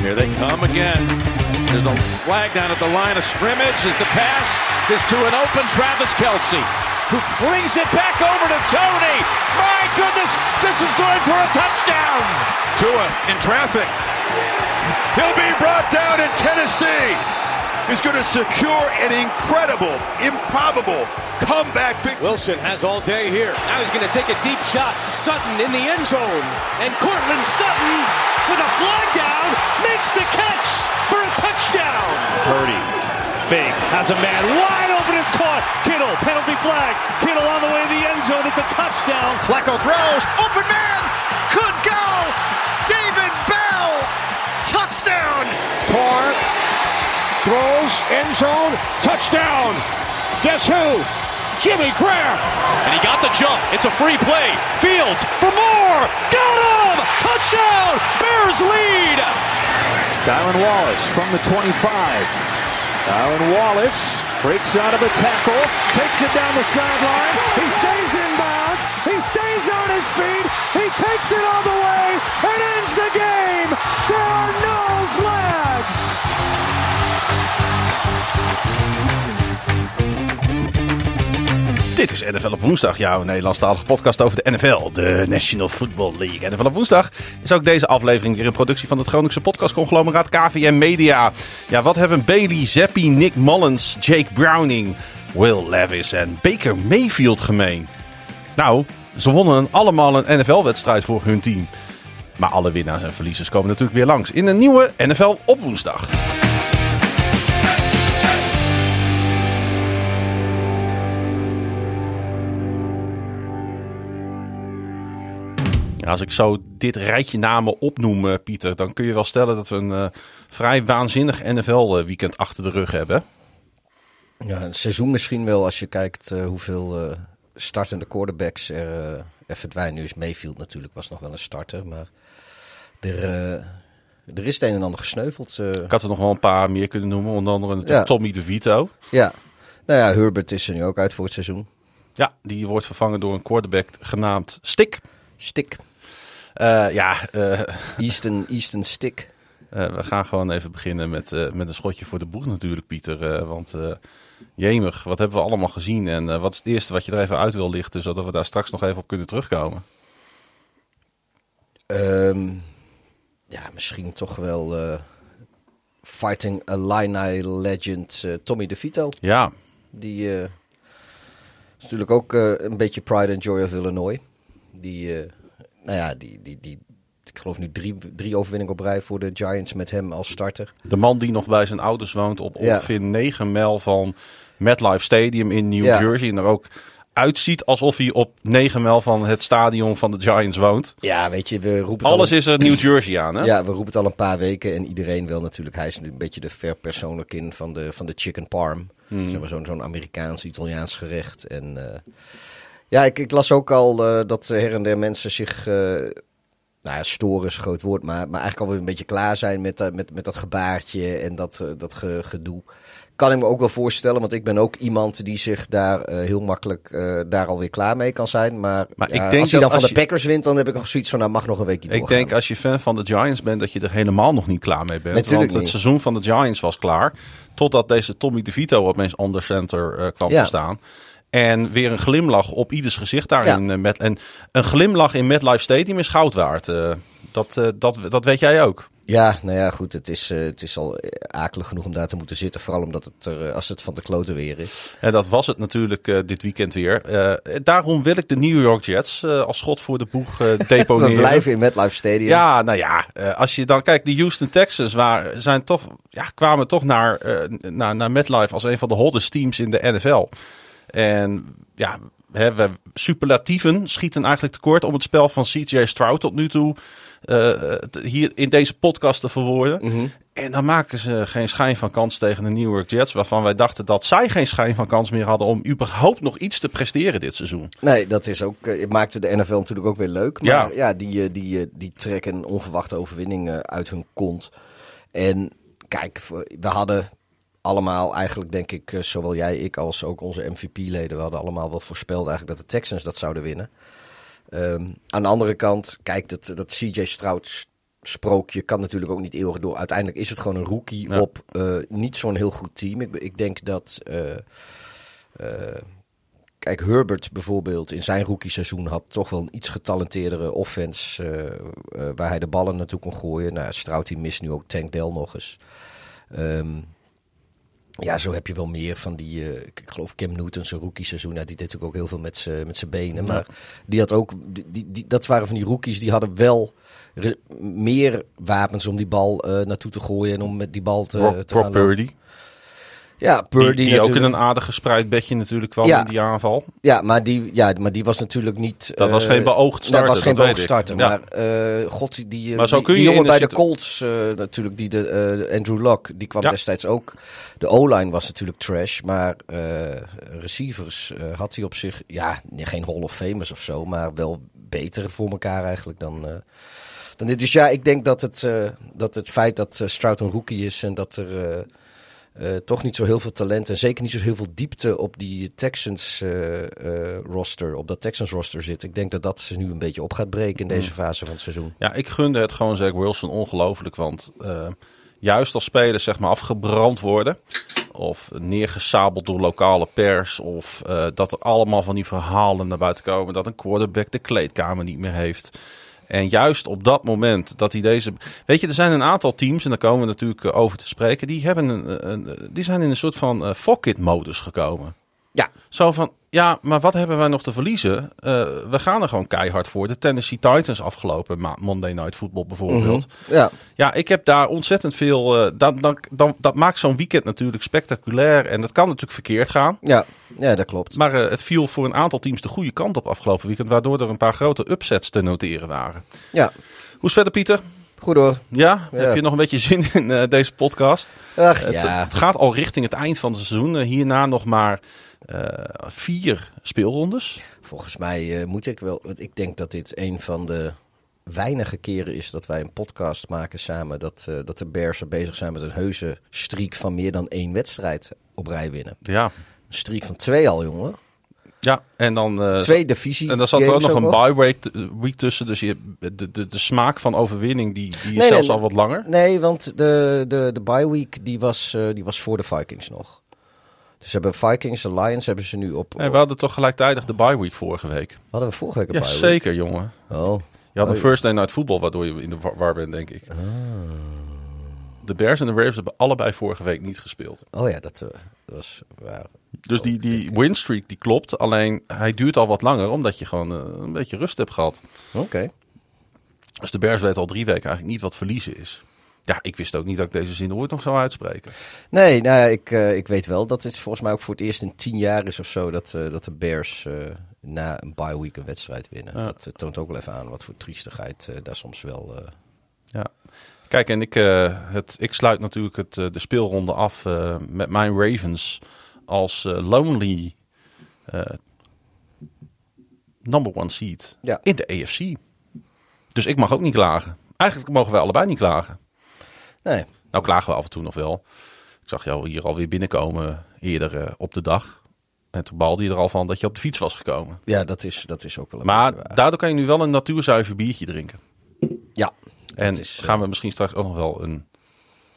Here they come again. There's a flag down at the line of scrimmage as the pass is to an open Travis Kelsey, who flings it back over to Tony. My goodness, this is going for a touchdown. Tua in traffic. He'll be brought down in Tennessee. He's going to secure an incredible, improbable comeback victory. Wilson has all day here. Now he's going to take a deep shot. Sutton in the end zone. And Cortland Sutton with a flag down makes the catch for a touchdown. Purdy fake has a man wide open. It's caught. Kittle penalty flag. Kittle on the way to the end zone. It's a touchdown. Flacco throws. Open man. Could go. David Bell. Touchdown. Carr throws end zone touchdown. Guess who? Jimmy Graham. And he got the jump. It's a free play. Fields for more. Got him! Touchdown! Bears lead! Tyron Wallace from the 25. Tyron Wallace breaks out of a tackle, takes it down the sideline. He stays in bounds. He stays on his feet. He takes it all the way and ends the game. There are no Dit is NFL op woensdag, jouw Nederlandstalige podcast over de NFL, de National Football League. NFL op woensdag is ook deze aflevering weer een productie van het Groningse podcastconglomeraat KVM Media. Ja, wat hebben Bailey Zappi, Nick Mullins, Jake Browning, Will Levis en Baker Mayfield gemeen? Nou, ze wonnen allemaal een NFL-wedstrijd voor hun team. Maar alle winnaars en verliezers komen natuurlijk weer langs in een nieuwe NFL op woensdag. Ja, als ik zo dit rijtje namen opnoem, eh, Pieter, dan kun je wel stellen dat we een eh, vrij waanzinnig NFL-weekend achter de rug hebben. Ja, een seizoen misschien wel als je kijkt eh, hoeveel eh, startende quarterbacks er, eh, er verdwijnen. Nu is Mayfield natuurlijk, was nog wel een starter, maar er, eh, er is het een en ander gesneuveld. eh. Ik had er nog wel een paar meer kunnen noemen, onder andere Ja. Tommy DeVito. ja, nou ja, Herbert is er nu ook uit voor het seizoen. Ja, die wordt vervangen door een quarterback genaamd Stick. Stick, Eh, ja, eh, Easton, Easton Stick. eh, we gaan gewoon even beginnen met, eh, met een schotje voor de boeg natuurlijk, Pieter. eh, want eh jemig, wat hebben we allemaal gezien? En eh, wat is het eerste wat je er even uit wil lichten, zodat we daar straks nog even op kunnen terugkomen? Ehm, ja, misschien toch wel eh, Fighting Illini legend eh, Tommy DeVito. Ja, Die eh, is natuurlijk ook eh, een beetje pride and joy of Illinois. Die, eh, nou ja, die, die, die, ik geloof nu drie, drie overwinningen op rij voor de Giants met hem als starter. De man die nog bij zijn ouders woont op Ja. ongeveer 9 mijl van MetLife Stadium in New Ja. Jersey. En er ook uitziet alsof hij op 9 mijl van het stadion van de Giants woont. Ja, weet je, we roepen Alles al, is er New Jersey aan, hè? Ja, we roepen het al een paar weken en iedereen wil natuurlijk. Hij is nu een beetje de verpersoonlijkin van de, van de chicken parm. Zeg maar zo'n zo'n Amerikaans-Italiaans gerecht. En eh, ja, ik, ik las ook al eh, dat her en der mensen zich... eh, nou ja, storen is een groot woord, maar, maar eigenlijk alweer een beetje klaar zijn met, dat- met, met dat gebaartje en dat, eh, dat ge- gedoe. Kan ik me ook wel voorstellen, want ik ben ook iemand die zich daar eh, heel makkelijk eh, daar alweer klaar mee kan zijn. Maar, Maar ik ja, denk als hij dan van als de je- Packers wint, dan heb ik nog zoiets van, nou mag nog een weekje Ik doorgaan. denk als je fan van de Giants bent, dat je er helemaal nog niet klaar mee bent. Natuurlijk want het niet. seizoen van de Giants was klaar. Totdat deze Tommy DeVito opeens onder center eh, kwam Ja. te staan. En weer een glimlach op ieders gezicht daarin. eh, met, en een glimlach in MetLife Stadium is goud waard. eh. dat, eh, dat, dat weet jij ook. Ja, nou ja, goed. Het is, het is al akelig genoeg om daar te moeten zitten. Vooral omdat het er, als het van de kloten weer is. En dat was het natuurlijk dit weekend weer. Daarom wil ik de New York Jets als schot voor de boeg eh, We deponeren. blijven in MetLife Stadium. Ja, nou ja, als je dan kijkt, de Houston Texans waar, zijn toch, ja, kwamen toch naar, naar, naar MetLife als een van de hottest teams in de NFL. En ja, hè, we, superlatieven schieten eigenlijk tekort om het spel van CJ Stroud tot nu toe eh, hier in deze podcast te verwoorden. Mhm. En dan maken ze geen schijn van kans tegen de New York Jets, waarvan wij dachten dat zij geen schijn van kans meer hadden om überhaupt nog iets te presteren dit seizoen. Nee, dat is ook, eh, het maakte de NFL natuurlijk ook weer leuk. Maar Ja. ja, die, eh, die, eh, die trekken onverwachte overwinning eh, uit hun kont. En kijk, we hadden allemaal eigenlijk, denk ik, eh, zowel jij, ik als ook onze MVP-leden, we hadden allemaal wel voorspeld eigenlijk dat de Texans dat zouden winnen. Ehm, aan de andere kant, kijk, dat, dat CJ Stroud sprookje kan natuurlijk ook niet eeuwig door. Uiteindelijk is het gewoon een rookie Ja. op eh, niet zo'n heel goed team. Ik, ik denk dat. eh, kijk, Herbert bijvoorbeeld in zijn rookie-seizoen had toch wel een iets getalenteerdere offense. waar hij de ballen naartoe kon gooien. Nou, Stroud die mist nu ook Tank Dell nog eens. Ehm, ja, zo heb je wel meer van die. eh, ik geloof Cam Newton, zijn rookie-seizoen. Ja, die deed natuurlijk ook heel veel met zijn met zijn benen. Maar die had ook. Die, die, die- dat waren van die rookies die hadden wel meer wapens om die bal eh, naartoe te gooien en om met die bal te, Brock, te Brock gaan. Purdy. Ja, Die, Purdy die ook in een aardig gespreid bedje natuurlijk kwam Ja. in die aanval. Ja, maar die, ja, maar die was natuurlijk niet. Dat was eh, geen beoogd starter, Dat was geen beoogd starter. Ja. Maar eh, god, die, die, Maar zo die- kun je die jongen de bij de Colts eh, natuurlijk, die de, Andrew Luck, die kwam destijds ook. De O-line was natuurlijk trash, maar receivers had hij op zich, ja, geen Hall of Famers of zo, maar wel betere voor elkaar eigenlijk dan. dan dit. Dus ja, ik denk dat het, dat het feit dat eh, Stroud een rookie is en dat er eh, toch niet zo heel veel talent en zeker niet zo heel veel diepte op die Texans eh, eh, roster, op dat Texans roster zit. Ik denk dat dat ze nu een beetje op gaat breken in deze fase van het seizoen. Ja, ik gunde het gewoon Zach Wilson ongelooflijk. Want juist als spelers zeg maar afgebrand worden. Of neergesabeld door lokale pers. Of dat er allemaal van die verhalen naar buiten komen. Dat een quarterback de kleedkamer niet meer heeft. En juist op dat moment dat hij deze. Weet je, er zijn een aantal teams, en daar komen we natuurlijk eh, over te spreken. Die, hebben een, een, die zijn in een soort van uh, fuck-it-modus gekomen. Ja. Zo van, ja, maar wat hebben wij nog te verliezen? Uh, we gaan er gewoon keihard voor. De Tennessee Titans afgelopen ma- Monday Night Football bijvoorbeeld. Mm-hmm. Ja. Ja, ik heb daar ontzettend veel... Uh, dat, dat, dat, dat maakt zo'n weekend natuurlijk spectaculair. En dat kan natuurlijk verkeerd gaan. Ja, ja dat klopt. Maar uh, het viel voor een aantal teams de goede kant op afgelopen weekend. Waardoor er een paar grote upsets te noteren waren. Ja. Hoe is verder, Pieter? Goed hoor. Ja? Ja. Heb je nog een beetje zin in deze podcast? Ach, het, ja. het gaat al richting het eind van het seizoen. hierna nog maar vier speelrondes. Volgens mij uh, moet ik wel. Want ik denk dat dit een van de weinige keren is dat wij een podcast maken samen. Dat, uh, dat de Bears er bezig zijn met een heuse streak van meer dan één wedstrijd op rij winnen. Ja. Een streak van twee al, jongen. Ja, en dan... Uh, Twee divisie. En dan zat er ook nog een bye week, week tussen. Dus je, de, de, de smaak van overwinning die, die is nee, zelfs nee, al wat langer. Nee, want de, de, de bye week die was, uh, die was voor de Vikings nog. Dus hebben Vikings, de Lions hebben ze nu op... En we hadden toch gelijktijdig de bye week vorige week. Hadden we vorige week een ja, bye week? zeker jongen. Oh. Je had oh, een first day night voetbal waardoor je in de war bent, denk ik. Oh. De Bears en de Ravens hebben allebei vorige week niet gespeeld. Oh ja, dat, uh, dat was waar. Dus die, die winstreak die klopt, alleen hij duurt al wat langer omdat je gewoon uh, een beetje rust hebt gehad. Oké. Okay. Dus de Bears weet al drie weken eigenlijk niet wat verliezen is. Ja, ik wist ook niet dat ik deze zin ooit nog zou uitspreken. Nee, nou ja, ik, uh, ik weet wel dat het volgens mij ook voor het eerst in tien jaar is of zo dat, uh, dat de Bears uh, na een bye week een wedstrijd winnen. Ja. Dat toont ook wel even aan wat voor triestigheid daar soms wel. Ja. Kijk, en ik, het, ik sluit natuurlijk het, de speelronde af met mijn Ravens als lonely number one seed ja. in de AFC. Dus ik mag ook niet klagen. Eigenlijk mogen wij allebei niet klagen. Nee. Nou klagen we af en toe nog wel. Ik zag jou hier alweer binnenkomen eerder uh, op de dag. En toen balde je er al van dat je op de fiets was gekomen. Ja, dat is, dat is ook wel een Maar daardoor kan je nu wel een natuurzuiver biertje drinken. Ja. En is, gaan we misschien straks ook nog wel een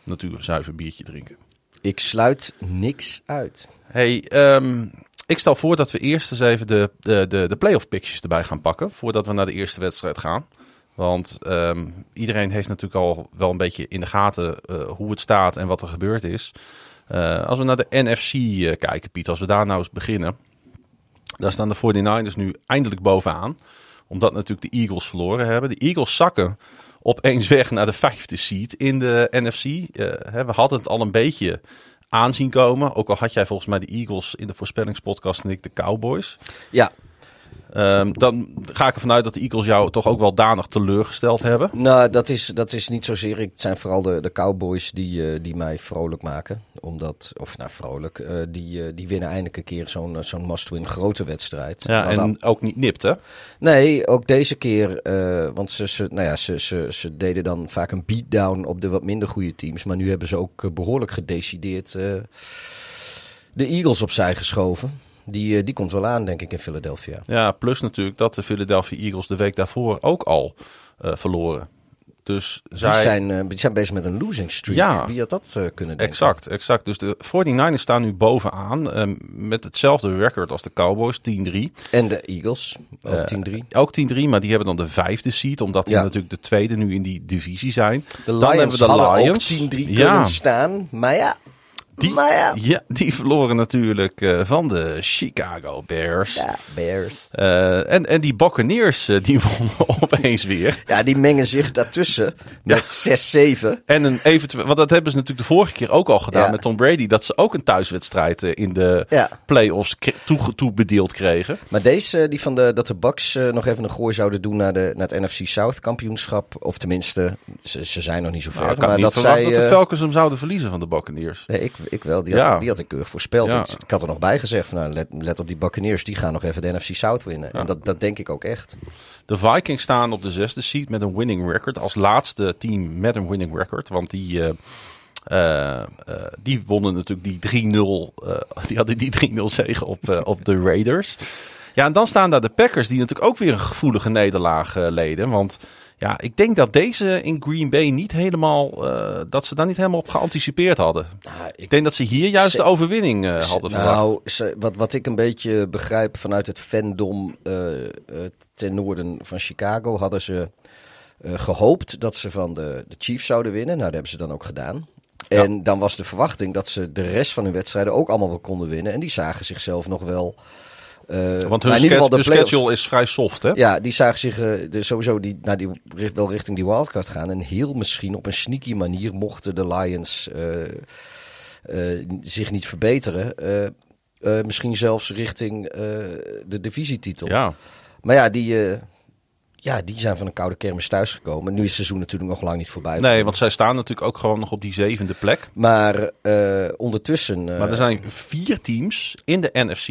natuurzuiver biertje drinken. Ik sluit niks uit. Hey, um, ik stel voor dat we eerst eens even de, de, de, de playoff pictures erbij gaan pakken. Voordat we naar de eerste wedstrijd gaan. Want um, iedereen heeft natuurlijk al wel een beetje in de gaten uh, hoe het staat en wat er gebeurd is. Uh, als we naar de NFC uh, kijken, Piet, als we daar nou eens beginnen. Daar staan de 49ers nu eindelijk bovenaan. Omdat natuurlijk de Eagles verloren hebben. De Eagles zakken opeens weg naar de vijfde seed in de NFC. Hè, we hadden het al een beetje aanzien komen. Ook al had jij volgens mij de Eagles in de voorspellingspodcast en ik de Cowboys. Ja. Ehm, dan ga ik ervan uit dat de Eagles jou toch ook wel danig teleurgesteld hebben. Nou, dat is, dat is niet zozeer. Het zijn vooral de, de Cowboys die, eh, die mij vrolijk maken. Omdat, of nou vrolijk, eh, die, eh, die winnen eindelijk een keer zo'n zo'n must-win grote wedstrijd. Ja, Nou, en ook niet nipt, hè? Nee, ook deze keer. want ze, ze, nou ja, ze, ze, ze deden dan vaak een beatdown op de wat minder goede teams. Maar nu hebben ze ook eh, behoorlijk gedecideerd de Eagles opzij geschoven. Die, eh, die komt wel aan, denk ik, in Philadelphia. Ja, plus natuurlijk dat de Philadelphia Eagles de week daarvoor ook al eh, verloren. Dus Die, zij... zijn, die zijn bezig met een losing streak. Ja. Wie had dat kunnen denken? Exact, exact. Dus de 49ers staan nu bovenaan eh, met hetzelfde record als de Cowboys, 10-3. En de Eagles, ook Eh, 10-3. Ook 10-3, maar die hebben dan de vijfde seed, omdat die natuurlijk de tweede nu in die divisie zijn. De Dan Lions hebben we de Lions. ook 10-3 Ja. kunnen staan. Maar ja, Die, maar ja. ja, die verloren natuurlijk eh, van de Chicago Bears. Ja, Bears. Eh, en, en die Buccaneers, eh, die wonnen opeens weer. Ja, die mengen zich daartussen met 6-7. En een eventueel, want dat hebben ze natuurlijk de vorige keer ook al gedaan Ja. met Tom Brady, dat ze ook een thuiswedstrijd in de playoffs toe, toebedeeld kregen. Maar deze, die van de, dat de Bucks nog even een gooi zouden doen naar, de, naar het NFC South kampioenschap. Of tenminste, ze, ze zijn nog niet zo ver. Nou, ik had maar niet dat zij... dat de Falcons hem zouden verliezen van de Buccaneers. nee, ik, ik wel, die had, Ja. die had ik keurig voorspeld. Ja. Ik, had er nog bij gezegd, van, nou, let, let op die Buccaneers, die gaan nog even de NFC South winnen. En dat, dat denk ik ook echt. De Vikings staan op de zesde seed met een winning record. Als laatste team met een winning record. Want die, eh, die wonnen natuurlijk die 3-0. eh, die hadden die 3-0 zege op, op de Raiders. Ja, en dan staan daar de Packers, die natuurlijk ook weer een gevoelige nederlaag leden. Want ja, ik denk dat deze in Green Bay niet helemaal. eh, dat ze daar niet helemaal op geanticipeerd hadden. Nou, Ik denk dat ze hier juist Ze- de overwinning eh, hadden verwacht. Nou, ze- wat, wat ik een beetje begrijp vanuit het fandom eh, ten noorden van Chicago, hadden ze eh, gehoopt dat ze van de, de Chiefs zouden winnen. Nou, dat hebben ze dan ook gedaan. En dan was de verwachting dat ze de rest van hun wedstrijden ook allemaal wel konden winnen. En die zagen zichzelf nog wel. Eh, Want nou, in ieder geval de schedule is vrij soft, hè? Ja, die zagen zich eh, sowieso die, nou, die, wel richting die wildcard gaan. En heel misschien op een sneaky manier mochten de Lions eh, zich niet verbeteren. misschien zelfs richting de divisietitel. Ja. Maar ja die, ja, die zijn van een koude kermis thuisgekomen. Nu is het seizoen natuurlijk nog lang niet voorbij. Nee, want zij staan natuurlijk ook gewoon nog op die zevende plek. Maar eh, ondertussen... eh, Maar er zijn vier teams in de NFC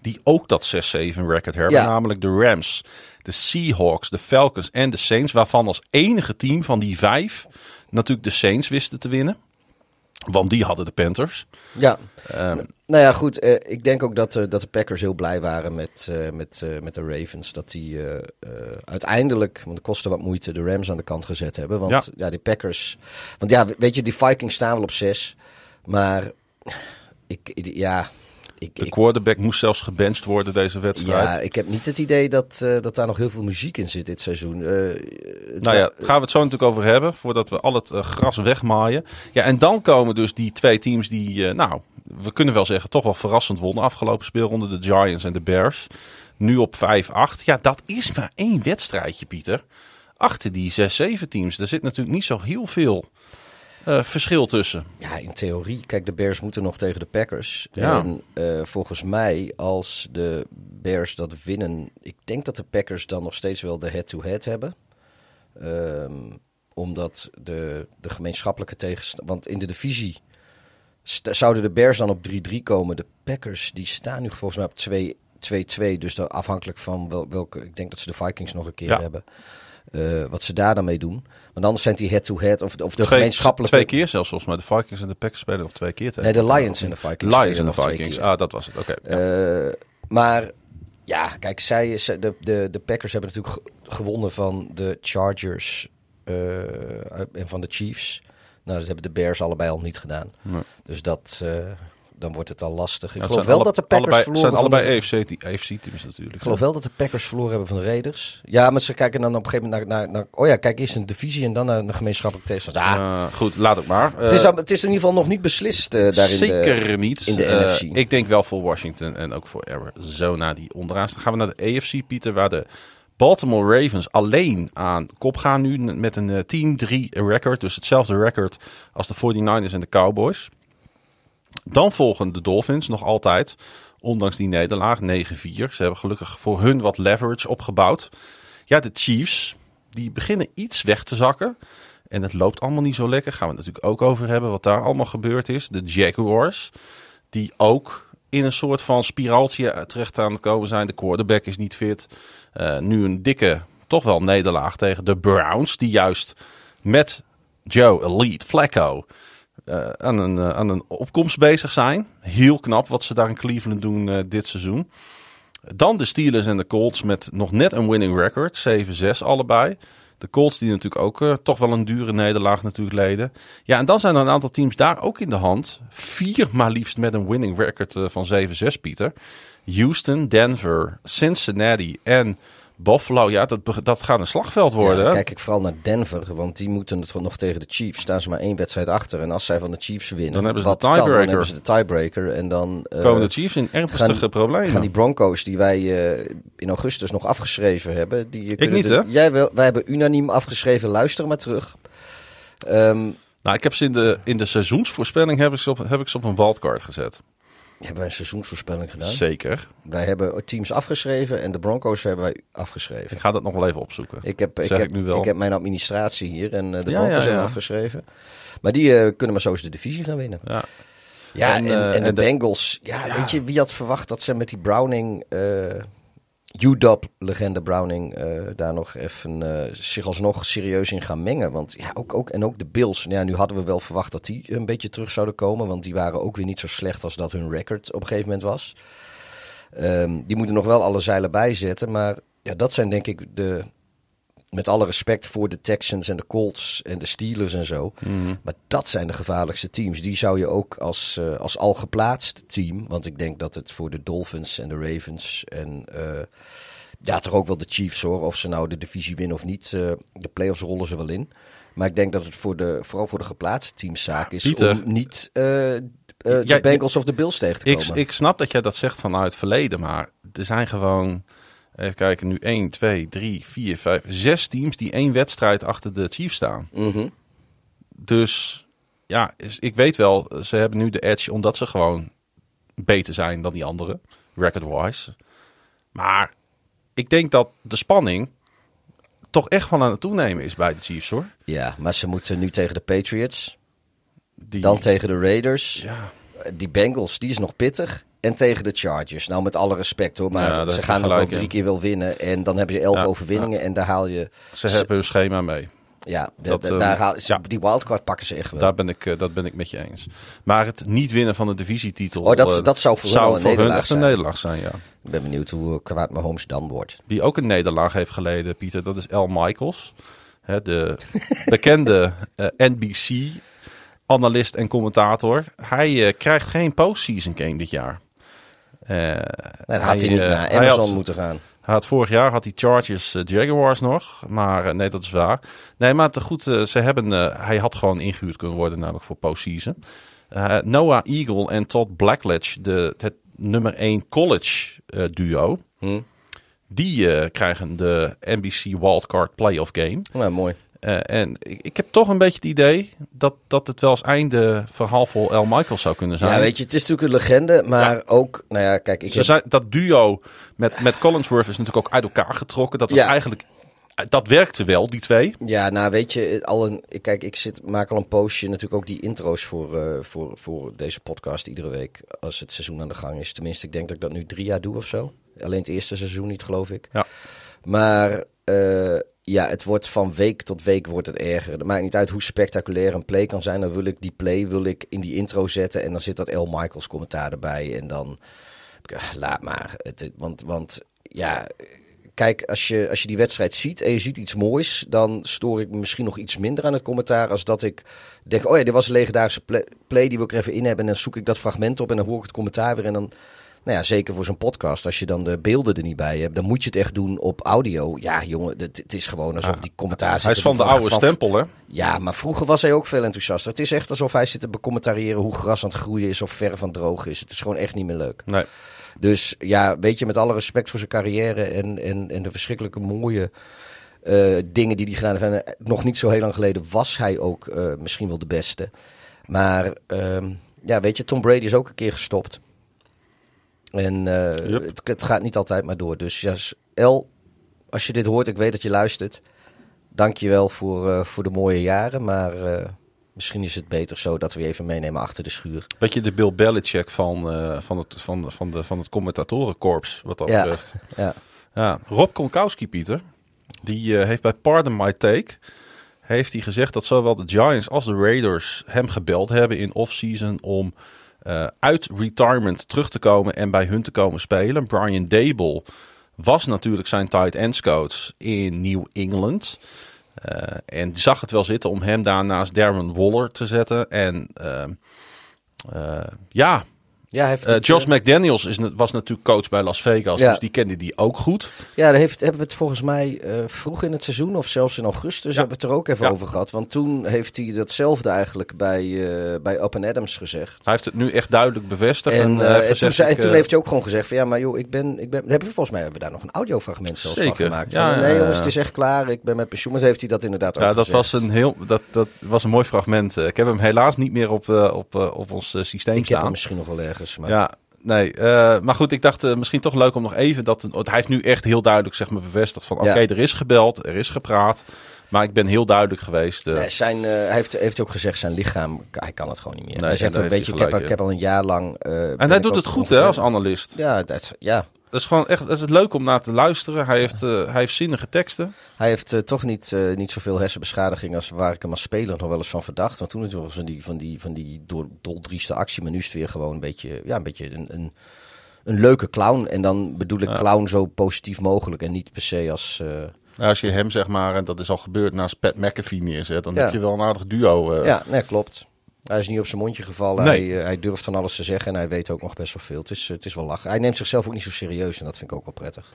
die ook dat 6-7 record hebben. Ja. Namelijk de Rams, de Seahawks, de Falcons en de Saints. Waarvan als enige team van die vijf natuurlijk de Saints wisten te winnen. Want die hadden de Panthers. Ja, Ehm, nou ja, goed. eh, ik denk ook dat, eh, dat de Packers heel blij waren met, eh, met, eh, met de Ravens. Dat die eh, eh, uiteindelijk, want het kostte wat moeite, de Rams aan de kant gezet hebben. Want Ja. ja, die Packers. Want ja, weet je, die Vikings staan wel op zes. Maar ik, ja. Ik, de ik, quarterback moest zelfs gebenched worden deze wedstrijd. ja, ik heb niet het idee dat, eh, dat daar nog heel veel muziek in zit dit seizoen. Eh, Nou ja, gaan we het zo natuurlijk over hebben, voordat we al het eh, gras wegmaaien. Ja, en dan komen dus die twee teams die, nou, we kunnen wel zeggen, toch wel verrassend wonnen. Afgelopen speelronde de Giants en de Bears. Nu op 5-8. Ja, dat is maar één wedstrijdje, Pieter. Achter die 6-7 teams. Er zit natuurlijk niet zo heel veel eh, verschil tussen. Ja, in theorie. Kijk, de Bears moeten nog tegen de Packers. Ja. En eh, volgens mij, als de Bears dat winnen... Ik denk dat de Packers dan nog steeds wel de head-to-head hebben. Ehm, omdat de, de gemeenschappelijke tegenstander... Want in de divisie zouden de Bears dan op 3-3 komen. De Packers, die staan nu volgens mij op 2 2-2. Dus dan afhankelijk van wel, welke... Ik denk dat ze de Vikings nog een keer Ja. hebben. Eh, wat ze daar dan mee doen. Want anders zijn die head-to-head of, of de Twee, gemeenschappelijke... twee keer zelfs, volgens mij. De Vikings en de Packers spelen nog twee keer tegen. Nee, de Lions en de Vikings Lions en de Vikings. Ah, dat was het. Oké. Eh, maar ja, kijk, zij, de, de, de Packers hebben natuurlijk ge- gewonnen van de Chargers eh, en van de Chiefs. Nou, dat hebben de Bears allebei al niet gedaan. Nee. Dus dat, dan wordt het al lastig. Ik Ja, het geloof wel alle- dat de Packers allebei, verloren zijn allebei AFC, te- AFC-teams natuurlijk. Ik geloof wel dat de Packers verloren hebben van de Raiders. Ja, maar ze kijken dan op een gegeven moment naar... naar, naar oh ja, kijk, eerst een divisie en dan naar een gemeenschappelijk tegenstander. Ah, Eh, goed, laat het maar. het, is, Eh, al- het is in ieder geval nog niet beslist eh daar in de... Zeker niet. in de Eh, NFC. Ik denk wel voor Washington en ook voor Arizona die onderaan staan. Gaan we naar de AFC, Pieter, waar de Baltimore Ravens alleen aan kop gaan nu met een eh, 10-3 record. Dus hetzelfde record als de 49ers en de Cowboys. Dan volgen de Dolphins nog altijd Ondanks die nederlaag, 9-4. Ze hebben gelukkig voor hun wat leverage opgebouwd. Ja, de Chiefs, die beginnen iets weg te zakken. En het loopt allemaal niet zo lekker. Gaan we het natuurlijk ook over hebben wat daar allemaal gebeurd is. De Jaguars, die ook in een soort van spiraaltje terecht aan het komen zijn. De quarterback is niet fit. Uh, nu een dikke, toch wel nederlaag tegen de Browns. Die juist met Joe Elite Flacco uh, aan, een, uh, aan een opkomst bezig zijn. Heel knap wat ze daar in Cleveland doen dit seizoen. Dan de Steelers en de Colts met nog net een winning record. 7-6 allebei. De Colts die natuurlijk ook toch wel een dure nederlaag natuurlijk leden. Ja, en dan zijn er een aantal teams daar ook in de hand. Vier maar liefst met een winning record van 7-6, Pieter. Houston, Denver, Cincinnati en Buffalo, ja, dat, dat gaat een slagveld worden. Ja, dan kijk ik vooral naar Denver, want die moeten het nog tegen de Chiefs. Staan ze maar één wedstrijd achter. En als zij van de Chiefs winnen, dan hebben ze de tiebreaker. dan hebben ze de tiebreaker. En dan uh, komen de Chiefs in ernstige gaan, problemen. Gaan die Broncos die wij uh, in augustus nog afgeschreven hebben. Die ik niet, de, hè? Jij wel, wij hebben unaniem afgeschreven. Luister maar terug. Um, nou, ik heb ze in de, in de seizoensvoorspelling heb ik ze op, heb ik ze op een wildcard gezet. Hebben wij een seizoensvoorspelling gedaan? Zeker. Wij hebben teams afgeschreven en de Broncos hebben wij afgeschreven. Ik ga dat nog wel even opzoeken. Ik heb, ik heb, ik nu wel. Ik heb mijn administratie hier en uh, de Ja, Broncos ja, hebben afgeschreven. Maar die uh, kunnen maar zo eens de divisie gaan winnen. Ja. Ja, En, en, en, eh, de en de- Bengals. Ja, Ja. weet je, wie had verwacht dat ze met die Browning, eh UW-legende Browning, eh, daar nog even eh, zich alsnog serieus in gaan mengen. Want ja, ook, ook, en ook de Bills. Ja, nu hadden we wel verwacht dat die een beetje terug zouden komen. Want die waren ook weer niet zo slecht als dat hun record op een gegeven moment was. Ehm, die moeten nog wel alle zeilen bijzetten. Maar ja, dat zijn denk ik de. Met alle respect voor de Texans en de Colts en de Steelers en zo. Maar dat zijn de gevaarlijkste teams. Die zou je ook als, eh, als al geplaatst team. Want ik denk dat het voor de Dolphins en de Ravens en eh, ja, toch ook wel de Chiefs hoor. Of ze nou de divisie winnen of niet. eh, de playoffs rollen ze wel in. Maar ik denk dat het voor de, vooral voor de geplaatste teams zaak is Pieter. om niet de Bengals of de Bills tegen te Ik, komen. ik snap dat jij dat zegt vanuit het verleden, maar er zijn gewoon, even kijken, nu 1, 2, 3, 4, 5, 6 teams die één wedstrijd achter de Chiefs staan. Mhm. Dus ja, ik weet wel, ze hebben nu de edge omdat ze gewoon beter zijn dan die anderen, record-wise. Maar ik denk dat de spanning toch echt van aan het toenemen is bij de Chiefs hoor. Ja, maar ze moeten nu tegen de Patriots. Die, Dan tegen de Raiders. ja, Die Bengals, die is nog pittig. En tegen de Chargers. Nou, met alle respect hoor. Maar Ja, ze gaan nog wel drie in. keer wel winnen. En dan heb je elf Ja, overwinningen. En daar haal je... ze hebben hun schema mee. Ja, da- Dat, da- ehm, daar haal, ja. die wildcard pakken ze echt wel. Daar ben ik, eh, dat ben ik met je eens. Maar het niet winnen van de divisietitel. Oh, dat- eh, dat zou voor hun een nederlaag echt een zijn. nederlaag zijn, ja. Ik ben benieuwd hoe kwaad Mahomes dan wordt. Wie ook een nederlaag heeft geleden, Pieter, dat is Al Michaels. Hè, de bekende eh, NBC-analyst en commentator. Hij eh, krijgt geen postseason game dit jaar. Eh, Nee, dan had hij niet eh, naar Amazon had- moeten gaan. hij had vorig jaar had hij Chargers eh, Jaguars nog. Maar eh, nee, dat is waar. Nee, maar te goed, eh, ze hebben, eh, hij had gewoon ingehuurd kunnen worden, namelijk voor postseason. Eh, Noah Eagle en Todd Blackledge, de, het nummer 1 college eh, duo. Hm. Die eh, krijgen de NBC Wildcard Playoff Game. Nou, mooi. Eh, en ik, ik heb toch een beetje het idee dat, dat het wel eens einde verhaal voor L. Michaels zou kunnen zijn. Ja, weet je, het is natuurlijk een legende. Maar ook, nou ja, kijk, ik Ze heb- zijn, dat duo met, met Collinsworth is natuurlijk ook uit elkaar getrokken. Dat was Ja. eigenlijk, dat werkte wel, die twee. Ja, nou weet je, al een, kijk, ik zit, maak al een postje natuurlijk ook die intro's voor, eh, voor, voor deze podcast iedere week. Als het seizoen aan de gang is. Tenminste, ik denk dat ik dat nu drie jaar doe of zo. Alleen het eerste seizoen niet, geloof ik. Ja. Maar eh, ja, het wordt van week tot week wordt het erger. Het maakt niet uit hoe spectaculair een play kan zijn. Dan wil ik die play wil ik in die intro zetten. En dan zit dat L. Michaels commentaar erbij. En dan, eh, laat maar. Het, want, want ja, kijk, als je, als je die wedstrijd ziet en je ziet iets moois, dan stoor ik me misschien nog iets minder aan het commentaar. Als dat ik denk, oh ja, dit was een legendarische play, die wil ik even in hebben. En dan zoek ik dat fragment op en dan hoor ik het commentaar weer. En dan, nou ja, zeker voor zo'n podcast, als je dan de beelden er niet bij hebt, dan moet je het echt doen op audio. Ja, jongen, het, het is gewoon alsof die commentaar Hij is van de oude stempel, hè? ja, maar vroeger was hij ook veel enthousiaster. Het is echt alsof hij zit te becommentariëren hoe gras aan het groeien is of ver van droog is. Het is gewoon echt niet meer leuk. Nee. Dus ja, weet je, met alle respect voor zijn carrière en, en, en de verschrikkelijke mooie eh, dingen die hij gedaan heeft. En, eh, nog niet zo heel lang geleden was hij ook eh, misschien wel de beste. Maar ehm, ja, weet je, Tom Brady is ook een keer gestopt. En eh, het, het gaat niet altijd maar door. Dus ja, El, als je dit hoort, ik weet dat je luistert. Dank je wel voor, eh, voor de mooie jaren. Maar eh, misschien is het beter zo dat we je even meenemen achter de schuur. Beetje de Bill Belichick van, van, het, van, van, de, van het commentatorenkorps, wat dat Ja. betreft. Ja. Ja, Rob Konkowski, Pieter, die heeft bij Pardon My Take heeft hij gezegd dat zowel de Giants als de Raiders hem gebeld hebben in offseason om eh, uit retirement terug te komen en bij hun te komen spelen. Brian Dable was natuurlijk zijn tight ends coach in New England. Eh, en zag het wel zitten om hem daar naast Darren Waller te zetten. En eh, ja, Ja, heeft eh, het, Josh eh, McDaniels is, was natuurlijk coach bij Las Vegas, Ja. dus die kende die ook goed. Ja, daar heeft, hebben we het volgens mij eh, vroeg in het seizoen of zelfs in augustus Ja. hebben we het er ook even Ja. over gehad. Want toen heeft hij datzelfde eigenlijk bij, bij Up and Adams gezegd. Hij heeft het nu echt duidelijk bevestigd. En, toen, zei, ik, toen heeft hij ook gewoon gezegd van ja, maar joh, ik ben, ik ben, hebben we volgens mij hebben we daar nog een audiofragment zelfs van gemaakt. Van, nee jongens, het is echt klaar, ik ben met pensioen. Maar heeft hij dat inderdaad ook ja, dat gezegd. was, een heel, dat, dat was een mooi fragment. Ik heb hem helaas niet meer op, op, op ons systeem Ik heb hem staan. misschien nog wel ergens. Maar Ja, nee. eh, maar goed, ik dacht eh, misschien toch leuk om nog even dat. Hij heeft nu echt heel duidelijk zeg maar, bevestigd van: oké, Ja. er is gebeld, er is gepraat. Maar ik ben heel duidelijk geweest. eh, Nee, zijn, hij heeft, heeft ook gezegd, zijn lichaam, hij kan het gewoon niet meer. Nee, hij zegt daar ook, heeft weet je, hij ik heb, gelijk ik heb al een jaar lang... en hij doet het goed hè, als analist. Ja, dat, ja, Dat is gewoon echt dat is het leuk om naar te luisteren. Hij heeft, eh, hij heeft zinnige teksten. Hij heeft eh, toch niet, eh, niet zoveel hersenbeschadiging als waar ik hem als speler nog wel eens van verdacht. Want toen het was van die, van die, van die door, doldrieste actie. Maar nu is het weer gewoon een beetje, ja, een, beetje een, een, een leuke clown. En dan bedoel ik Ja. clown zo positief mogelijk. En niet per se als... eh, Nou, als je hem zeg maar, en dat is al gebeurd, naast Pat McAfee neerzet, dan Ja. heb je wel een aardig duo. eh. ja, nee, klopt. Hij is niet op zijn mondje gevallen. Nee. Hij, eh, hij durft van alles te zeggen en hij weet ook nog best wel veel. Het is, het is wel lachen. Hij neemt zichzelf ook niet zo serieus en dat vind ik ook wel prettig.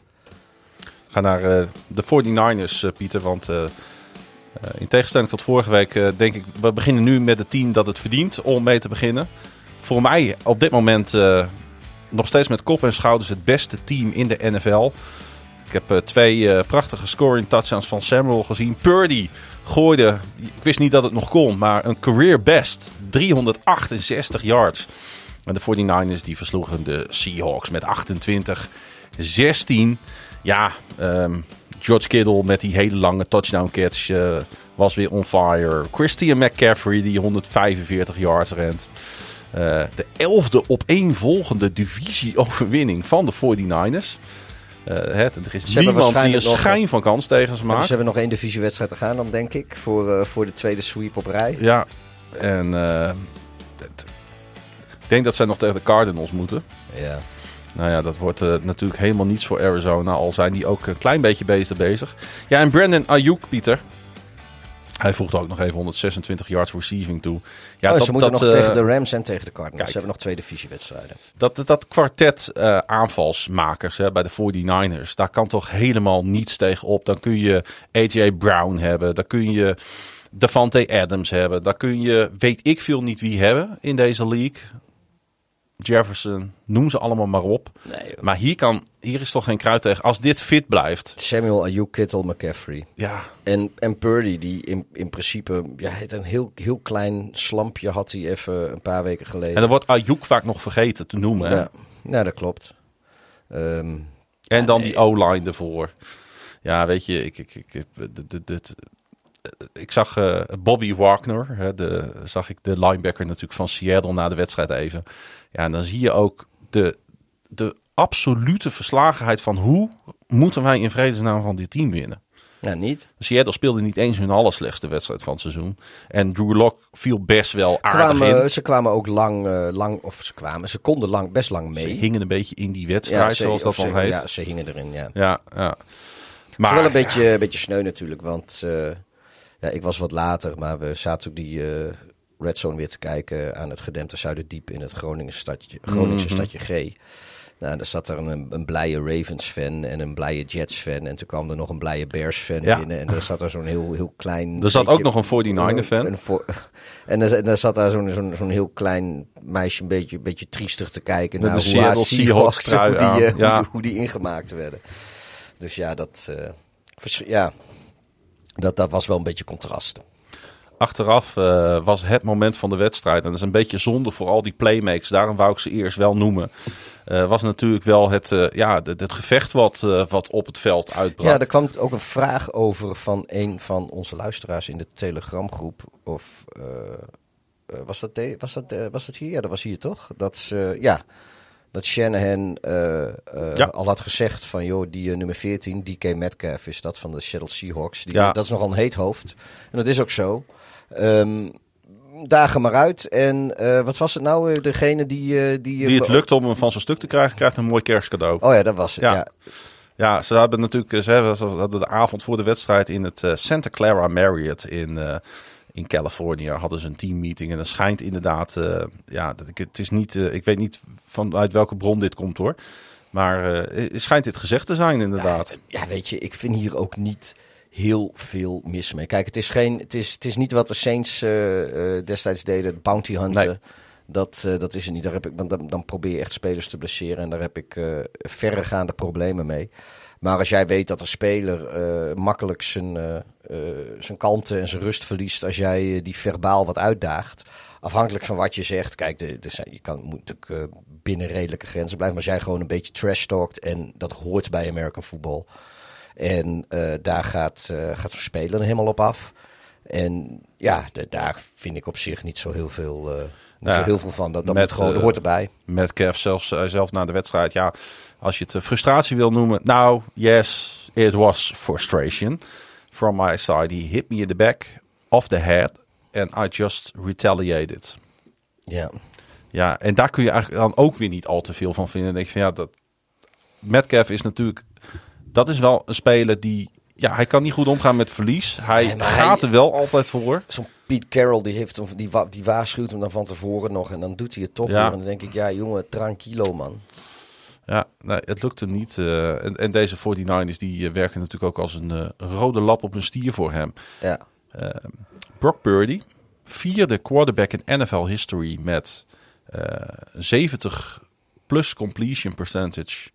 Ga naar eh, de 49ers, eh, Pieter. Want in tegenstelling tot vorige week, eh, denk ik, we beginnen nu met het team dat het verdient om mee te beginnen. Voor mij op dit moment eh, nog steeds met kop en schouders het beste team in de NFL. Ik heb eh, twee eh, prachtige scoring touchdowns van Samuel gezien. Purdy gooide, ik wist niet dat het nog kon, maar een career best. 368 yards. En de 49ers die versloegen de Seahawks met 28-16. Ja, ehm, George Kittle met die hele lange touchdown catch eh, was weer on fire. Christian McCaffrey die 145 yards rent. Eh, de elfde opeenvolgende divisie-overwinning van de 49ers. Eh, het, er is Ze hebben niemand die een nog- schijn van kans tegen ze Maar maakt. ze hebben nog één divisiewedstrijd te gaan dan, denk ik. Voor, eh, voor de tweede sweep op rij. Ja, en eh, het- ik denk dat zij nog tegen de Cardinals moeten. Ja. Nou ja, dat wordt eh, natuurlijk helemaal niets voor Arizona. Al zijn die ook een klein beetje bezig bezig. Ja, en Brandon Ayuk, Pieter. Hij voegde ook nog even 126 yards receiving toe. Ja, oh, dat, ze moeten dat, nog eh, tegen de Rams en tegen de Cardinals. kijk. Ze hebben nog twee divisiewedstrijden. dat, dat kwartet eh, aanvalsmakers hè, bij de 49ers, daar kan toch helemaal niets tegen op. Dan kun je AJ Brown hebben, dan kun je Davante Adams hebben, dan kun je weet ik veel niet wie hebben in deze league. Jefferson, noem ze allemaal maar op. Nee, Maar hier, kan, hier is toch geen kruid tegen. Als dit fit blijft, Samuel, Ayuk, Kittle, McCaffrey. ja, En, en Purdy, die in, in principe... Ja, hij had een heel, heel klein slampje had hij even een paar weken geleden. En dan wordt Ayuk vaak nog vergeten te noemen. hè? ja, ja, dat klopt. Ehm, En dan nee. die O-line ervoor. Ja, weet je, ik, ik, ik, ik, dit- dit- dit- ik zag eh, Bobby Wagner, hè, de, zag ik de linebacker natuurlijk van Seattle na de wedstrijd even. Ja, en dan zie je ook de, de absolute verslagenheid van hoe moeten wij in vredesnaam van dit team winnen. ja, niet. Seattle speelde niet eens hun allerslechtste wedstrijd van het seizoen. En Drew Lock viel best wel aardig in. Kwamen, ze kwamen ook lang, eh, lang, of ze kwamen, ze konden lang, best lang Ze mee. hingen een beetje in die wedstrijd, ze- zoals dat dan ze, heet. Ja, ze hingen erin, ja. Ja, ja. Maar, wel een beetje, een beetje sneu natuurlijk, want eh, ja, ik was wat later, maar we zaten ook die eh Red Zone weer te kijken aan het gedempte Zuiderdiep in het Groningen stadje, Groningse Mhm. stadje G. Nou, daar zat er een, een blije Ravens-fan en een blije Jets-fan. En toen kwam er nog een blije Bears-fan Ja. binnen. En er zat er zo'n heel, heel klein... Er zat beetje- ook nog een 49er-fan. een voor- en en er zat daar zo'n zo'n zo'n heel klein meisje een beetje, een beetje triestig te kijken Met naar de hoe Seahawks, hoe die, eh, hoe, die, hoe die ingemaakt werden. Dus ja, dat, eh, ja, dat, dat was wel een beetje contrast. Achteraf eh, was het moment van de wedstrijd. En dat is een beetje zonde voor al die playmakers. Daarom wou ik ze eerst wel noemen. eh, was natuurlijk wel het, eh, ja, het, het gevecht wat, wat op het veld uitbrak. Ja, er kwam ook een vraag over van een van onze luisteraars in de Telegramgroep. Of was, dat de- was, dat, was dat hier? Ja, dat was hier toch? Dat, ze, ja, dat Shanahan eh, Ja. al had gezegd van, joh, die nummer 14, DK Metcalf is dat van de Seattle Seahawks. Die, Ja. Dat is nogal een heet hoofd. En dat is ook zo. Ehm dagen maar uit. En eh, wat was het nou? Eh, Degene die... eh, die, Wie het lukt om hem van zijn stuk te krijgen, krijgt een mooi kerstcadeau. Oh ja, dat was het. Ja. Ja. Ja, ze hebben natuurlijk ze hebben, ze hadden de avond voor de wedstrijd in het Santa Clara Marriott in, in Californië hadden ze een teammeeting. En dat schijnt inderdaad, ja, dat ik, het is niet, ik weet niet vanuit welke bron dit komt hoor. Maar het schijnt dit gezegd te zijn inderdaad. Ja, weet je, ik vind hier ook niet heel veel mis mee. Kijk, het is, geen, het is, het is niet wat de Saints eh, eh, destijds deden, bounty hunten. Nee. Dat, eh, dat is het niet. Daar heb ik, want dan, dan probeer je echt spelers te blesseren en daar heb ik verregaande problemen mee. Maar als jij weet dat een speler makkelijk zijn, eh, zijn kalmte en zijn rust verliest als jij die verbaal wat uitdaagt. Afhankelijk van wat je zegt. Kijk, de, je kan, moet natuurlijk binnen redelijke grenzen blijven. Maar als jij gewoon een beetje trash talkt en dat hoort bij American football. En eh, daar gaat, eh gaat helemaal op af. En ja, de- daar vind ik op zich niet zo heel veel, niet Ja, zo heel veel van. Dat, dat met, gewoon, hoort erbij. Met Kev zelfs, zelf na de wedstrijd. Ja, als je het frustratie wil noemen. Nou, yes, it was frustration. From my side, he hit me in the back, off the head. And I just retaliated. Ja. Ja, en daar kun je eigenlijk dan ook weer niet al te veel van vinden. Denk ik van ja, dat Metcalf is natuurlijk, dat is wel een speler die, ja, hij kan niet goed omgaan met verlies. Hij Nee, gaat hij- er wel altijd voor. Zo'n Pete Carroll, die, heeft die, wa- die waarschuwt hem dan van tevoren nog. En dan doet hij het toch Ja. weer. En dan denk ik, ja jongen, tranquilo man. Ja, nee, het lukt hem niet. eh, en, en deze 49ers die eh, werken natuurlijk ook als een eh, rode lap op een stier voor hem. Ja. Brock Purdy, vierde quarterback in NFL history met eh 70 plus completion percentage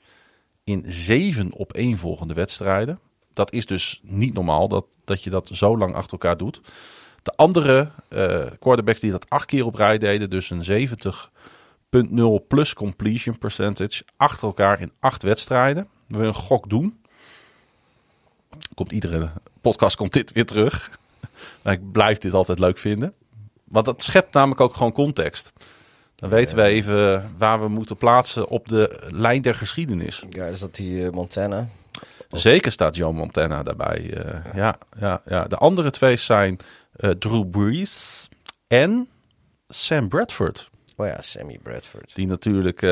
in zeven opeenvolgende wedstrijden. Dat is dus niet normaal dat, dat je dat zo lang achter elkaar doet. De andere eh, quarterbacks die dat acht keer op rij deden, dus een 70.0 plus completion percentage achter elkaar in acht wedstrijden. We een gok doen. Komt iedere podcast komt dit weer terug. Ik blijf dit altijd leuk vinden. Want dat schept namelijk ook gewoon context. Dan weten we even waar we moeten plaatsen op de lijn der geschiedenis. ja, is dat die eh, Montana? Zeker staat Joe Montana daarbij. eh, ja. Ja, ja, De andere twee zijn eh, Drew Brees en Sam Bradford. Oh ja, Sammy Bradford. Die natuurlijk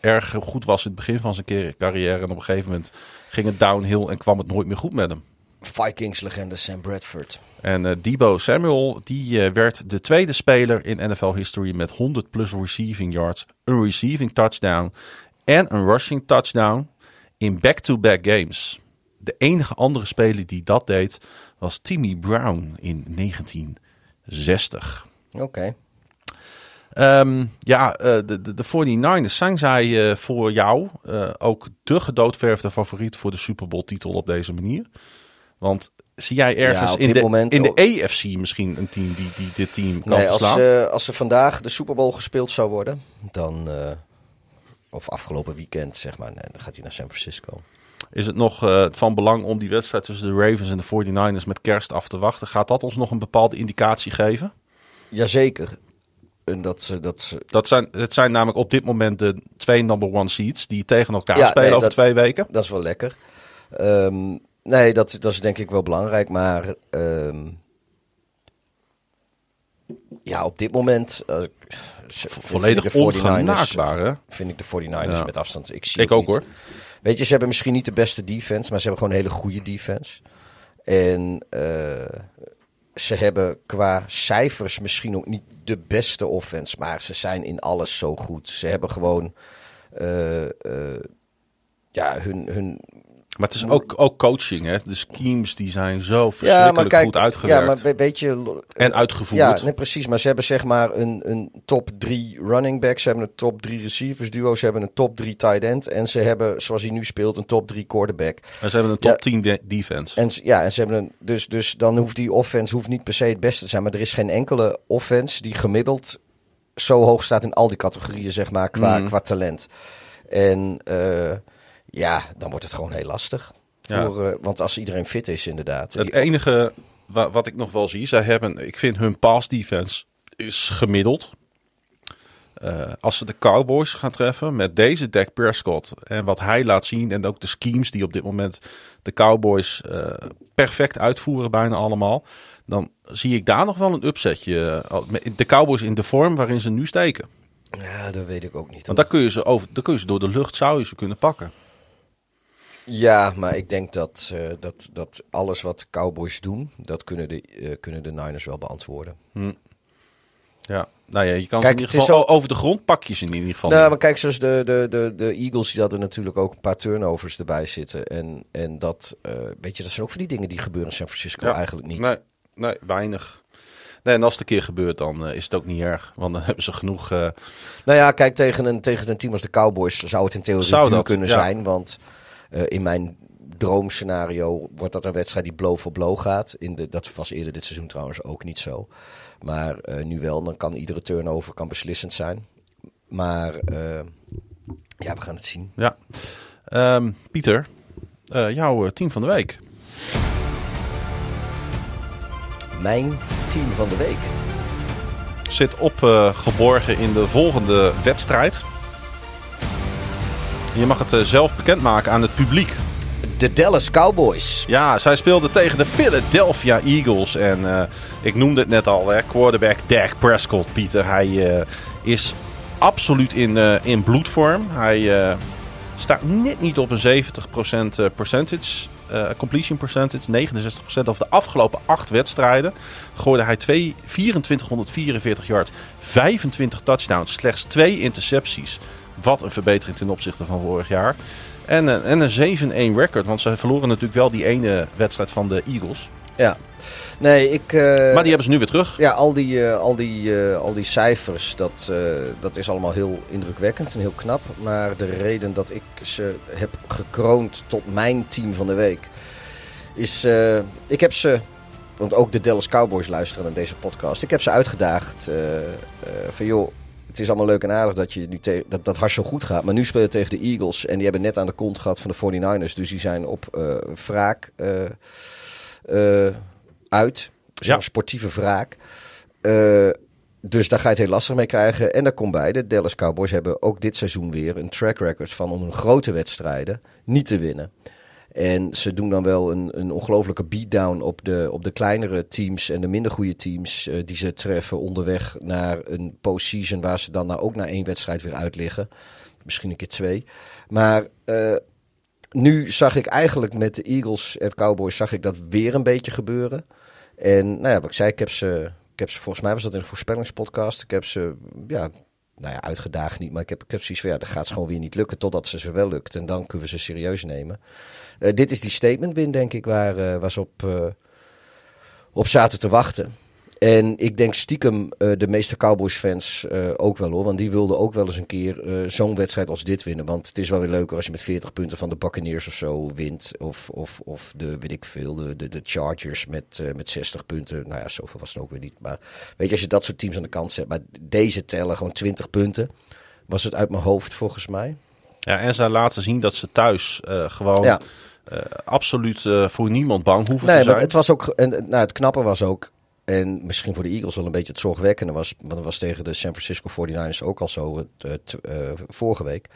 erg goed was in het begin van zijn car- carrière. En op een gegeven moment ging het downhill en kwam het nooit meer goed met hem. Vikings-legende Sam Bradford. En eh, Debo Samuel, die eh, werd de tweede speler in NFL history met 100 plus receiving yards, een receiving touchdown en een rushing touchdown in back-to-back games. De enige andere speler die dat deed was Timmy Brown in 1960. Oké. Ehm, ja, eh, de, de, de 49ers zijn zij voor jou ook de gedoodverfde favoriet voor de Super Bowl titel op deze manier. Want zie jij ergens in, de, moment in de EFC misschien een team die, die dit team kan Nee, als, eh, als er vandaag de Super Bowl gespeeld zou worden, dan... eh, of afgelopen weekend, zeg maar. Nee, dan gaat hij naar San Francisco. Is het nog eh, van belang om die wedstrijd tussen de Ravens en de 49ers met kerst af te wachten? Gaat dat ons nog een bepaalde indicatie geven? Jazeker. En dat ze... Dat ze Dat zijn, het zijn namelijk op dit moment de twee number one seeds die tegen elkaar Ja, spelen nee, over dat- twee weken. dat is wel lekker. Ehm, nee, dat, dat is denk ik wel belangrijk. Maar ehm, ja, op dit moment... eh, Volledig vind ik de 49ers ongenaakbaar, hè? Vind ik de 49ers Ja. met afstand. Ik, zie Ik ook niet. hoor. Weet je, ze hebben misschien niet de beste defense, maar ze hebben gewoon een hele goede defense. En eh, ze hebben qua cijfers misschien ook niet de beste offense, maar ze zijn in alles zo goed. Ze hebben gewoon eh, ja, hun, hun Maar het is ook, ook coaching, hè? De schemes die zijn zo verschrikkelijk goed uitgewerkt. Ja, maar we- weet je... En uitgevoerd. Ja, nee, precies. Maar ze hebben zeg maar een, een top 3 running back. Ze hebben een top 3 receivers duo. Ze hebben een top 3 tight end. En ze hebben, zoals hij nu speelt, een top 3 quarterback. En ze hebben een Ja. top 10 de- defense. En, ja, en ze hebben een, dus, dus dan hoeft die offense hoeft niet per se het beste te zijn. Maar er is geen enkele offense die gemiddeld zo hoog staat in al die categorieën, zeg maar, qua, Mhm. qua talent. En eh, ja, dan wordt het gewoon heel lastig. Ja. Voor, eh, want als iedereen fit is, inderdaad. Het enige wa- wat ik nog wel zie, zij hebben, ik vind hun pass defense is gemiddeld. Eh, als ze de Cowboys gaan treffen met deze Dak Prescott en wat hij laat zien en ook de schemes die op dit moment de Cowboys eh, perfect uitvoeren bijna allemaal, dan zie ik daar nog wel een upsetje. De Cowboys in de vorm waarin ze nu steken. Ja, dat weet ik ook niet. Want daar kun je ze, over, daar kun je ze door de lucht zou je ze kunnen pakken. Ja, maar ik denk dat, eh, dat, dat alles wat Cowboys doen, dat kunnen de, eh, kunnen de Niners wel beantwoorden. Ja, nou ja, je kan Kijk, ze in het ieder is geval zo- over de grond pak je ze in ieder geval. Nou, maar kijk, zoals de, de, de, de Eagles, die hadden natuurlijk ook een paar turnovers erbij zitten. En, en dat, eh, weet je, dat zijn ook van die dingen die gebeuren in San Francisco Ja. eigenlijk niet. Nee, nee, weinig. Nee, en als het een keer gebeurt, dan is het ook niet erg. Want dan hebben ze genoeg. eh, Nou ja, kijk, tegen een, tegen een team als de Cowboys zou het in theorie Zou duur dat, kunnen ja. zijn. Want eh, in mijn droomscenario wordt dat een wedstrijd die blow voor blow gaat. In de, dat was eerder dit seizoen trouwens ook niet zo. Maar eh, nu wel, dan kan iedere turnover kan beslissend zijn. Maar eh, ja, we gaan het zien. ja. Ehm, Pieter, jouw team van de week. Mijn team van de week. Zit opgeborgen in de volgende wedstrijd. Je mag het eh, zelf bekendmaken aan het publiek. De Dallas Cowboys. Ja, zij speelden tegen de Philadelphia Eagles. En eh, ik noemde het net al, hè, quarterback Dak Prescott, Pieter. Hij eh, is absoluut in, in bloedvorm. Hij staat net niet op een 70% eh, percentage, completion percentage. 69% over de afgelopen acht wedstrijden. Gooide hij twee, 2444 yards, 25 touchdowns, slechts twee intercepties. Wat een verbetering ten opzichte van vorig jaar. En, een- en een 7-1 record, want ze verloren natuurlijk wel die ene wedstrijd van de Eagles. Ja. Nee, ik... eh, Maar die hebben ze nu weer terug. Ja, al die, eh, al die, eh, al die cijfers, dat, eh, dat is allemaal heel indrukwekkend en heel knap. Maar de reden dat ik ze heb gekroond tot mijn team van de week, is... eh, ik heb ze, want ook de Dallas Cowboys luisteren naar deze podcast. Ik heb ze uitgedaagd eh, eh, van joh, het is allemaal leuk en aardig dat, je nu dat, dat zo goed gaat. Maar nu speel je tegen de Eagles en die hebben net aan de kont gehad van de 49ers. Dus die zijn op eh wraak eh, eh, uit. Ja. sportieve wraak. Dus daar ga je het heel lastig mee krijgen. En daar komt bij, de Dallas Cowboys hebben ook dit seizoen weer een track record van om een grote wedstrijden niet te winnen. En ze doen dan wel een, een ongelofelijke beatdown op de, op de kleinere teams en de minder goede teams eh, die ze treffen onderweg naar een postseason waar ze dan nou ook na één wedstrijd weer uit liggen. Misschien een keer twee. Maar eh, nu zag ik eigenlijk met de Eagles en Cowboys zag ik dat weer een beetje gebeuren. En nou ja, wat ik zei, ik heb ze, ik heb ze volgens mij was dat in een voorspellingspodcast. Ik heb ze, ja, nou ja, uitgedaagd niet, maar ik heb, ik heb zoiets van, ja, dat gaat ze gewoon weer niet lukken totdat ze ze wel lukt. En dan kunnen we ze serieus nemen. Eh, dit is die statement win, denk ik, waar, eh, waar ze op, eh, op zaten te wachten. En ik denk stiekem eh, de meeste Cowboys-fans eh, ook wel hoor. Want die wilden ook wel eens een keer eh, zo'n wedstrijd als dit winnen. Want het is wel weer leuker als je met 40 punten van de Buccaneers of zo wint. Of, of, of de, weet ik veel, de, de, de Chargers met, eh, met 60 punten. Nou ja, zoveel was het ook weer niet. Maar weet je, als je dat soort teams aan de kant zet. Maar deze tellen gewoon 20 punten. Was het uit mijn hoofd volgens mij. Ja, en zij laten zien dat ze thuis eh, gewoon Ja. Eh, absoluut eh, voor niemand bang hoeven Nee, te maar zijn. het was ook. En, nou, het knappe was ook. En misschien voor de Eagles wel een beetje het zorgwekkende was. Want het was tegen de San Francisco 49ers ook al zo het, eh, vorige week.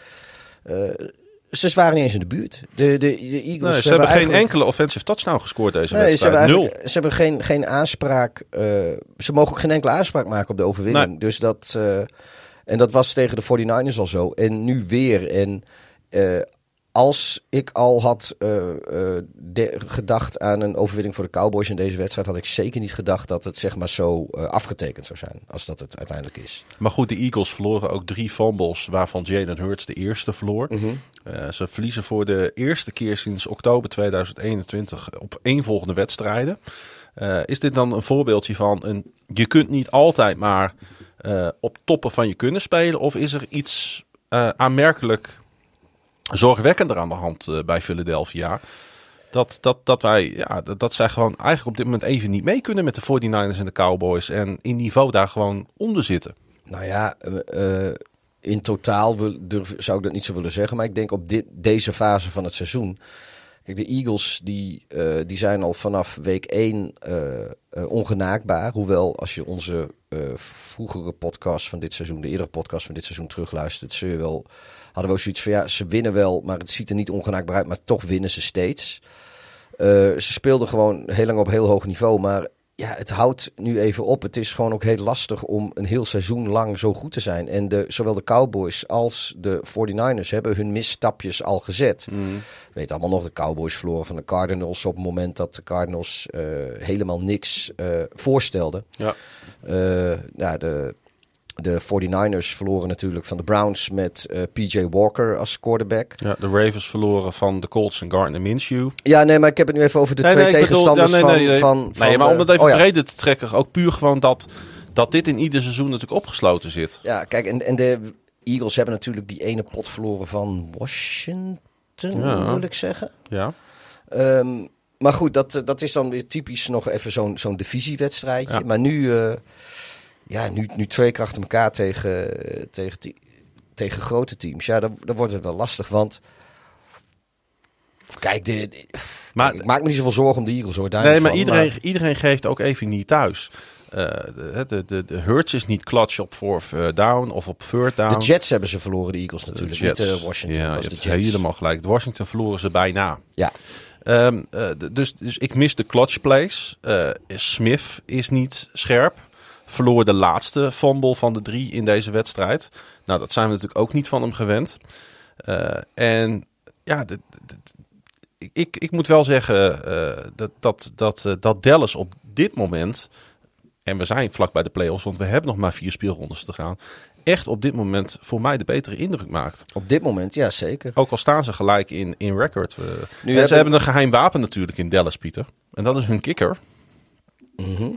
Ze waren niet eens in de buurt. De, de, de Eagles Nee, ze hebben geen enkele offensive touchdown gescoord deze Nee, ze wedstrijd. hebben, Nul. eigenlijk- ze hebben geen, geen aanspraak. ze mogen ook geen enkele aanspraak maken op de overwinning. Nee. Dus dat. en dat was tegen de 49ers al zo. En nu weer. En eh, als ik al had eh, eh, de- gedacht aan een overwinning voor de Cowboys in deze wedstrijd, had ik zeker niet gedacht dat het zeg maar zo eh, afgetekend zou zijn. Als dat het uiteindelijk is. Maar goed, de Eagles verloren ook drie fumbles, waarvan Jalen Hurts de eerste verloor. Mhm. Ze verliezen voor de eerste keer sinds oktober 2021 op één volgende wedstrijden. Is dit dan een voorbeeldje van een, je kunt niet altijd maar op toppen van je kunnen spelen? Of is er iets aanmerkelijk zorgwekkender aan de hand eh, bij Philadelphia? Dat, dat, dat wij, ja, dat, dat zij gewoon eigenlijk op dit moment even niet mee kunnen met de 49ers en de Cowboys. En in niveau daar gewoon onder zitten. Nou ja, eh, eh, in totaal durf, zou ik dat niet zo willen zeggen. Maar ik denk op dit, deze fase van het seizoen. Kijk, de Eagles die, die zijn al vanaf week 1 eh, eh, ongenaakbaar. Hoewel, als je onze vroegere podcast van dit seizoen, de eerdere podcast van dit seizoen terugluistert, zul je wel, hadden we ook zoiets van ja, ze winnen wel, maar het ziet er niet ongenaakbaar uit, maar toch winnen ze steeds. Eh, ze speelden gewoon heel lang op heel hoog niveau, maar ja, het houdt nu even op. Het is gewoon ook heel lastig om een heel seizoen lang zo goed te zijn. En de, zowel de Cowboys als de 49ers hebben hun misstapjes al gezet. Weet allemaal nog, de Cowboys verloren van de Cardinals op het moment dat de Cardinals eh, helemaal niks eh, voorstelden. Ja. Eh, ja, de, de 49ers verloren natuurlijk van de Browns met eh, PJ Walker als quarterback. Ja, de Ravens verloren van de Colts en Gardner Minshew. Ja, nee, maar ik heb het nu even over de Nee, twee nee, ik bedoel- tegenstanders ja, nee, nee, nee. van, van, van... Nee, maar om eh, het even oh ja. breder te trekken, ook puur gewoon dat, dat dit in ieder seizoen natuurlijk opgesloten zit. Ja, kijk, en, en de Eagles hebben natuurlijk die ene pot verloren van Washington, Ja. wil ik zeggen. Ja. Ehm, maar goed, dat, eh, dat is dan weer typisch nog even zo'n zo'n divisiewedstrijdje. Maar nu, ja, nu, nu twee keer achter elkaar tegen, eh, tegen, tegen grote teams. Ja, dan, dan wordt het wel lastig, want... Kijk, de, de- Maar, ik maak me niet zoveel zorgen om de Eagles hoor. daar nee, maar van, iedereen, iedereen geeft ook even niet thuis. Eh, de, de, de, de Hurts is niet clutch op fourth eh, down of op third down. De Jets hebben ze verloren, de Eagles natuurlijk. De Jets. Niet eh, Washington, Ja, was de Jets. helemaal gelijk. De Washington verloren ze bijna. Ja, Ehm, eh, dus, dus ik mis de clutch plays. Eh, Smith is niet scherp. Verloor de laatste fumble van de drie in deze wedstrijd. Nou, dat zijn we natuurlijk ook niet van hem gewend. Eh, en ja, ik, ik moet wel zeggen eh, dat, dat, dat, eh, dat Dallas op dit moment... En we zijn vlak bij de playoffs, want we hebben nog maar vier speelrondes te gaan. Echt op dit moment voor mij de betere indruk maakt. op dit moment, ja zeker. Ook al staan ze gelijk in, in record. Nu en heb ze ik- hebben een geheim wapen natuurlijk in Dallas, Pieter. En dat is hun kikker. Mhm.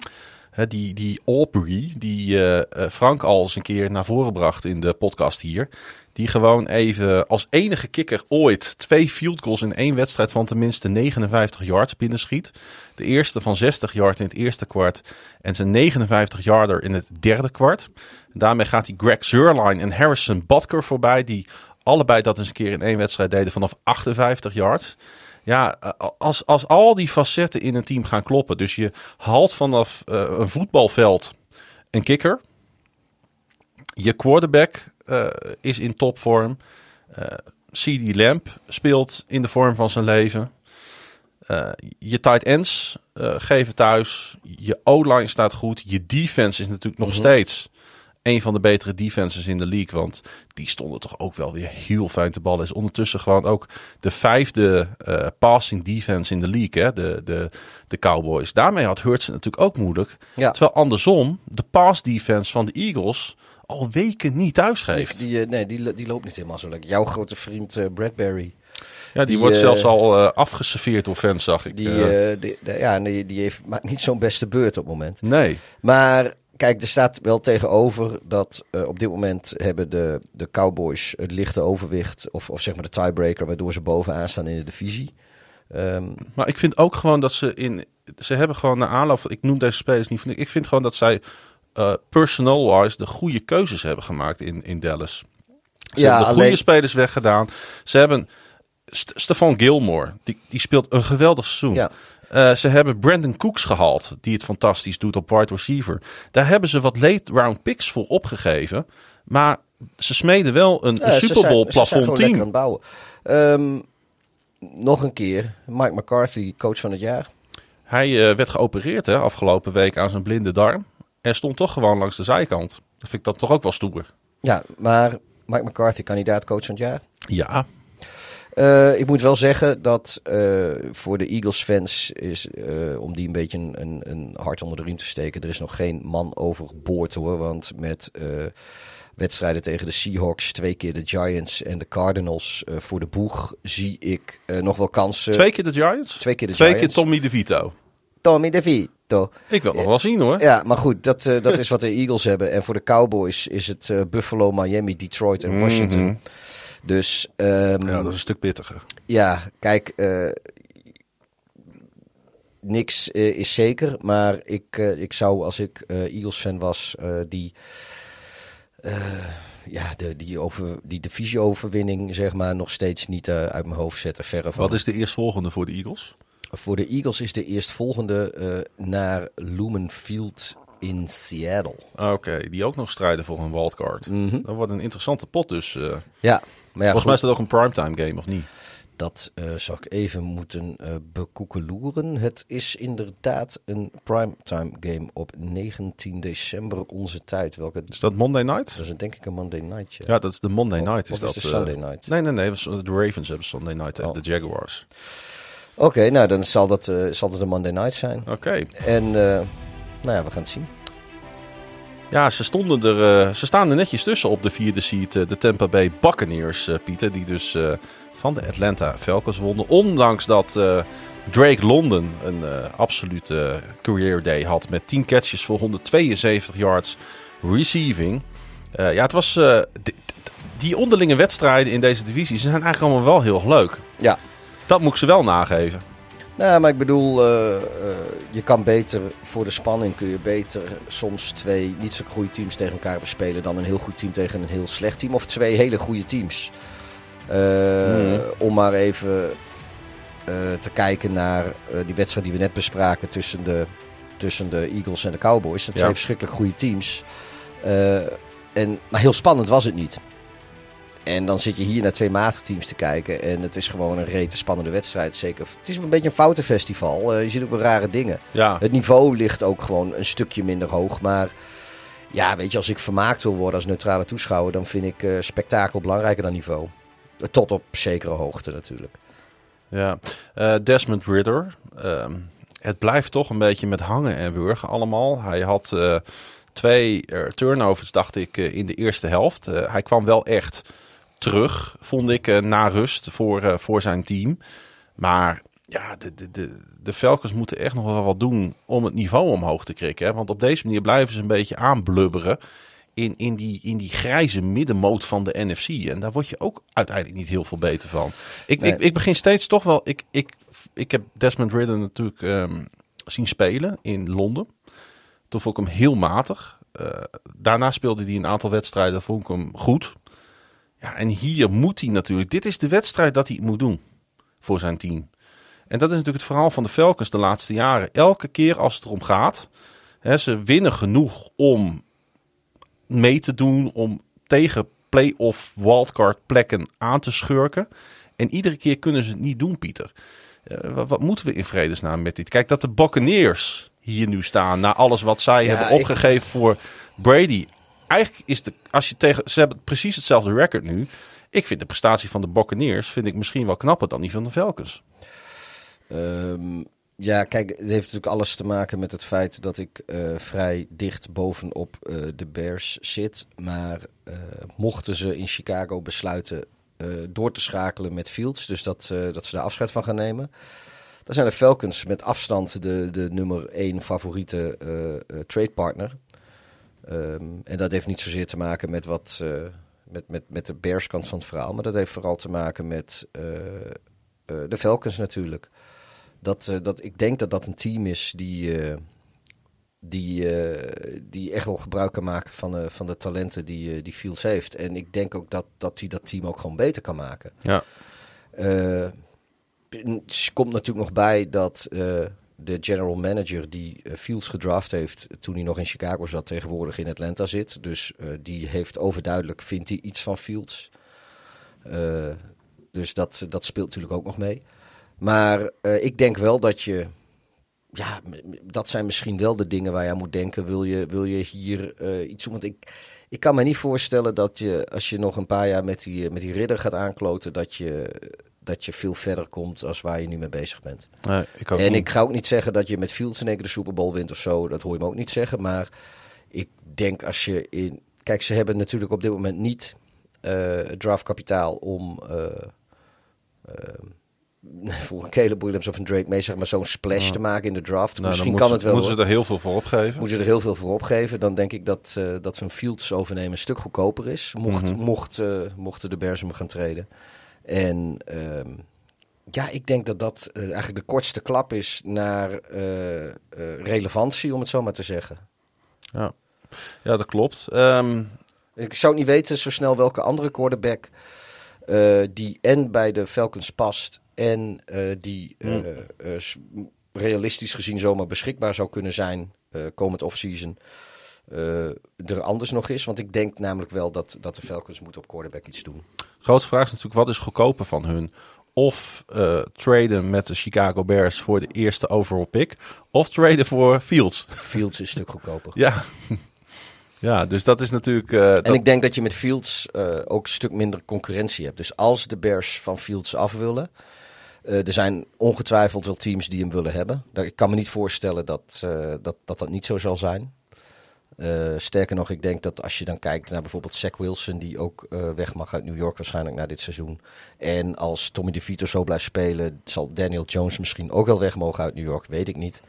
Die, die Aubrey, die eh, eh, Frank al eens een keer naar voren bracht in de podcast hier. Die gewoon even als enige kikker ooit twee field goals in één wedstrijd van tenminste 59 yards binnenschiet. De eerste van 60 yard in het eerste kwart en zijn 59 yarder in het derde kwart. Daarmee gaat hij Greg Zerline en Harrison Butker voorbij, die allebei dat eens een keer in één wedstrijd deden vanaf 58 yards. Ja, eh, als, als al die facetten in een team gaan kloppen. Dus je haalt vanaf eh, een voetbalveld een kikker. Je quarterback eh, is in topvorm. Eh CD Lamp speelt in de vorm van zijn leven. Je tight ends geven thuis. Je O-line staat goed. Je defense is natuurlijk nog steeds een van de betere defenses in de league. Want die stonden toch ook wel weer heel fijn te ballen. Is ondertussen gewoon ook de vijfde eh, passing defense in de league. Hè? De, de, de Cowboys. Daarmee had Hurts het natuurlijk ook moeilijk. Ja. Terwijl andersom de pass defense van de Eagles al weken niet thuisgeeft. Die, eh, nee, die, die loopt niet helemaal zo lekker. Jouw grote vriend eh, Bradbury, Ja, die, die, wordt zelfs al afgeserveerd door fans, zag ik. die, die, ja, nee, die heeft, maakt niet zo'n beste beurt op het moment. nee. Maar kijk, er staat wel tegenover dat eh, op dit moment hebben de, de Cowboys het lichte overwicht. Of, of zeg maar de tiebreaker, waardoor ze bovenaan staan in de divisie. Ehm, Maar ik vind ook gewoon dat ze in. Ze hebben gewoon na aanloop. Ik noem deze spelers niet van. Ik vind gewoon dat zij uh, personal-wise de goede keuzes hebben gemaakt in, in Dallas. Ze Ja, hebben de alleen- goede spelers weggedaan. Ze hebben St Stefan Gilmore. Die, die speelt een geweldig seizoen. ja. Uh, ze hebben Brandon Cooks gehaald, die het fantastisch doet op wide receiver. Daar hebben ze wat late round picks voor opgegeven. Maar ze smeden wel een, Ja, Super Bowl ze zijn plafond aan team. bouwen. Ehm, nog een keer, Mike McCarthy, coach van het jaar. Hij uh, werd geopereerd hè, afgelopen week aan zijn blinde darm. En stond toch gewoon langs de zijkant. Dat vind ik dan toch ook wel stoer. Ja, maar Mike McCarthy, kandidaat coach van het jaar. Ja, Uh, ik moet wel zeggen dat uh, voor de Eagles fans is, uh, om die een beetje een, een, een, hart onder de riem te steken, er is nog geen man overboord hoor. Want met wedstrijden tegen de Seahawks, twee keer de Giants en de Cardinals voor de boeg, zie ik nog wel kansen. Twee keer de Giants? Twee keer de twee Giants. keer Tommy DeVito. Tommy DeVito. Ik wil nog wel zien hoor. Ja, maar goed, dat, dat is wat de Eagles hebben. En voor de Cowboys is het Buffalo, Miami, Detroit en Washington. Mm -hmm. Dus um, ja, dat is een stuk pittiger. Ja, kijk, uh, niks uh, is zeker, maar ik, uh, ik zou als ik Eagles fan was, die ja, de, die, over, die divisieoverwinning zeg maar, nog steeds niet uit mijn hoofd zetten. Verre van. Wat is de eerstvolgende voor de Eagles? Voor de Eagles is de eerstvolgende naar Lumen Field in Seattle. Oké, die ook nog strijden voor een wildcard. Mm -hmm. Dat wordt een interessante pot dus. Uh, ja, maar ja, volgens mij is dat ook een primetime game, of niet? Dat uh, zou ik even moeten uh, bekoekeloeren. Het is inderdaad een primetime game op 19 december onze tijd. Welke... Is dat Monday Night? Dat is denk ik een Monday Night. Ja, ja dat is de Monday of, Night. Is, is dat de Sunday Night? Nee, nee, nee. De Ravens hebben Sunday Night tegen oh. de Jaguars. Oké, okay, nou dan zal dat, uh, zal dat een Monday Night zijn. Oké. Okay. En nou ja, we gaan het zien. Ja, ze, stonden er, uh, ze staan er netjes tussen op de vierde seat. Uh, de Tampa Bay Buccaneers, uh, Pieter. Die dus van de Atlanta Falcons wonnen. Ondanks dat Drake London een absolute career day had. Met 10 catches voor 172 yards receiving. ja, het was... die onderlinge wedstrijden in deze divisie zijn eigenlijk allemaal wel heel leuk. Ja. Dat moet ik ze wel nageven. Nou, maar ik bedoel, uh, uh, je kan beter voor de spanning kun je beter soms twee niet zo goede teams tegen elkaar bespelen dan een heel goed team tegen een heel slecht team. Of twee hele goede teams. Uh, mm. Om maar even te kijken naar die wedstrijd die we net bespraken tussen de, tussen de Eagles en de Cowboys. Dat zijn ja. verschrikkelijk goede teams. en, maar heel spannend was het niet. En dan zit je hier naar twee matige teams te kijken. En het is gewoon een rete spannende wedstrijd. Zeker. Het is een beetje een foutenfestival. Uh, je ziet ook wel rare dingen. Ja. Het niveau ligt ook gewoon een stukje minder hoog. Maar ja, weet je, als ik vermaakt wil worden als neutrale toeschouwer, dan vind ik uh, spektakel belangrijker dan niveau. Tot op zekere hoogte natuurlijk. Ja, uh, Desmond Ritter. Uh, het blijft toch een beetje met hangen en wurgen allemaal. Hij had twee turnovers, dacht ik, in de eerste helft. hij kwam wel echt terug, vond ik, uh, na rust voor, uh, voor zijn team. Maar ja, de, de, de, de Falcons moeten echt nog wel wat doen om het niveau omhoog te krikken. Hè? Want op deze manier blijven ze een beetje aanblubberen in, in, die, in die grijze middenmoot van de NFC. En daar word je ook uiteindelijk niet heel veel beter van. Ik, nee. ik, ik begin steeds toch wel... Ik, ik, ik heb Desmond Ridder natuurlijk um, zien spelen in Londen. Toen vond ik hem heel matig. Uh, daarna speelde hij een aantal wedstrijden, vond ik hem goed. Ja, en hier moet hij natuurlijk. Dit is de wedstrijd dat hij moet doen voor zijn team. En dat is natuurlijk het verhaal van de Falcons de laatste jaren. Elke keer als het erom gaat, hè, ze winnen genoeg om mee te doen, om tegen play-off wildcard plekken aan te schurken. En iedere keer kunnen ze het niet doen, Pieter. Uh, wat, wat, moeten we in vredesnaam met dit? Kijk, dat de Buccaneers hier nu staan, na alles wat zij ja, hebben opgegeven ik... voor Brady eigenlijk is de, als je tegen, ze hebben precies hetzelfde record nu. Ik vind de prestatie van de Buccaneers vind ik misschien wel knapper dan die van de Falcons. Um, ja, kijk, het heeft natuurlijk alles te maken met het feit dat ik uh, vrij dicht bovenop uh, de Bears zit. Maar uh, mochten ze in Chicago besluiten door te schakelen met Fields, dus dat, dat ze daar afscheid van gaan nemen. Dan zijn de Falcons met afstand de, de nummer 1 favoriete trade partner. Um, en dat heeft niet zozeer te maken met wat uh, met, met, met de Bears-kant van het verhaal, maar dat heeft vooral te maken met uh, uh, de Falcons natuurlijk. Dat, dat, ik denk dat dat een team is die, die, die echt wel gebruik kan maken van, van de talenten die, die Fields heeft. En ik denk ook dat, dat hij dat team ook gewoon beter kan maken. Ja. komt natuurlijk nog bij dat de general manager die uh, Fields gedraft heeft toen hij nog in Chicago zat, tegenwoordig in Atlanta zit. Dus uh, die heeft overduidelijk, vindt hij iets van Fields. Uh, dus dat, dat speelt natuurlijk ook nog mee. Maar ik denk wel dat je, ja, dat zijn misschien wel de dingen waar je aan moet denken. Wil je, wil je hier iets doen? Want ik, ik kan me niet voorstellen dat je, als je nog een paar jaar met die, met die ridder gaat aankloten, dat je dat je veel verder komt als waar je nu mee bezig bent. Nee, ik en niet. ik ga ook niet zeggen dat je met Fields in één keer de Super Bowl wint of zo. Dat hoor je me ook niet zeggen. Maar ik denk als je in... Kijk, ze hebben natuurlijk op dit moment niet uh, draftkapitaal om... Uh, uh, voor een Caleb Williams of een Drake mee, zeg maar, zo'n splash Ja. te maken in de draft. Nou, Misschien kan het wel. Moeten ze er heel veel voor opgeven? Moeten ze er heel veel voor opgeven. Dan denk ik dat, eh dat zo'n Fields overnemen een stuk goedkoper is. Mocht, mocht, eh, mochten de Bears hem gaan treden. En ehm, ja, ik denk dat dat eh, eigenlijk de kortste klap is naar eh, eh, relevantie, om het zo maar te zeggen. Ja, dat klopt. Ehm, Ik zou niet weten zo snel welke andere quarterback die en bij de Falcons past en die Hmm. realistisch gezien zomaar beschikbaar zou kunnen zijn komend offseason. Eh er anders nog is. Want ik denk namelijk wel dat, dat de Falcons moeten op quarterback iets doen. Grootste vraag is natuurlijk, wat is goedkoper van hun? Of eh, traden met de Chicago Bears voor de eerste overall pick. Of traden voor Fields. Fields is een stuk goedkoper. Ja, ja dus dat is natuurlijk... eh, dat- En ik denk dat je met Fields ook een stuk minder concurrentie hebt. Dus als de Bears van Fields af willen. eh, er zijn ongetwijfeld wel teams die hem willen hebben. Ik kan me niet voorstellen dat dat, dat, dat niet zo zal zijn. Eh, sterker nog, ik denk dat als je dan kijkt naar bijvoorbeeld Zach Wilson, die ook eh, weg mag uit New York waarschijnlijk na dit seizoen. En als Tommy DeVito zo blijft spelen, zal Daniel Jones misschien ook wel weg mogen uit New York, weet ik niet.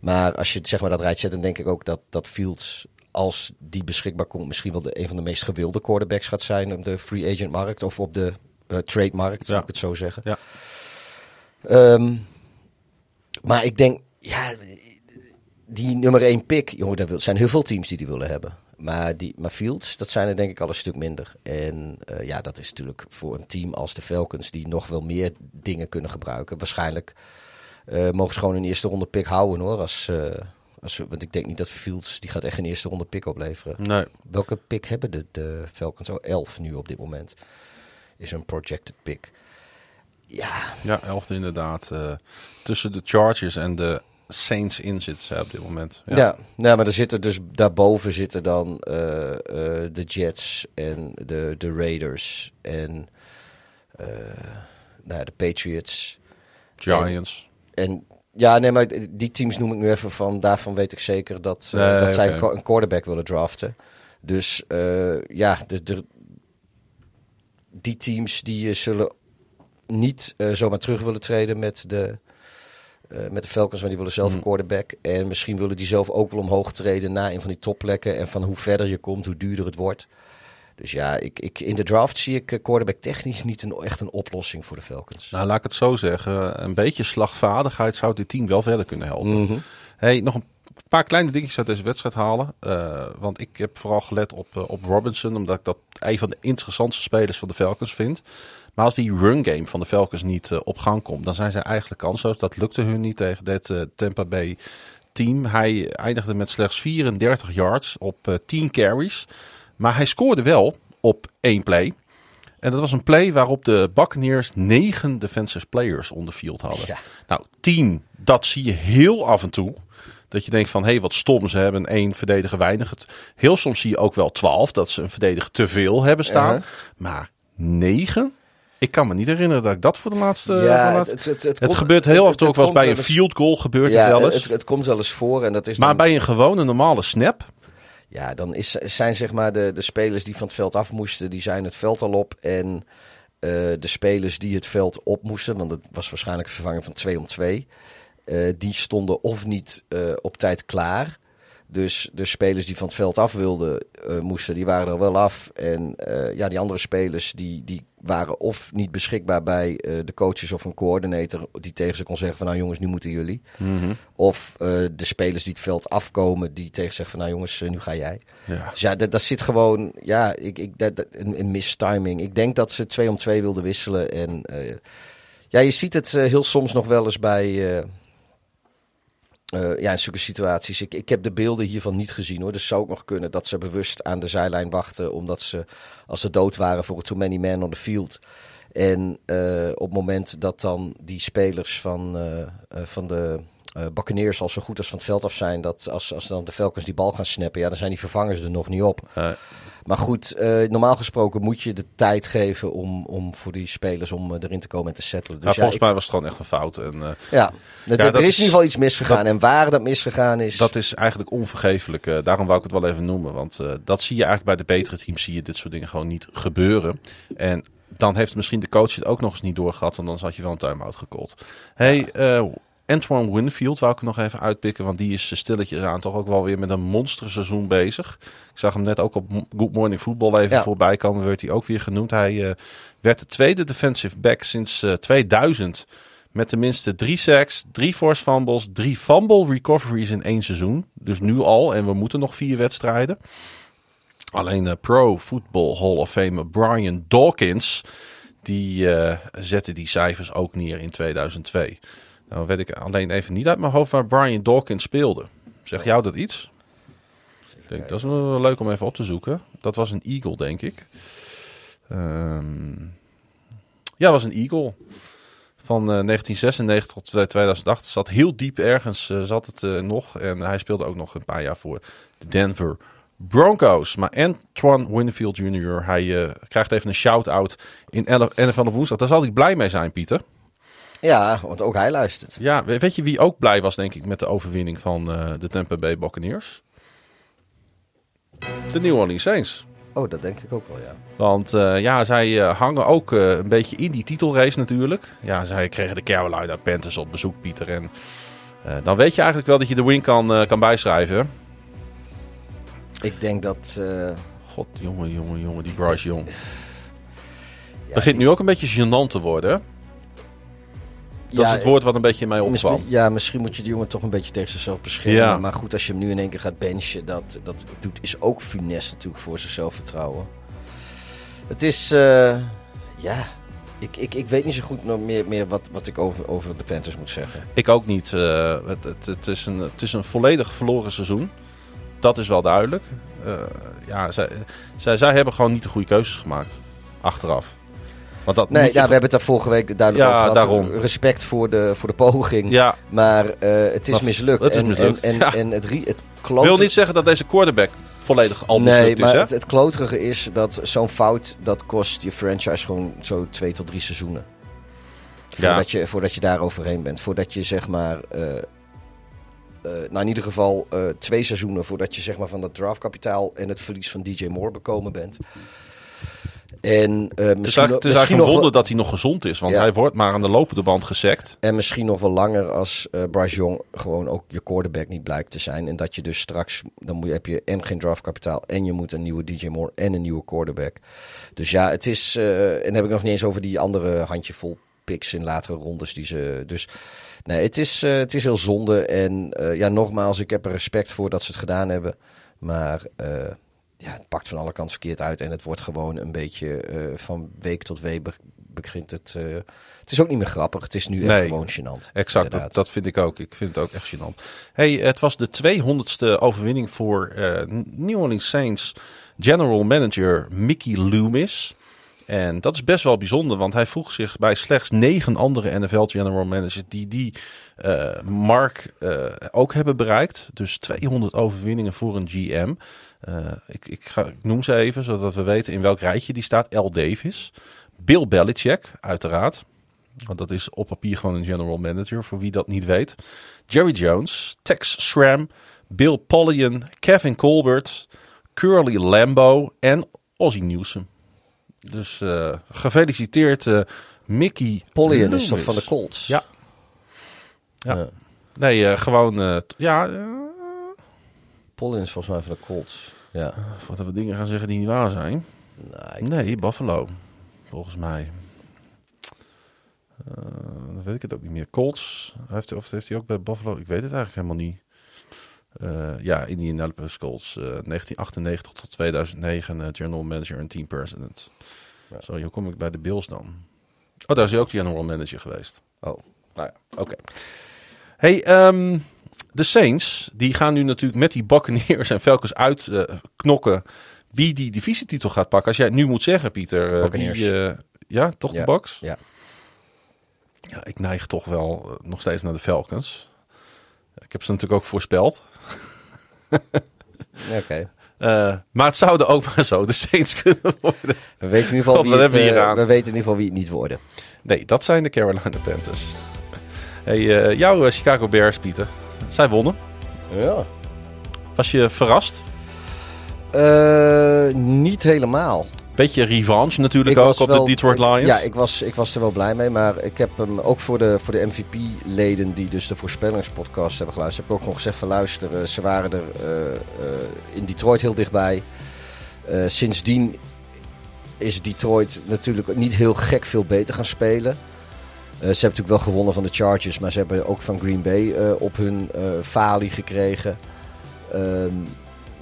Maar als je zeg maar, dat rijdt zet, dan denk ik ook dat, dat Fields, als die beschikbaar komt, misschien wel de, een van de meest gewilde quarterbacks gaat zijn op de free agent markt of op de eh trade markt, Ja. moet ik het zo zeggen. Ja. Ehm, maar ik denk, ja, die nummer 1 pick, jongen, daar zijn heel veel teams die die willen hebben. Maar, die, maar Fields, dat zijn er denk ik al een stuk minder. En eh, ja, dat is natuurlijk voor een team als de Falcons, die nog wel meer dingen kunnen gebruiken. Waarschijnlijk eh, mogen ze gewoon een eerste ronde pick houden hoor. Als, eh, als, want ik denk niet dat Fields, die gaat echt een eerste ronde pick opleveren. nee. Welke pick hebben de, de Falcons? Oh, 11 nu op dit moment. Is een projected pick. Ja, Ja, elfde inderdaad. tussen de Chargers en de Saints in zitten zij op dit moment. Ja, nou, maar er zitten dus daarboven zitten dan eh, eh, de Jets en de, de Raiders en eh, nou, ja, de Patriots. Giants. En ja, nee, maar die teams noem ik nu even van. Daarvan weet ik zeker dat, Nee, dat zij een qua- een quarterback willen draften. Dus ja, de, de, die teams die zullen niet zomaar terug willen treden met de, eh, met de Falcons, maar die willen zelf een quarterback. En misschien willen die zelf ook wel omhoog treden naar een van die topplekken. En van hoe verder je komt, hoe duurder het wordt. Dus ja, ik, ik, in de draft zie ik eh, quarterback technisch niet een, echt een oplossing voor de Falcons. Nou, laat ik het zo zeggen. Een beetje slagvaardigheid zou dit team wel verder kunnen helpen. Mhm. Hey, nog een paar kleine dingetjes uit deze wedstrijd halen. Eh, want ik heb vooral gelet op, op Robinson, omdat ik dat een van de interessantste spelers van de Falcons vind. Maar als die run game van de Falcons niet eh, op gang komt, dan zijn zij eigenlijk kansloos. Dat lukte hun niet tegen dit eh, Tampa Bay team. Hij eindigde met slechts 34 yards op eh 10 carries. Maar hij scoorde wel op één play. En dat was een play waarop de Buccaneers negen defensive players on the field hadden. Ja. Nou, 10, dat zie je heel af en toe. Dat je denkt van, hé, hey, wat stom, ze hebben één verdediger weinig. Heel soms zie je ook wel 12, dat ze een verdediger te veel hebben staan. Maar 9? Ik kan me niet herinneren dat ik dat voor de laatste... Ja, laatste- het, het, het, gebeurt heel af en toe ook wel eens bij een field goal gebeurt ja, het wel eens. Het, het komt wel eens voor en dat is maar dan, bij een gewone normale snap, ja, dan is, zijn zeg maar de, de spelers die van het veld af moesten, die zijn het veld al op. En eh, de spelers die het veld op moesten, want het was waarschijnlijk een vervanging van 2 om 2, die stonden of niet eh, op tijd klaar. Dus de spelers die van het veld af wilden, eh, moesten, die waren er wel af. En eh, ja, die andere spelers die, die waren of niet beschikbaar bij eh, de coaches of een coördinator die tegen ze kon zeggen van nou jongens, nu moeten jullie. Of eh, de spelers die het veld afkomen, die tegen zeggen van nou jongens, eh, nu ga jij. ja, Dus ja, dat, dat zit gewoon, ja, ik, ik, dat, dat- een, een mistiming. Ik denk dat ze twee om twee wilden wisselen. En ja, je ziet het heel soms nog wel eens bij, eh, ja, in zulke situaties. Ik, ik heb de beelden hiervan niet gezien hoor. Dus zou ook nog kunnen dat ze bewust aan de zijlijn wachten. Omdat ze, als ze dood waren voor too many men on the field. En eh, op het moment dat dan die spelers van, eh, van de Buccaneers al zo goed als van het veld af zijn. Dat als, als dan de Falcons die bal gaan snappen. Ja, dan zijn die vervangers er nog niet op. Maar goed, eh, normaal gesproken moet je de tijd geven om, om voor die spelers om eh, erin te komen en te settelen. Dus ja, volgens mij was het gewoon echt een fout. En, eh, ja, er, er is in ieder geval iets misgegaan. en waar dat misgegaan is, Dat is eigenlijk onvergeeflijk. Daarom wou ik het wel even noemen. Want dat zie je eigenlijk bij de betere teams. Zie je dit soort dingen gewoon niet gebeuren. En dan heeft misschien de coach het ook nog eens niet doorgehad. Want dan had je wel een time-out gecallt. Hey, Antoine Winfield wou ik nog even uitpikken. Want die is stilletjes aan toch ook wel weer met een monsterseizoen bezig. Ik zag hem net ook op Good Morning Football even Ja. voorbij komen. Werd hij ook weer genoemd. Hij eh, werd de tweede defensive back sinds eh, 2000. Met tenminste drie sacks, drie forced fumbles, drie fumble recoveries in één seizoen. Dus nu al. En we moeten nog vier wedstrijden. Alleen uh, Pro Football Hall of Fame Brian Dawkins, die uh, zette die cijfers ook neer in 2002. Nou weet ik alleen even niet uit mijn hoofd waar Brian Dawkins speelde. Zeg jou dat iets? Ik denk, dat is wel leuk om even op te zoeken. Dat was een Eagle, denk ik. Um, ja, was een Eagle. Van uh, 1996 tot 2008. Zat heel diep ergens, uh, zat het uh, nog. En hij speelde ook nog een paar jaar voor de Denver Broncos. Maar Antoine Winfield Jr., hij krijgt even een shout-out in NFL op woensdag. Daar zal hij blij mee zijn, Pieter. Ja, want ook hij luistert. Ja, weet je wie ook blij was, denk ik, met de overwinning van de Tampa Bay Buccaneers? De New Orleans Saints. Oh, dat denk ik ook wel, ja. Want uh, ja, zij uh, hangen ook een beetje in die titelrace natuurlijk. Ja, zij kregen de Carolina Panthers op bezoek, Pieter. En dan weet je eigenlijk wel dat je de win kan, kan bijschrijven. Ik denk dat... God, jongen, jongen, jongen, die Bryce Young. Ja, Begint die... nu ook een beetje gênant te worden, dat ja, is het woord wat een beetje in mij opkwam. Ja, misschien moet je die jongen toch een beetje tegen zichzelf beschermen. Ja. Maar goed, als je hem nu in één keer gaat benchen, dat, dat doet, is ook funest natuurlijk voor zijn zelfvertrouwen. Het is, uh, ja, ik, ik, ik weet niet zo goed nog meer, meer wat, wat ik over, over de Panthers moet zeggen. Ik ook niet. Uh, het, het, het, is een, het is een volledig verloren seizoen. Dat is wel duidelijk. Uh, ja, zij, zij, zij hebben gewoon niet de goede keuzes gemaakt. Achteraf. Want dat nee, ja, we hebben het daar vorige week duidelijk over gehad. Daarom. Respect voor de, voor de poging. Ja. Maar uh, het is maar mislukt. Het is mislukt. En, en, ja. en, het, het klote... wil niet zeggen dat deze quarterback volledig al nee, mislukt maar is. Hè? Het, het kloterige is dat zo'n fout, dat kost je franchise gewoon zo twee tot drie seizoenen. Voordat, je, voordat je daar overheen bent. Voordat je zeg maar... Uh, uh, nou, in ieder geval twee seizoenen voordat je zeg maar, van dat draftkapitaal en het verlies van DJ Moore bekomen bent. En, uh, het is eigenlijk, het is eigenlijk een wonder dat hij nog gezond is. Want ja. hij wordt maar aan de lopende band gesekt. En misschien nog wel langer als uh, Bryce Young gewoon ook je quarterback niet blijkt te zijn. En dat je dus straks, dan moet heb je en geen draftkapitaal. En je moet een nieuwe DJ Moore en een nieuwe quarterback. Dus ja, het is, uh, en dan heb ik nog niet eens over die andere handjevol picks in latere rondes. Die ze, dus nee, het is, het is heel zonde. En ja, nogmaals, ik heb er respect voor dat ze het gedaan hebben. Maar ja, het pakt van alle kanten verkeerd uit. En het wordt gewoon een beetje uh, van week tot week begint het. Uh, het is ook niet meer grappig. Het is nu echt gewoon gênant. Exact, dat, dat, vind ik ook. Ik vind het ook echt gênant. Hey, het was de 200ste overwinning voor uh, New Orleans Saints general manager Mickey Loomis. En dat is best wel bijzonder, want hij voegt zich bij slechts negen andere NFL general managers die die mark ook hebben bereikt. Dus 200 overwinningen voor een GM. Uh, ik, ik, ga, ik, noem ze even, zodat we weten in welk rijtje die staat. L. Davis. Bill Belichick, uiteraard. Want dat is op papier gewoon een general manager, voor wie dat niet weet. Jerry Jones, Tex Schramm, Bill Polian, Kevin Colbert, Curly Lambo en Ozzie Newsome. Dus uh, gefeliciteerd uh, Mickey Polian is toch van de Colts? Ja. Ja. Nee, uh, gewoon... ja... Polian is volgens mij van de Colts. Ja. Voordat we dingen gaan zeggen die niet waar zijn. Nee, nee Buffalo. Volgens mij. dan weet ik het ook niet meer. Colts. Heeft, of heeft hij ook bij Buffalo? Ik weet het eigenlijk helemaal niet. Uh, ja, Indianapolis Colts. Uh, 1998 tot 2009 uh, general manager en team president. Ja. Zo, hoe kom ik bij de Bills dan? Oh, daar is hij ook general manager geweest. Oh. Nou ja, oké. Hey, um, de Saints, die gaan nu natuurlijk met die Buccaneers en Falcons uitknokken wie die divisietitel gaat pakken. Als jij nu moet zeggen, Pieter. Uh, wie, ja, toch ja. de Bucks? Ja. Ja, ik neig toch wel nog steeds naar de Falcons. Ik heb ze natuurlijk ook voorspeld. Oké. Okay. Uh, maar het zouden ook maar zo de Saints kunnen worden. We weten in ieder geval, wie, het, uh, we weten in ieder geval wie het niet worden. Nee, dat zijn de Carolina Panthers. Hey, uh, jouw Chicago Bears, Pieter. Zij wonnen. Ja. Was je verrast? niet helemaal. Beetje revanche natuurlijk ook op de Detroit Lions. Ja, ik was, ik was er wel blij mee. Maar ik heb hem ook voor de, voor de MVP-leden die dus de voorspellingspodcast hebben geluisterd... heb ik ook gewoon gezegd van luister, ze waren er uh, uh, in Detroit heel dichtbij. Sindsdien is Detroit natuurlijk niet heel gek veel beter gaan spelen. Ze hebben natuurlijk wel gewonnen van de Chargers, maar ze hebben ook van Green Bay op hun falie gekregen. Um,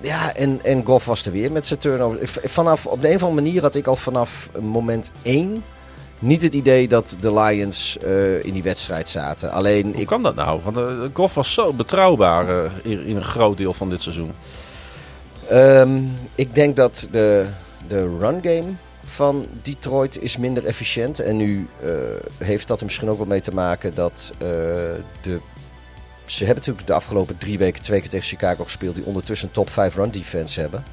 Ja, en, en Goff was er weer met zijn turnover. Vanaf, op de een of andere manier had ik al vanaf moment één niet het idee dat de Lions eh, in die wedstrijd zaten. Alleen, Hoe ik, kan dat nou? Want uh, Goff was zo betrouwbaar uh, in, in, een groot deel van dit seizoen. um, ik denk dat de, de run game van Detroit is minder efficiënt. En nu uh, heeft dat er misschien ook wel mee te maken dat uh, de... Ze hebben natuurlijk de afgelopen drie weken twee keer tegen Chicago gespeeld... die ondertussen een top 5 run defense hebben.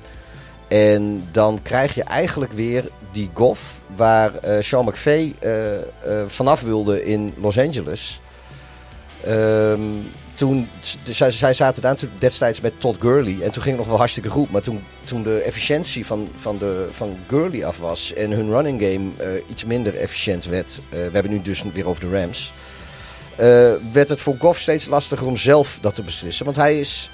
En dan krijg je eigenlijk weer die Goff waar uh, Sean McVay vanaf wilde in Los Angeles. Um, toen, zij, zij zaten daar destijds met Todd Gurley. En toen ging het nog wel hartstikke goed. Maar toen, toen de efficiëntie van, van, de, van Gurley af was. En hun running game uh, iets minder efficiënt werd. Uh, we hebben nu dus weer over de Rams. Uh, werd het voor Goff steeds lastiger om zelf dat te beslissen. Want hij is.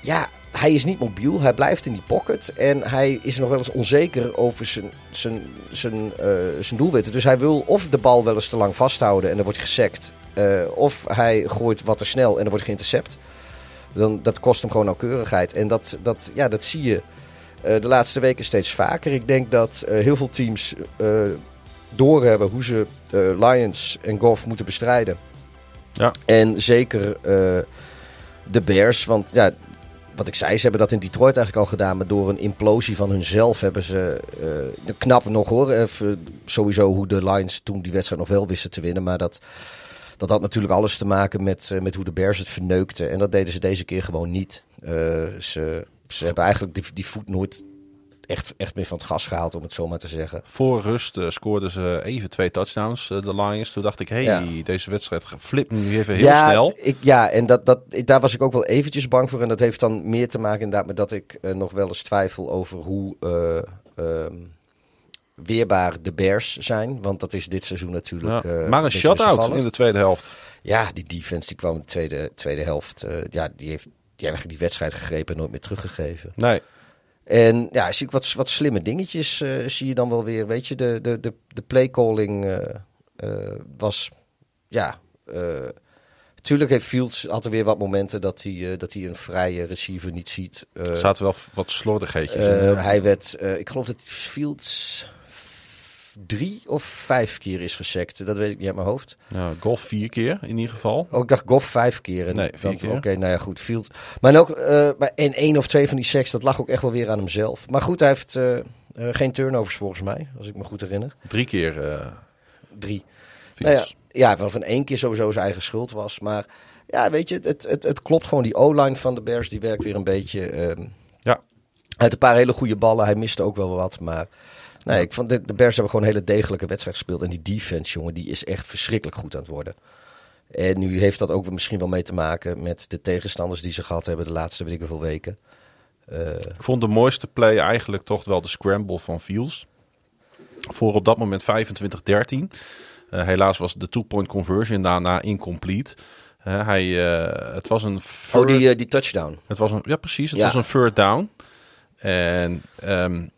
Ja, hij is niet mobiel. Hij blijft in die pocket. En hij is nog wel eens onzeker over zijn, zijn, zijn, zijn doelwitten. Dus hij wil of de bal wel eens te lang vasthouden. En dan wordt gesekt. Uh, of hij gooit wat te snel en er wordt geïntercept. Dan, dat kost hem gewoon nauwkeurigheid. En dat, dat, ja, dat zie je uh, de laatste weken steeds vaker. Ik denk dat heel veel teams doorhebben hoe ze Lions en Golf moeten bestrijden. Ja. En zeker de Bears. Want ja, wat ik zei, ze hebben dat in Detroit eigenlijk al gedaan. Maar door een implosie van hunzelf hebben ze... knap nog hoor. Even, sowieso hoe de Lions toen die wedstrijd nog wel wisten te winnen. Maar dat... Dat had natuurlijk alles te maken met, uh, met hoe de Bears het verneukten. En dat deden ze deze keer gewoon niet. Ze, ze hebben eigenlijk die, die voet nooit echt, echt meer van het gas gehaald, om het zo maar te zeggen. Voor rust uh, scoorden ze even twee touchdowns, de Lions. Toen dacht ik, hé, hey, ja. deze wedstrijd flipt nu even heel ja, snel. Ik, ja, en dat, dat, daar was ik ook wel eventjes bang voor. En dat heeft dan meer te maken inderdaad met dat ik nog wel eens twijfel over hoe... Um, weerbaar de Bears zijn. Want dat is dit seizoen natuurlijk. Ja, maar een shutout in de tweede helft. Ja, die defense die kwam in de tweede, tweede helft. Ja, die heeft die eigenlijk die wedstrijd gegrepen en nooit meer teruggegeven. Nee. En ja, zie ik wat, wat slimme dingetjes uh, zie je dan wel weer. Weet je, de, de, de, de playcalling was. Ja. Tuurlijk heeft Fields had er weer wat momenten dat hij, dat hij een vrije receiver niet ziet. er zaten wel wat slordigheidjes in. Hij werd, ik geloof dat Fields drie of vijf keer is gesekt. Dat weet ik niet uit mijn hoofd. Ja, golf vier keer in ieder geval. Oh, ik dacht golf vijf keer. En nee, vier keer. Oké, okay, nou ja, goed. Field. Maar ook, uh, maar en één of twee van die seks, dat lag ook echt wel weer aan hemzelf. Maar goed, hij heeft uh, uh, geen turnovers volgens mij, als ik me goed herinner. Drie keer. Drie. Nou ja, ja, waarvan één keer sowieso zijn eigen schuld was. Maar ja, weet je, het, het, het klopt gewoon. Die O-line van de Bears, die werkt weer een beetje... Um, ja. Uit een paar hele goede ballen. Hij miste ook wel wat, maar... Nee, ik vond de, de Bears hebben gewoon een hele degelijke wedstrijd gespeeld. En die defense, jongen, die is echt verschrikkelijk goed aan het worden. En nu heeft dat ook misschien wel mee te maken met de tegenstanders die ze gehad hebben de laatste weet ik hoeveel weken. Uh, ik vond de mooiste play eigenlijk toch wel de scramble van Fields. Voor op dat moment 25-13. Uh, helaas was de two-point conversion daarna incomplete. Uh, hij, het was een... Oh, die, die touchdown. Het was een, ja, precies. Het ja. was een third down. En um,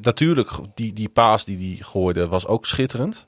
natuurlijk, die, die paas die hij gooide was ook schitterend.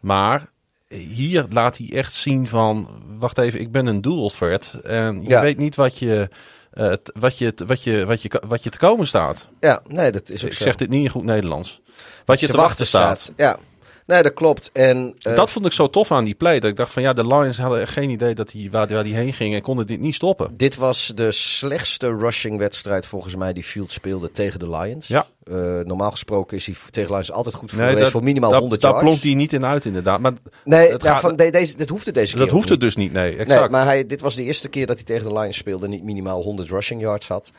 Maar hier laat hij echt zien van... Wacht even, ik ben een threat. En je ja. weet niet wat je, uh, wat, je, wat, je, wat, je, wat je te komen staat. Ja, nee, dat is ook Ik zo. zeg dit niet in goed Nederlands. Wat, wat je te, te wachten staat. staat. Ja, nee, dat klopt. En, uh, dat vond ik zo tof aan die play. Dat ik dacht van ja, de Lions hadden geen idee dat die, waar, waar die heen ging en konden dit niet stoppen. Dit was de slechtste rushing wedstrijd volgens mij die Field speelde tegen de Lions. Ja. Uh, normaal gesproken is hij tegen Lions altijd goed voor nee, geweest dat, voor minimaal dat, 100 daar yards. Daar plonk hij niet in uit inderdaad. Maar nee, het gaat, de, deze, dit hoefde deze keer Dat hoefde niet. dus niet, nee. Exact. Nee, maar hij, dit was de eerste keer dat hij tegen de Lions speelde en niet minimaal 100 rushing yards had.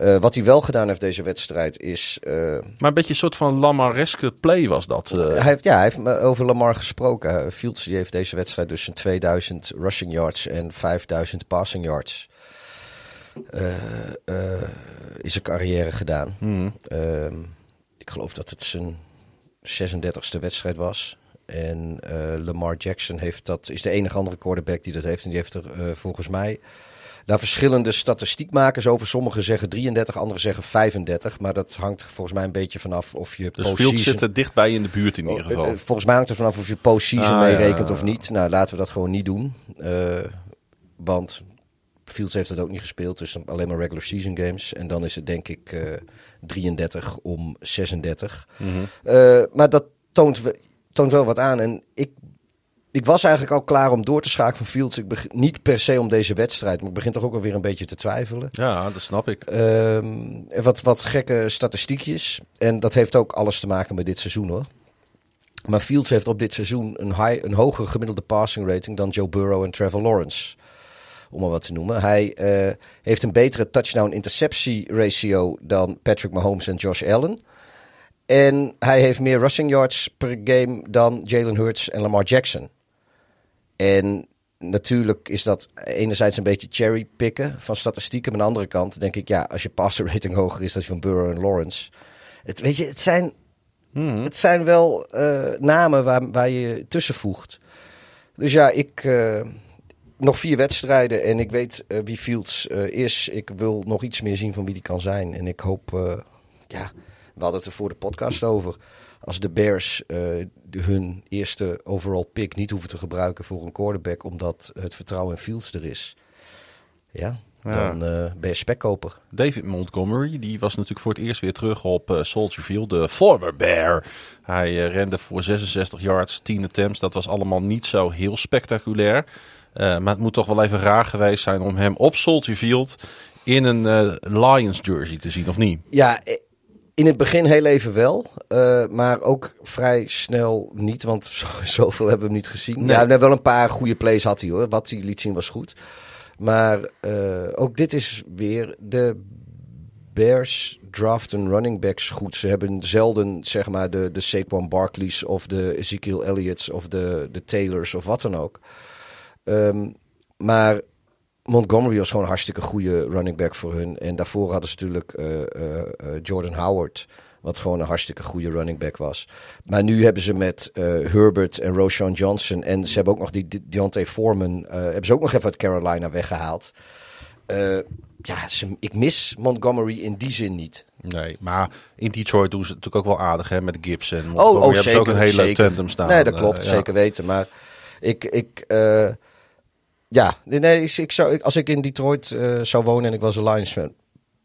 Uh, wat hij wel gedaan heeft deze wedstrijd is... Uh, maar een beetje een soort van Lamareske play was dat. Hij heeft, ja, hij heeft over Lamar gesproken. Fields die heeft deze wedstrijd dus een 2000 rushing yards en 5000 passing yards in zijn carrière gedaan. Mm. ik geloof dat het zijn 36e wedstrijd was. En uh, Lamar Jackson heeft dat, is de enige andere quarterback die dat heeft. En die heeft er volgens mij daar verschillende statistiekmakers over. Sommigen zeggen 33, anderen zeggen 35. Maar dat hangt volgens mij een beetje vanaf of je dus Fields zit er dichtbij in de buurt in ieder geval. Volgens mij hangt het vanaf of je postseason ah, meerekent ja. of niet. Nou, laten we dat gewoon niet doen. Uh, want Fields heeft het ook niet gespeeld, dus alleen maar regular season games. En dan is het denk ik eh, 33 om 36. Eh, maar dat toont, we- toont wel wat aan. En ik, ik was eigenlijk al klaar om door te schakelen van Fields. Ik begin, niet per se om deze wedstrijd, maar ik begin toch ook alweer een beetje te twijfelen. Ja, dat snap ik. Ehm, wat, wat gekke statistiekjes. En dat heeft ook alles te maken met dit seizoen hoor. Maar Fields heeft op dit seizoen een, high, een hogere gemiddelde passing rating dan Joe Burrow en Trevor Lawrence. Om maar wat te noemen. Hij eh, heeft een betere touchdown-interceptie ratio dan Patrick Mahomes en Josh Allen. En hij heeft meer rushing yards per game dan Jalen Hurts en Lamar Jackson. En natuurlijk is dat enerzijds een beetje cherrypicken van statistieken. Maar aan de andere kant denk ik, ja, als je passer rating hoger is dan van Burrow en Lawrence. Het, weet je, het zijn, het zijn wel eh, namen waar, waar je tussen voegt. Dus ja, ik... eh, nog vier wedstrijden en ik weet eh, wie Fields eh, is. Ik wil nog iets meer zien van wie die kan zijn. En ik hoop, eh, ja, we hadden het er voor de podcast over. Als de Bears eh, de- hun eerste overall pick niet hoeven te gebruiken voor een quarterback, omdat het vertrouwen in Fields er is. Ja, Ja. dan eh, ben je spekkoper. David Montgomery, die was natuurlijk voor het eerst weer terug op eh, Soldier Field, de former Bear. Hij rende voor 66 yards, 10 attempts. Dat was allemaal niet zo heel spectaculair. Eh, maar het moet toch wel even raar geweest zijn om hem op Soldier Field in een eh, Lions jersey te zien, of niet? Ja, eh, in het begin heel even wel, maar ook vrij snel niet, want zo, zoveel hebben we hem niet gezien. Nee. Heeft wel een paar goede plays had hij hoor. Wat hij liet zien was goed. Maar ook dit is weer de Bears draften running backs goed. Ze hebben zelden zeg maar de, de Saquon Barkleys of de Ezekiel Elliott's of de, de Taylors of wat dan ook. Ehm, maar Montgomery was gewoon een hartstikke goede running back voor hun. En daarvoor hadden ze natuurlijk eh, eh, eh, Jordan Howard. Wat gewoon een hartstikke goede running back was. Maar nu hebben ze met Herbert en Roshan Johnson. En ze hebben ook nog die De- Deontay Foreman. hebben ze ook nog even uit Carolina weggehaald. Eh, ja, ze, ik mis Montgomery in die zin niet. Nee, maar in Detroit doen ze het natuurlijk ook wel aardig hè, met Gibson. Oh, oh hebben ze zeker. ook een hele zeker. tandem staan. Nee, dat klopt. ja. Zeker weten. Maar ik... ik ja, nee, ik, ik zou, ik- als ik in Detroit eh, zou wonen en ik was een Lions fan...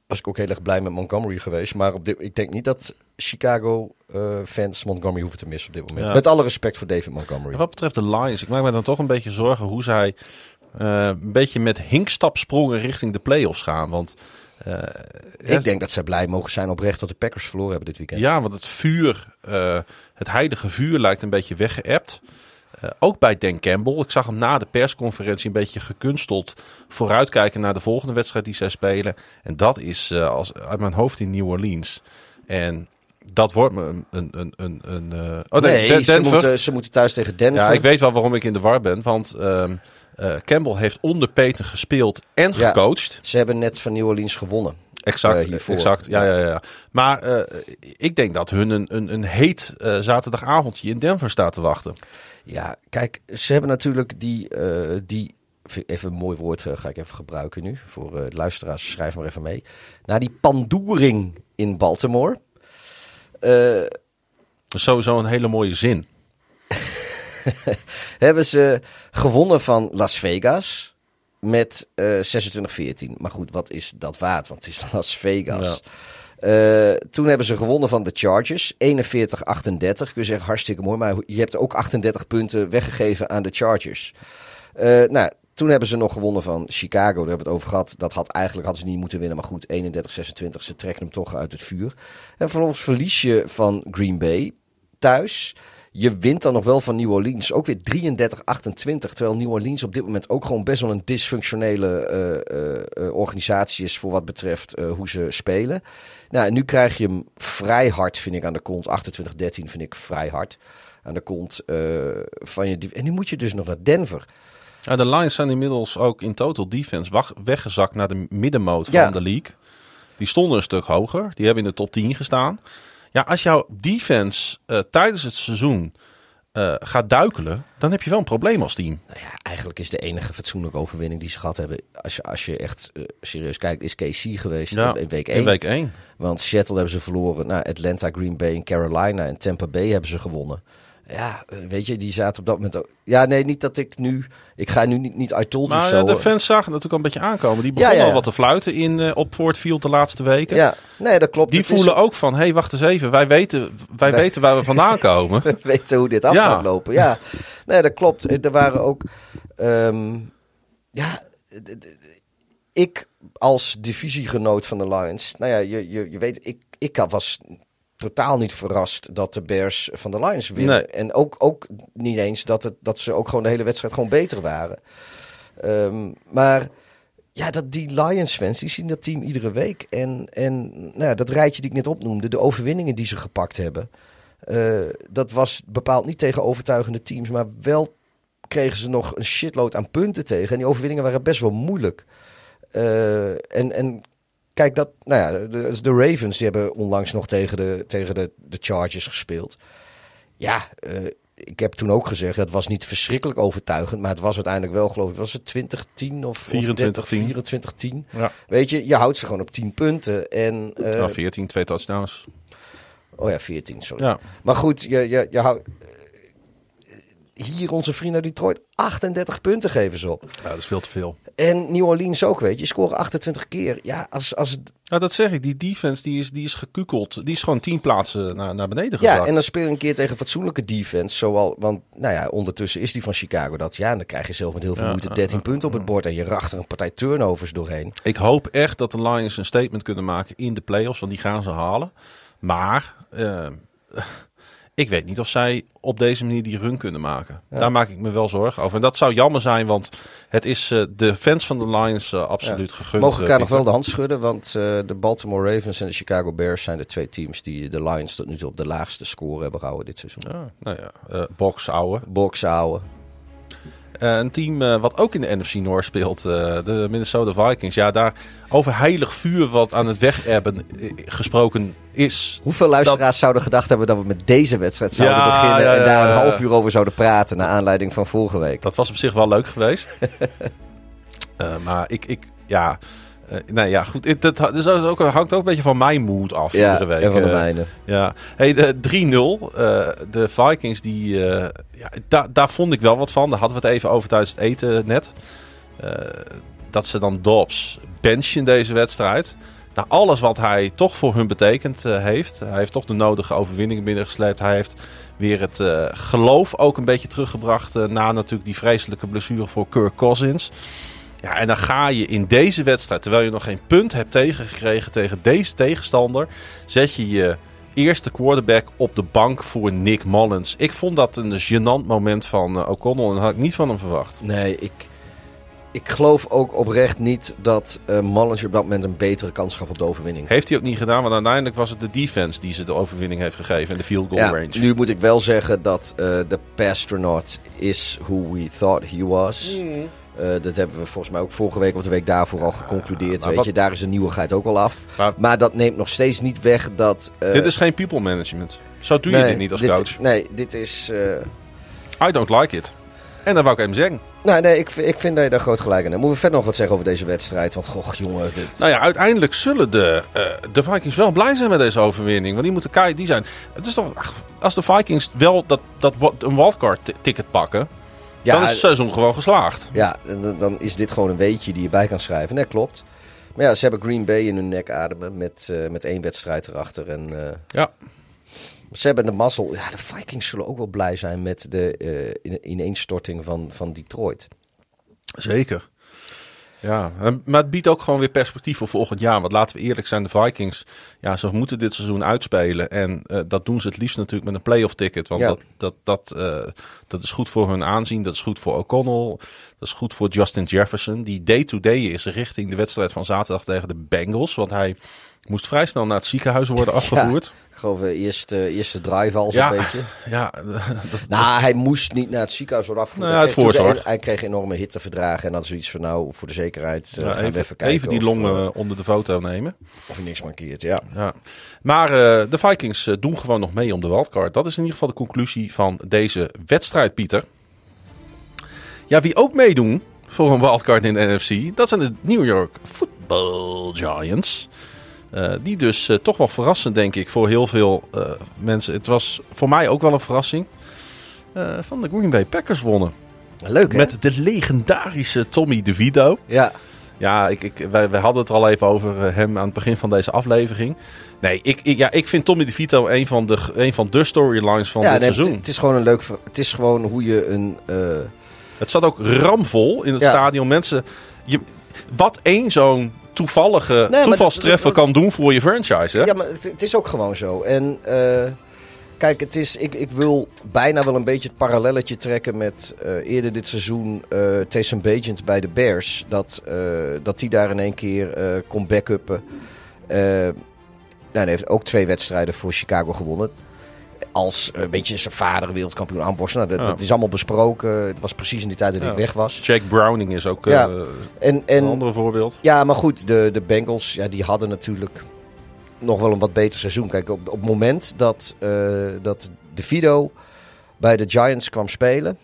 was ik ook heel erg blij met Montgomery geweest. Maar op dit, ik denk niet dat Chicago eh, fans Montgomery hoeven te missen op dit moment. Ja. Met alle respect voor David Montgomery. En Wat betreft de Lions, ik maak me dan toch een beetje zorgen hoe zij eh, een beetje met hinkstapsprongen richting de playoffs gaan. Want ik denk dat zij blij mogen zijn oprecht dat de Packers verloren hebben dit weekend. ja, want het vuur, het heilige vuur lijkt een beetje weggeëpt. Eh, ook bij Dan Campbell. Ik zag hem na de persconferentie een beetje gekunsteld vooruitkijken naar de volgende wedstrijd die zij spelen. En dat is eh, als, uit mijn hoofd in New Orleans. En dat wordt me een... een, een, een, eh, oh nee, nee, Den- ze, moeten, ze moeten thuis tegen Denver. Ja, ik weet wel waarom ik in de war ben. Want ehm, eh, Campbell heeft onder Peter gespeeld en Ja. gecoacht. Ze hebben net van New Orleans gewonnen. Exact, hiervoor. exact. Ja, ja, ja. Maar ik denk dat hun een, een, een heet zaterdagavondje in Denver staat te wachten. Ja, kijk, ze hebben natuurlijk die, eh, die even een mooi woord eh, ga ik even gebruiken nu voor de luisteraars. Schrijf maar even mee. Na die pandoering in Baltimore. sowieso een hele mooie zin. hebben ze gewonnen van Las Vegas met eh 26-14. Maar goed, wat is dat waard? Want het is Las Vegas. Eh, toen hebben ze gewonnen van de Chargers. 41-38. Kun je zeggen, hartstikke mooi. Maar je hebt ook 38 punten weggegeven aan de Chargers. Eh, nou, toen hebben ze nog gewonnen van Chicago. Daar hebben we het over gehad. Dat had eigenlijk hadden ze niet moeten winnen. Maar goed, 31-26. Ze trekken hem toch uit het vuur. En vervolgens verlies je van Green Bay thuis. Je wint dan nog wel van New Orleans. Ook weer 33-28. Terwijl New Orleans op dit moment ook gewoon best wel een dysfunctionele eh, eh, eh, organisatie is. Voor wat betreft hoe ze spelen. Nou, en nu krijg je hem vrij hard, vind ik, aan de kont. 28-13 vind ik vrij hard. Aan de kont van je. En nu moet je dus nog naar Denver. Ja, de Lions zijn inmiddels ook in total defense weggezakt naar de middenmoot Ja. van de league. Die stonden een stuk hoger. Die hebben in de top 10 gestaan. Ja, als jouw defense eh, tijdens het seizoen eh, gaat duikelen, dan heb je wel een probleem als team. Nou ja, eigenlijk is de enige fatsoenlijke overwinning die ze gehad hebben. Als je, als je echt eh, serieus kijkt, is KC geweest Ja, in week 1. In week 1. Want Seattle hebben ze verloren. Nou, Atlanta, Green Bay en Carolina en Tampa Bay hebben ze gewonnen. Ja, eh, weet je, die zaten op dat moment ook... Ja, nee, niet dat ik nu... Ik ga nu niet, niet I told you Maar so. eh, de eh. fans zagen natuurlijk al een beetje aankomen. Die begonnen ja, ja. al wat te fluiten in, op Ford Field de laatste weken. Ja, nee, dat klopt. Die Het is- voelen ook van, hé, hey, wacht eens even. Wij weten, wij weten waar we vandaan komen. we weten hoe dit af Ja. gaat lopen. Ja, nee, dat klopt. Er waren ook. ehm, ja, ik als divisiegenoot van de Lions. Nou ja, je, je, je weet, ik, ik was totaal niet verrast dat de Bears van de Lions winnen. Nee. En ook, ook niet eens dat, het, dat ze ook gewoon de hele wedstrijd gewoon beter waren. Ehm, maar ja, dat die Lions-fans, die zien dat team iedere week. En, en nou ja, dat rijtje die ik net opnoemde, de overwinningen die ze gepakt hebben. eh, dat was bepaald niet tegen overtuigende teams, maar wel kregen ze nog een shitload aan punten tegen. En die overwinningen waren best wel moeilijk. Eh, en, en kijk, dat, nou ja, de, de Ravens die hebben onlangs nog tegen de, tegen de, de Chargers gespeeld. Ja, eh, ik heb toen ook gezegd, dat was niet verschrikkelijk overtuigend, maar het was uiteindelijk wel, geloof ik, was het 2010 of 24, 24-10? 10. Ja. Weet je, je houdt ze gewoon op 10 punten. En, eh, Nou, 14, twee touchdowns. oh ja, 14, sorry. Ja. Maar goed, je, je, je houdt... Hier onze vrienden uit Detroit, 38 punten geven ze op. ja, dat is veel te veel. En New Orleans ook, weet je. Scoren 28 keer. Ja, als, als, Nou, dat zeg ik. Die defense die is, die is gekukeld. Die is gewoon tien plaatsen naar, naar beneden ja gezakt. en dan speel je een keer tegen fatsoenlijke defense. Zoal, want nou ja, ondertussen is die van Chicago dat. Ja, en dan krijg je zelf met heel veel Ja, moeite ja, 13 ja, punten op het bord. En je racht er een partij turnovers doorheen. Ik hoop echt dat de Lions een statement kunnen maken in de playoffs. Want die gaan ze halen. Maar eh, ik weet niet of zij op deze manier die run kunnen maken. Daar maak ik me wel zorgen over. En dat zou jammer zijn. Want het is eh, de fans van de Lions eh, absoluut gegund. Mogen eh, elkaar nog Pieter. wel de hand schudden. Want de Baltimore Ravens en de Chicago Bears zijn de twee teams die de Lions tot nu toe op de laagste score hebben gehouden dit seizoen. Ja, nou ja, eh box een team eh, wat ook in de NFC North speelt, eh, de Minnesota Vikings. Ja, daar over heilig vuur wat aan het wegebben eh, gesproken is. Hoeveel luisteraars zouden gedacht hebben dat we met deze wedstrijd zouden Ja, beginnen ja, en daar een half uur over zouden praten naar aanleiding van vorige week? Dat was op zich wel leuk geweest. Eh, maar ik, ik ja... eh, nee, ja, goed. Het, het, dus dat ook, hangt ook een beetje van mijn mood af Ja, iedere week. en van de Eh, mijne. Ja, hey, de 3-0. eh, de Vikings, die, ja, da- daar vond ik wel wat van. Daar hadden we het even over tijdens het eten net. Dat ze dan Dobbs benchen in deze wedstrijd. Na alles wat hij toch voor hun betekend heeft. Hij heeft toch de nodige overwinningen binnengesleept. Hij heeft weer het geloof ook een beetje teruggebracht. na natuurlijk die vreselijke blessure voor Kirk Cousins. Ja, en dan ga je in deze wedstrijd, terwijl je nog geen punt hebt tegengekregen tegen deze tegenstander, zet je je eerste quarterback op de bank voor Nick Mullins. Ik vond dat een gênant moment van eh, O'Connell en dat had ik niet van hem verwacht. Nee, ik, ik geloof ook oprecht niet dat eh Mullins op dat moment een betere kans gaf op de overwinning. Heeft hij ook niet gedaan, want uiteindelijk was het de defense die ze de overwinning heeft gegeven en de field goal Ja, range. nu moet ik wel zeggen dat eh, de Pastronaut is who we thought he was. Hmm. Eh, dat hebben we volgens mij ook vorige week of de week daarvoor al geconcludeerd. weet wat- je, daar is de nieuwigheid ook al af. Maar- Maar dat neemt nog steeds niet weg dat... eh, dit is geen people management. Zo doe je dit niet als dit- coach. Nee, dit is... eh, I don't like it. En dat wou ik even zeggen. nou, nee, ik, ik vind dat je daar groot gelijk in hebt. Moeten we verder nog wat zeggen over deze wedstrijd? Want, goh, jongen, dit... Nou ja, uiteindelijk zullen de, de Vikings wel blij zijn met deze overwinning. Want die moeten kei, die zijn. Het is toch, ach, als de Vikings wel dat, dat een wildcard ti- ticket pakken, ja, dan is het seizoen gewoon geslaagd. Ja, dan, dan is dit gewoon een weetje die je bij kan schrijven. Nee, klopt. Maar ja, ze hebben Green Bay in hun nek ademen met, eh, met één wedstrijd erachter. En eh, Ja. ze hebben de mazzel. Ja, de Vikings zullen ook wel blij zijn met de eh, in- ineenstorting van, van Detroit. Zeker. Ja, maar het biedt ook gewoon weer perspectief voor volgend jaar. Want laten we eerlijk zijn, de Vikings, ja, ze moeten dit seizoen uitspelen. En eh, dat doen ze het liefst natuurlijk met een playoff ticket. Want Ja. dat, dat, dat, eh, dat is goed voor hun aanzien. Dat is goed voor O'Connell. Dat is goed voor Justin Jefferson. Die day-to-day is richting de wedstrijd van zaterdag tegen de Bengals. Want hij moest vrij snel naar het ziekenhuis worden afgevoerd. Ik geloof de eerste, eerste drive al zo'n Ja, beetje. ja, dat, Nou, hij moest niet naar het ziekenhuis worden afgevoerd. Nou ja, hij, kreeg hij enorme hitteverdragen en had zoiets van nou, voor de zekerheid eh, ja, gaan we even, even kijken even die of, longen eh, eh, onder de foto nemen. of hij niks mankeert. Ja. Ja. Maar eh, de Vikings eh, doen gewoon nog mee om de wildcard. Dat is in ieder geval de conclusie van deze wedstrijd, Pieter. Ja, wie ook meedoen voor een wildcard in de NFC, dat zijn de New York Football Giants. Eh, die dus eh, toch wel verrassend, denk ik, voor heel veel eh, mensen. Het was voor mij ook wel een verrassing. van de Green Bay Packers wonnen. Leuk hè? Met de legendarische Tommy DeVito. Ja, Ja, ik, ik, wij, wij hadden het al even over hem aan het begin van deze aflevering. Nee, ik, ik, ja, ik vind Tommy DeVito een van de, een van de storylines van ja dit nee, het, seizoen. het is gewoon een leuk... Het is gewoon hoe je een... Het zat ook ramvol in het Ja. stadion. Mensen, je, wat één zo'n toevallige dat- kan doen voor je franchise. Hè? Ja, maar het, het is ook gewoon zo. En eh, kijk, het is, ik, ik wil bijna wel een beetje het parallelletje trekken met eh, eerder dit seizoen eh Taysom Bagent bij de Bears. Dat, dat die daar in één keer kon backuppen. Nou, hij heeft ook twee wedstrijden voor Chicago gewonnen. Als eh, een beetje zijn vader wereldkampioen aanborsten. Nou, dat, Ja. dat is allemaal besproken. Het was precies in die tijd dat Ja. ik weg was. Jack Browning is ook Ja. eh, En, een en andere voorbeeld. ja, maar goed, de, de Bengals ja, die hadden natuurlijk nog wel een wat beter seizoen. Kijk, op, op het moment dat, eh dat de Vido bij de Giants kwam spelen,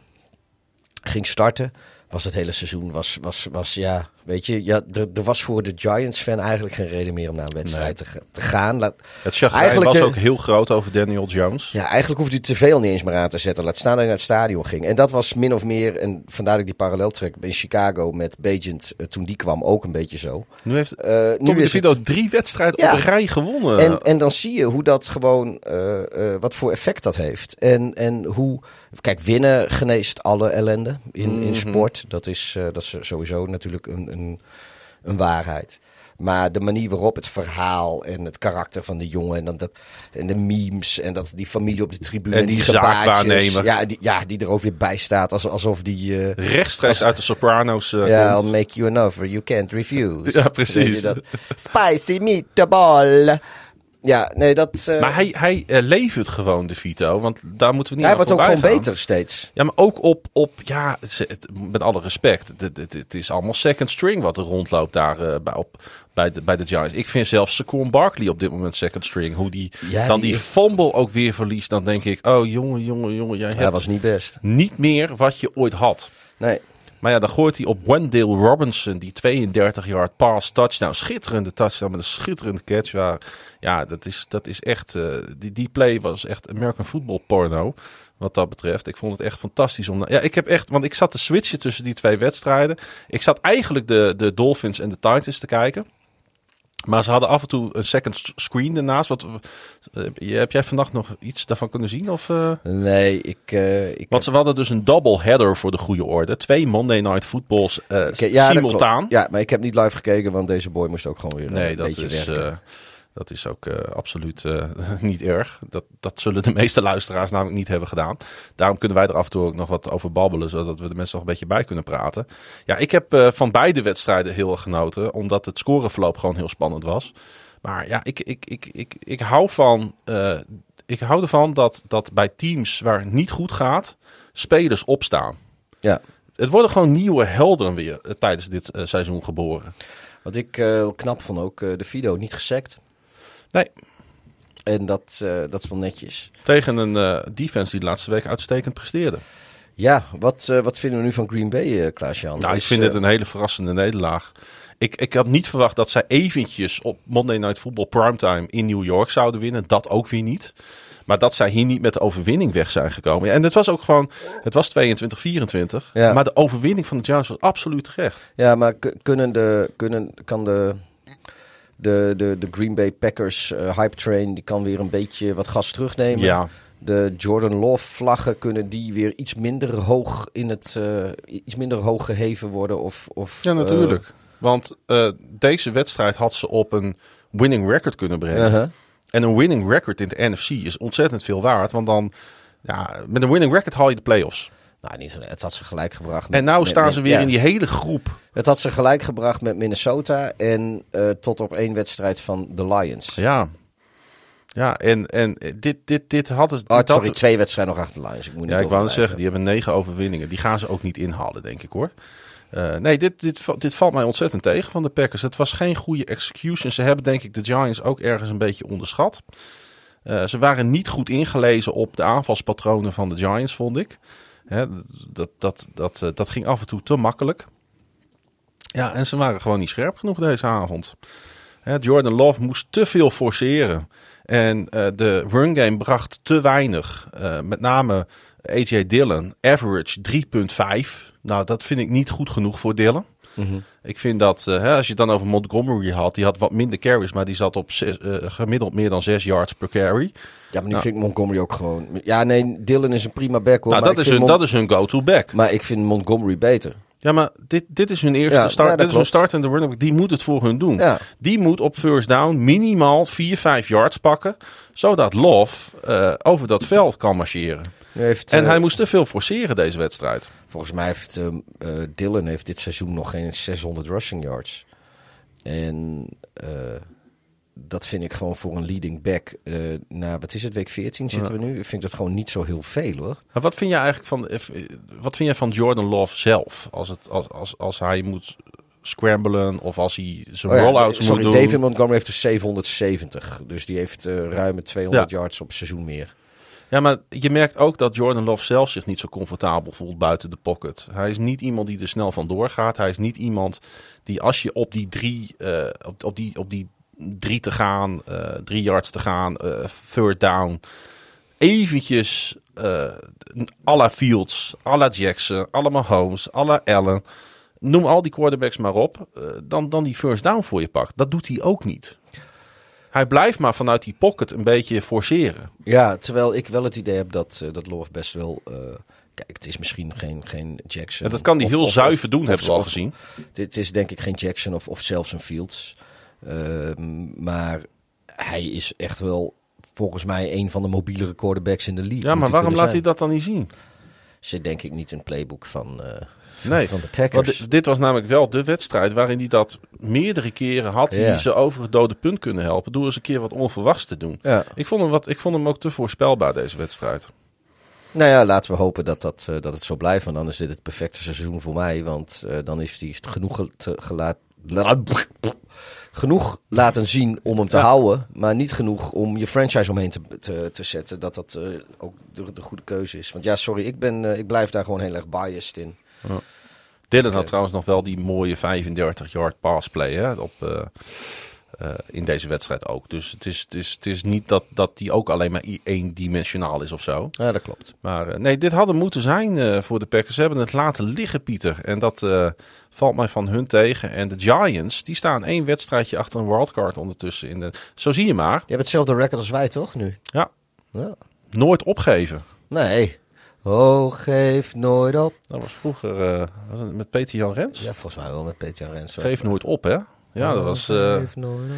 ging starten, was het hele seizoen, was, was, was ja, weet je, ja, er, er was voor de Giants-fan eigenlijk geen reden meer om naar een wedstrijd te, te gaan. Laat, Het chagrijn Eigenlijk was de- ook heel groot over Daniel Jones. ja, eigenlijk hoefde hij tv al niet eens meer aan te zetten. Laat staan dat hij naar het stadion ging. En dat was min of meer, en vandaar dat ik die parallel trek, in Chicago met Bagent, eh, toen die kwam, ook een beetje zo. Nu heeft nu Tommy het- DeVito drie wedstrijden Ja. op rij gewonnen. En, en dan zie je hoe dat gewoon, eh, wat voor effect dat heeft. En, en hoe, kijk, winnen geneest alle ellende in, in sport. Dat is, dat is sowieso natuurlijk een, een, een waarheid. Maar de manier waarop het verhaal en het karakter van de jongen en, dan dat, en de memes en dat die familie op de tribune En die gebaartjes, zaakwaarnemer. Ja, die, ja, die er ook weer bij staat als, alsof die... eh, Rechtstreeks uit de Sopranos eh, ja, komt. I'll make you an offer you can't refuse. Ja, precies. Spicy meatball. Ja, nee, dat... eh, Maar hij, hij eh, levert gewoon de Vito, want daar moeten we niet hij wordt ook gewoon gaan. beter steeds. Ja, maar ook op, op ja, het, is- het- met alle respect, het, het, het is allemaal second string wat er rondloopt daar eh, bij, op, bij, de, bij de Giants. Ik vind zelfs Saquon Barkley op dit moment second string. Hoe die Ja, dan die- die fumble ook weer verliest, dan denk ik, oh jongen, jongen, jongen, jij hebt was niet best. niet meer wat je ooit had. Nee. Maar ja, dan gooit hij op Wendell Robinson, die 32 yard pass touchdown. Schitterende touchdown met een schitterende catch. Ja, ja dat, is, dat is echt, eh, die, die play was echt American football porno. Wat dat betreft. Ik vond het echt fantastisch om. Ja, ik heb echt. Want ik zat te switchen tussen die twee wedstrijden. Ik zat eigenlijk de, de Dolphins en de Titans te kijken. Maar ze hadden af en toe een second screen ernaast. Wat, eh, heb jij vannacht nog iets daarvan kunnen zien? Of, eh? Nee, ik... eh, ik Want ze hadden dus een double header voor de goede orde. Twee Monday Night Footballs ik- ja, dat simultaan. Ja, maar ik heb niet live gekeken, want deze boy moest ook gewoon weer Nee, een dat beetje is, werken. Dat is ook eh, absoluut eh, niet erg. Dat, dat zullen de meeste luisteraars namelijk niet hebben gedaan. Daarom kunnen wij er af en toe ook nog wat over babbelen, zodat we de mensen nog een beetje bij kunnen praten. Ja, ik heb eh, van beide wedstrijden heel erg genoten, omdat het scoreverloop gewoon heel spannend was. Maar ja, ik, ik, ik, ik, ik hou van. ik hou ervan dat, dat bij teams waar het niet goed gaat, spelers opstaan. Ja. Het worden gewoon nieuwe helden weer tijdens dit seizoen geboren. Wat ik knap vond ook, de Fido niet gesekt. Nee. En dat, eh, dat is wel netjes. Tegen een eh, defense die de laatste week uitstekend presteerde. Ja, wat, eh, wat vinden we nu van Green Bay, eh Klaas-Jan? Nou, ik vind het een hele verrassende nederlaag. Ik, ik had niet verwacht dat zij eventjes op Monday Night Football primetime in New York zouden winnen. Dat ook weer niet. Maar dat zij hier niet met de overwinning weg zijn gekomen. En het was ook gewoon, het was 22-24. Ja. Maar de overwinning van de Giants was absoluut terecht. Ja, maar kunnen de, kunnen, kan de, de, de, de Green Bay Packers eh, hype train, die kan weer een beetje wat gas terugnemen? Ja, De Jordan Love vlaggen kunnen die weer iets minder hoog in het eh, iets minder hoog geheven worden of, of ja natuurlijk. Want eh, deze wedstrijd had ze op een winning record kunnen eh, brengen. uh-huh. En een winning record in de NFC is ontzettend veel waard. Want dan, ja, met een winning record haal je de playoffs. Nou, niet, zo- het had ze gelijk gebracht. met- En nou met- staan met- ze weer ja, in die hele groep. Het had ze gelijk gebracht met Minnesota en eh, tot op één wedstrijd van de Lions. Ja. Ja, en, en dit, dit, dit had het. Oh, sorry, had- twee wedstrijden nog achter de Lions. Ik moet niet ja, ik wou zeggen, die hebben negen overwinningen. Die gaan ze ook niet inhalen, denk ik hoor. Eh, nee, dit, dit, dit valt mij ontzettend tegen van de Packers. Het was geen goede execution. Ze hebben denk ik de Giants ook ergens een beetje onderschat. Eh, ze waren niet goed ingelezen op de aanvalspatronen van de Giants, vond ik. Hè, dat, dat, dat, eh, dat ging af en toe te makkelijk. Ja, en ze waren gewoon niet scherp genoeg deze avond. Hè, Jordan Love moest te veel forceren. En eh, de run game bracht te weinig. Eh, met name AJ Dillon, average 3,5. Nou, dat vind ik niet goed genoeg voor Dillon. Mhm. Ik vind dat, hè, als je het dan over Montgomery had, die had wat minder carries, maar die zat op zes- gemiddeld meer dan 6 yards per carry. Ja, maar nu vind ik Montgomery ook gewoon... Ja, nee, Dylan is een prima back hoor. nou, maar dat is, hun, Mon- dat is hun go-to back. Maar ik vind Montgomery beter. Ja, maar dit, dit is hun eerste Ja, start. ja, dit is hun start en de running back. Die moet het voor hun doen. Ja. Die moet op first down minimaal 4, 5 yards pakken. Zodat Love eh, over dat veld kan marcheren. Heeft, En eh, hij moest te veel forceren deze wedstrijd. Volgens mij heeft eh, Dylan heeft dit seizoen nog geen 600 rushing yards. En dat vind ik gewoon voor een leading back. eh na, wat is het, week 14 zitten we nu? Ik vind dat gewoon niet zo heel veel hoor. Maar wat vind jij eigenlijk van, eh, wat vind jij van Jordan Love zelf? Als, het, als, als, als hij moet scramblen of als hij zijn Oh ja, rollouts moet sorry, doen. David Montgomery heeft er 770. Dus die heeft eh ruim 200 Ja. yards op seizoen meer. Ja, maar je merkt ook dat Jordan Love zelf zich niet zo comfortabel voelt buiten de pocket. Hij is niet iemand die er snel vandoor gaat. Hij is niet iemand die als je op die drie, eh, op, op, die, op die drie te gaan, eh, drie yards te gaan, eh, third down, eventjes eh à la Fields, à la Jackson, à la Mahomes, à la Allen, noem al die quarterbacks maar op, eh, dan, dan die first down voor je pakt. Dat doet hij ook niet. Hij blijft maar vanuit die pocket een beetje forceren. Ja, terwijl ik wel het idee heb dat, eh, dat Love best wel... eh, kijk, het is misschien geen, geen Jackson. Ja, dat kan hij heel of- zuiver of- doen, hebben we al gezien. Dit is denk ik geen Jackson of, of zelfs een Fields. Ehm, maar hij is echt wel volgens mij een van de mobielere quarterbacks in de league. Ja, maar waarom laat hij dat dan niet zien? Zit denk ik niet in het playbook van, eh, Nee, van de Packers. dit, dit was namelijk wel de wedstrijd waarin hij dat meerdere keren had. Ja. hij ze over het dode punt kunnen helpen. Door eens een keer wat onverwachts te doen. Ja. Ik, vond hem wat, ik vond hem ook te voorspelbaar, deze wedstrijd. Nou ja, laten we hopen dat, dat, eh, dat het zo blijft. Want dan is dit het perfecte seizoen voor mij. Want eh, dan is hij genoeg, ge- te- gelaat, genoeg laten zien om hem te Ja. houden. Maar niet genoeg om je franchise omheen te, te, te zetten. Dat dat eh, ook de, de goede keuze is. Want ja, sorry, ik, ben, eh, ik blijf daar gewoon heel erg biased in. Dylan had trouwens nog wel die mooie 35-yard passplay hè, op, eh, in deze wedstrijd ook. Dus het is, het is, het is niet dat, dat die ook alleen maar eendimensionaal is of zo. Ja, dat klopt. Maar eh, nee, dit had er moeten zijn eh, voor de Packers. Ze hebben het laten liggen, Pieter. En dat valt mij van hun tegen. En de Giants, die staan één wedstrijdje achter een wildcard ondertussen. In de... Zo zie je maar. Je hebt hetzelfde record als wij, toch, nu? Ja, Ja. nooit opgeven. Nee. Oh, geef nooit op. Dat was vroeger was met Peter Jan Rens. Ja, volgens mij wel met Peter Rens. Geef nooit op, hè? Ja, dat was... Eh,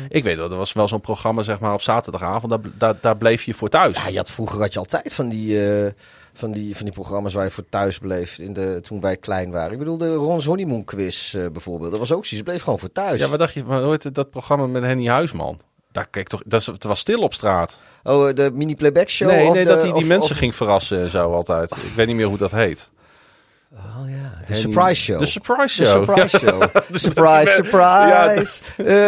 ik weet dat, er was wel zo'n programma, zeg maar, op zaterdagavond. Daar, daar, daar bleef je voor thuis. Ja, je had, vroeger had je altijd van die, eh, van, die, van die programma's waar je voor thuis bleef in de, toen wij klein waren. Ik bedoel, de Ron's Honeymoon quiz eh, bijvoorbeeld. Dat was ook zoiets. Bleef gewoon voor thuis. Ja, wat dacht je, maar het, dat programma met Henny Huisman? Daar keek toch, dat het was stil op straat. Oh, de mini playback show? nee, nee de- dat hij die of- mensen of- ging verrassen en zo altijd. Ik weet niet meer hoe dat heet. Oh ja, de surprise show. De surprise De show. surprise show. surprise, surprise.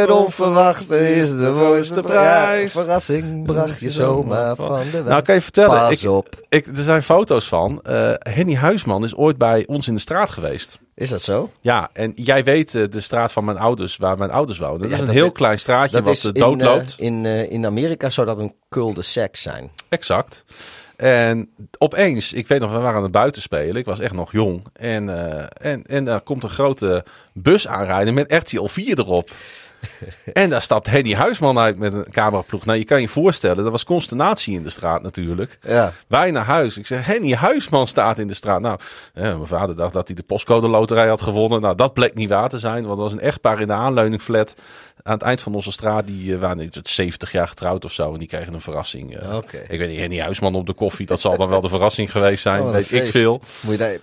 Een onverwachte is de mooiste prijs. Verrassing bracht je zomaar van de weg. Nou, kan je vertellen, Pas ik, op. ik, er zijn foto's van. Eh, Henny Huisman is ooit bij ons in de straat geweest. Is dat zo? Ja, en jij weet eh, de straat van mijn ouders, waar mijn ouders wonen. Dat Ja, is een dat heel is- klein straatje Dat wat is eh, in, doodloopt. eh, in, in Amerika zou dat een cul-de-sac zijn. Exact. En opeens, ik weet nog, we waren aan het buiten spelen. Ik was echt nog jong. En, eh, en, en daar komt een grote bus aanrijden met RTL 4 erop. En daar stapt Henny Huisman uit met een cameraploeg. Nou, je kan je voorstellen, er was consternatie in de straat natuurlijk. Ja. Wij naar huis. Ik zeg, Henny Huisman staat in de straat. Nou, mijn vader dacht dat hij de postcode loterij had gewonnen. Nou, dat bleek niet waar te zijn. Want er was een echtpaar in de aanleuningflat aan het eind van onze straat. Die eh, waren niet 70 jaar getrouwd of zo. En die kregen een verrassing. eh. Ik weet niet, Henny Huisman op de koffie. Dat zal dan wel de verrassing geweest zijn. Oh, weet ik veel. Moet je daar,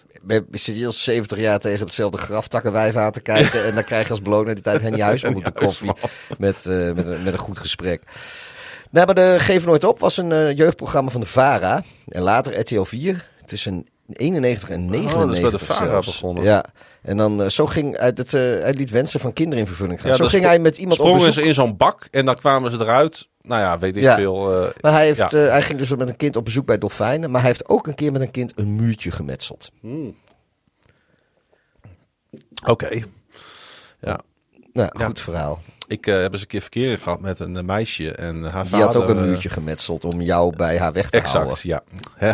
zit je al 70 jaar tegen hetzelfde graftakkenwijf aan te kijken. en dan krijg je als beloning die tijd Henny Huisman op de koffie. Met, eh, met, een, met een goed gesprek. Nou, maar de Geef Nooit Op was een eh, jeugdprogramma van de VARA. En later RTL 4. Tussen 91 en 99 Oh, dat is bij de VARA begonnen. Ja. En dan eh, zo ging uit het, eh, hij liet wensen van kinderen in vervulling gaan. Ja, zo ging hij met iemand op Sprongen bezoek. ze in zo'n bak en dan kwamen ze eruit. Nou ja, weet ik Ja. veel. eh, Maar hij, heeft, Ja. eh, hij ging dus met een kind op bezoek bij dolfijnen. Maar hij heeft ook een keer met een kind een muurtje gemetseld. Oké. Ja. Nou, goed verhaal. Ik eh, heb eens een keer verkering gehad met een eh, meisje. En haar Die had vader, ook een eh, muurtje gemetseld om jou bij haar weg te houden. Exact, ja. Hè?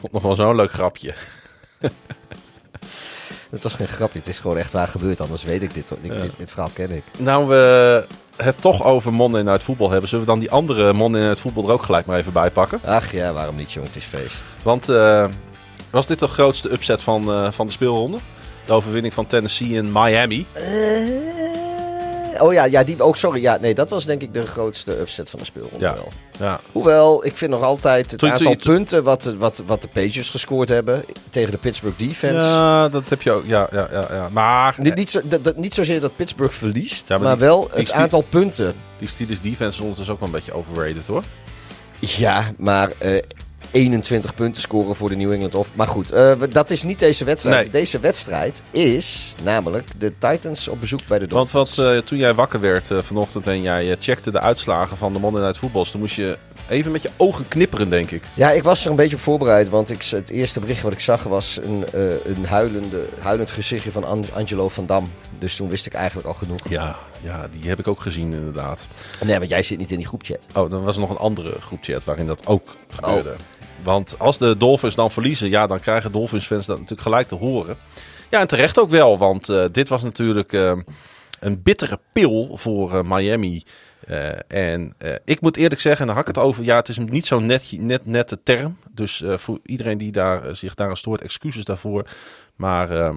Vond het nog wel zo'n leuk grapje. Het was geen grapje, het is gewoon echt waar gebeurd. Anders weet ik dit. Dit, dit, dit verhaal ken ik. Nou, we het toch over Monday Night Football hebben. Zullen we dan die andere Monday Night Football er ook gelijk maar even bij pakken? Ach ja, waarom niet, jongen? Het is feest. Want eh, was dit de grootste upset van, eh, van de speelronde? De overwinning van Tennessee in Miami. Eh, oh ja, ja, die ook. Sorry, ja, nee, dat was denk ik de grootste upset van de speelronde Ja. wel. Ja, Hoewel, ik vind nog altijd het aantal punten wat, de- wat, wat de Patriots gescoord hebben tegen de Pittsburgh defense. ja dat heb je ook. Ja, ja, ja, ja. Maar Niet, niet, zo, dat, dat- niet zozeer dat Pittsburgh verliest, Ja, maar maar, die- wel die het aantal punten. die Steelers defense is ondertussen ook wel een beetje overrated hoor. Ja, maar eh, 21 punten scoren voor de New England of. Maar goed, eh, dat is niet deze wedstrijd. Nee. Deze wedstrijd is namelijk de Titans op bezoek bij de Want Dolphins. wat, eh, toen jij wakker werd eh, vanochtend en jij checkte de uitslagen van de Monday Night Footballs, toen moest je even met je ogen knipperen, denk ik. Ja, ik was er een beetje op voorbereid, want ik, het eerste bericht wat ik zag was een, een huilende, huilend gezichtje van An- Angelo van Dam. Dus toen wist ik eigenlijk al genoeg. Ja, ja, die heb ik ook gezien inderdaad. Nee, want jij zit niet in die groepchat. Oh, dan was er nog een andere groepchat waarin dat ook gebeurde. Want als de Dolphins dan verliezen, ja, dan krijgen Dolphins-fans dat natuurlijk gelijk te horen. Ja, en terecht ook wel, want eh, dit was natuurlijk eh, een bittere pil voor eh, Miami. En ik moet eerlijk zeggen, en daar had ik het over, ja, het is niet zo'n net, net, nette term. Dus voor iedereen die daar, zich daaraan stoort, excuses daarvoor. Maar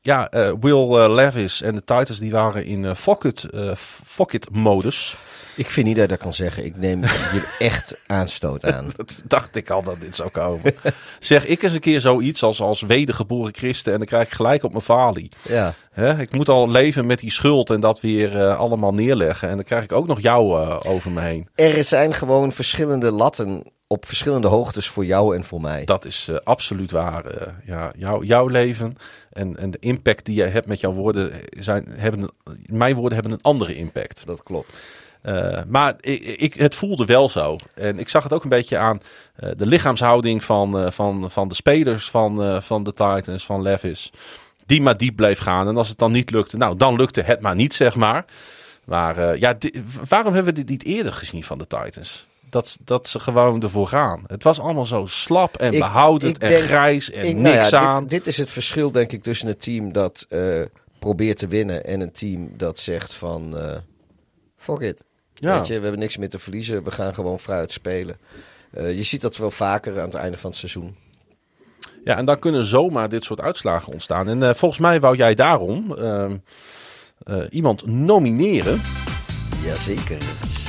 ja, Will Levis en de Titans die waren in fuck it modus. Ik vind niet dat ik dat kan zeggen. Ik neem hier echt aanstoot aan. Dat dacht ik al dat dit zou komen. zeg ik eens een keer zoiets als, als wedergeboren christen en dan krijg ik gelijk op mijn falie. Ja. Ik moet al leven met die schuld en dat weer eh, allemaal neerleggen. En dan krijg ik ook nog jou eh, over me heen. Er zijn gewoon verschillende latten op verschillende hoogtes voor jou en voor mij. Dat is eh, absoluut waar. ja, jou, jouw leven en, en de impact die jij hebt met jouw woorden, zijn, hebben een, mijn woorden hebben een andere impact. Dat klopt. Eh, maar ik, ik, het voelde wel zo. En ik zag het ook een beetje aan eh, de lichaamshouding van, eh, van, van de spelers van, van de Titans, van Levis. Die maar diep bleef gaan. En als het dan niet lukte, nou dan lukte het maar niet, zeg maar. Maar ja, waarom hebben we dit niet eerder gezien van de Titans? Dat, dat ze gewoon ervoor gaan. Het was allemaal zo slap en Ik- behoudend en denk- grijs en Ik- nou niks ja, aan. Dit, dit is het verschil, denk ik, tussen een team dat probeert te winnen en een team dat zegt van fuck it. Ja. Weet je, we hebben niks meer te verliezen, we gaan gewoon fruit spelen. Eh, je ziet dat wel vaker aan het einde van het seizoen. Ja, en dan kunnen zomaar dit soort uitslagen ontstaan. En eh, volgens mij wou jij daarom ehm, eh, iemand nomineren. Jazeker.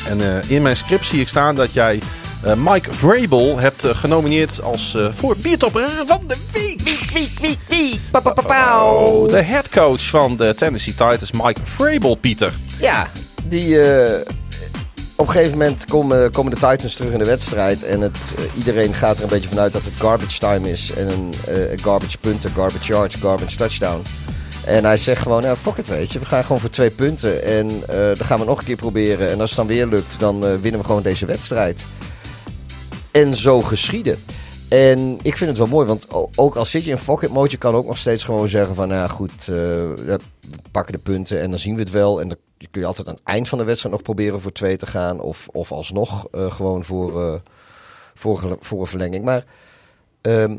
En eh, in mijn script zie ik staan dat jij eh, Mike Vrabel hebt genomineerd als eh, voor biertopper van de week. Wiek, wiek, wiek, wiek. Pa, pa, pa, pauw. de headcoach van de Tennessee Titans, Mike Vrabel, Pieter. Ja, die. Eh, op een gegeven moment komen, komen de Titans terug in de wedstrijd. En het, eh, iedereen gaat er een beetje vanuit dat het garbage time is. En een eh, garbage punten, garbage yards, garbage touchdown. En hij zegt gewoon, ja, fuck it, weet je. We gaan gewoon voor twee punten. En eh dan gaan we nog een keer proberen. En als het dan weer lukt, dan eh, winnen we gewoon deze wedstrijd. En zo geschieden. En ik vind het wel mooi, want ook al zit je in fuck it mode, je kan ook nog steeds gewoon zeggen van, nou ja, goed, eh, we pakken de punten en dan zien we het wel. En kun je altijd aan het eind van de wedstrijd nog proberen voor twee te gaan. Of, of alsnog eh, gewoon voor, eh, voor, een verlenging. Maar ehm,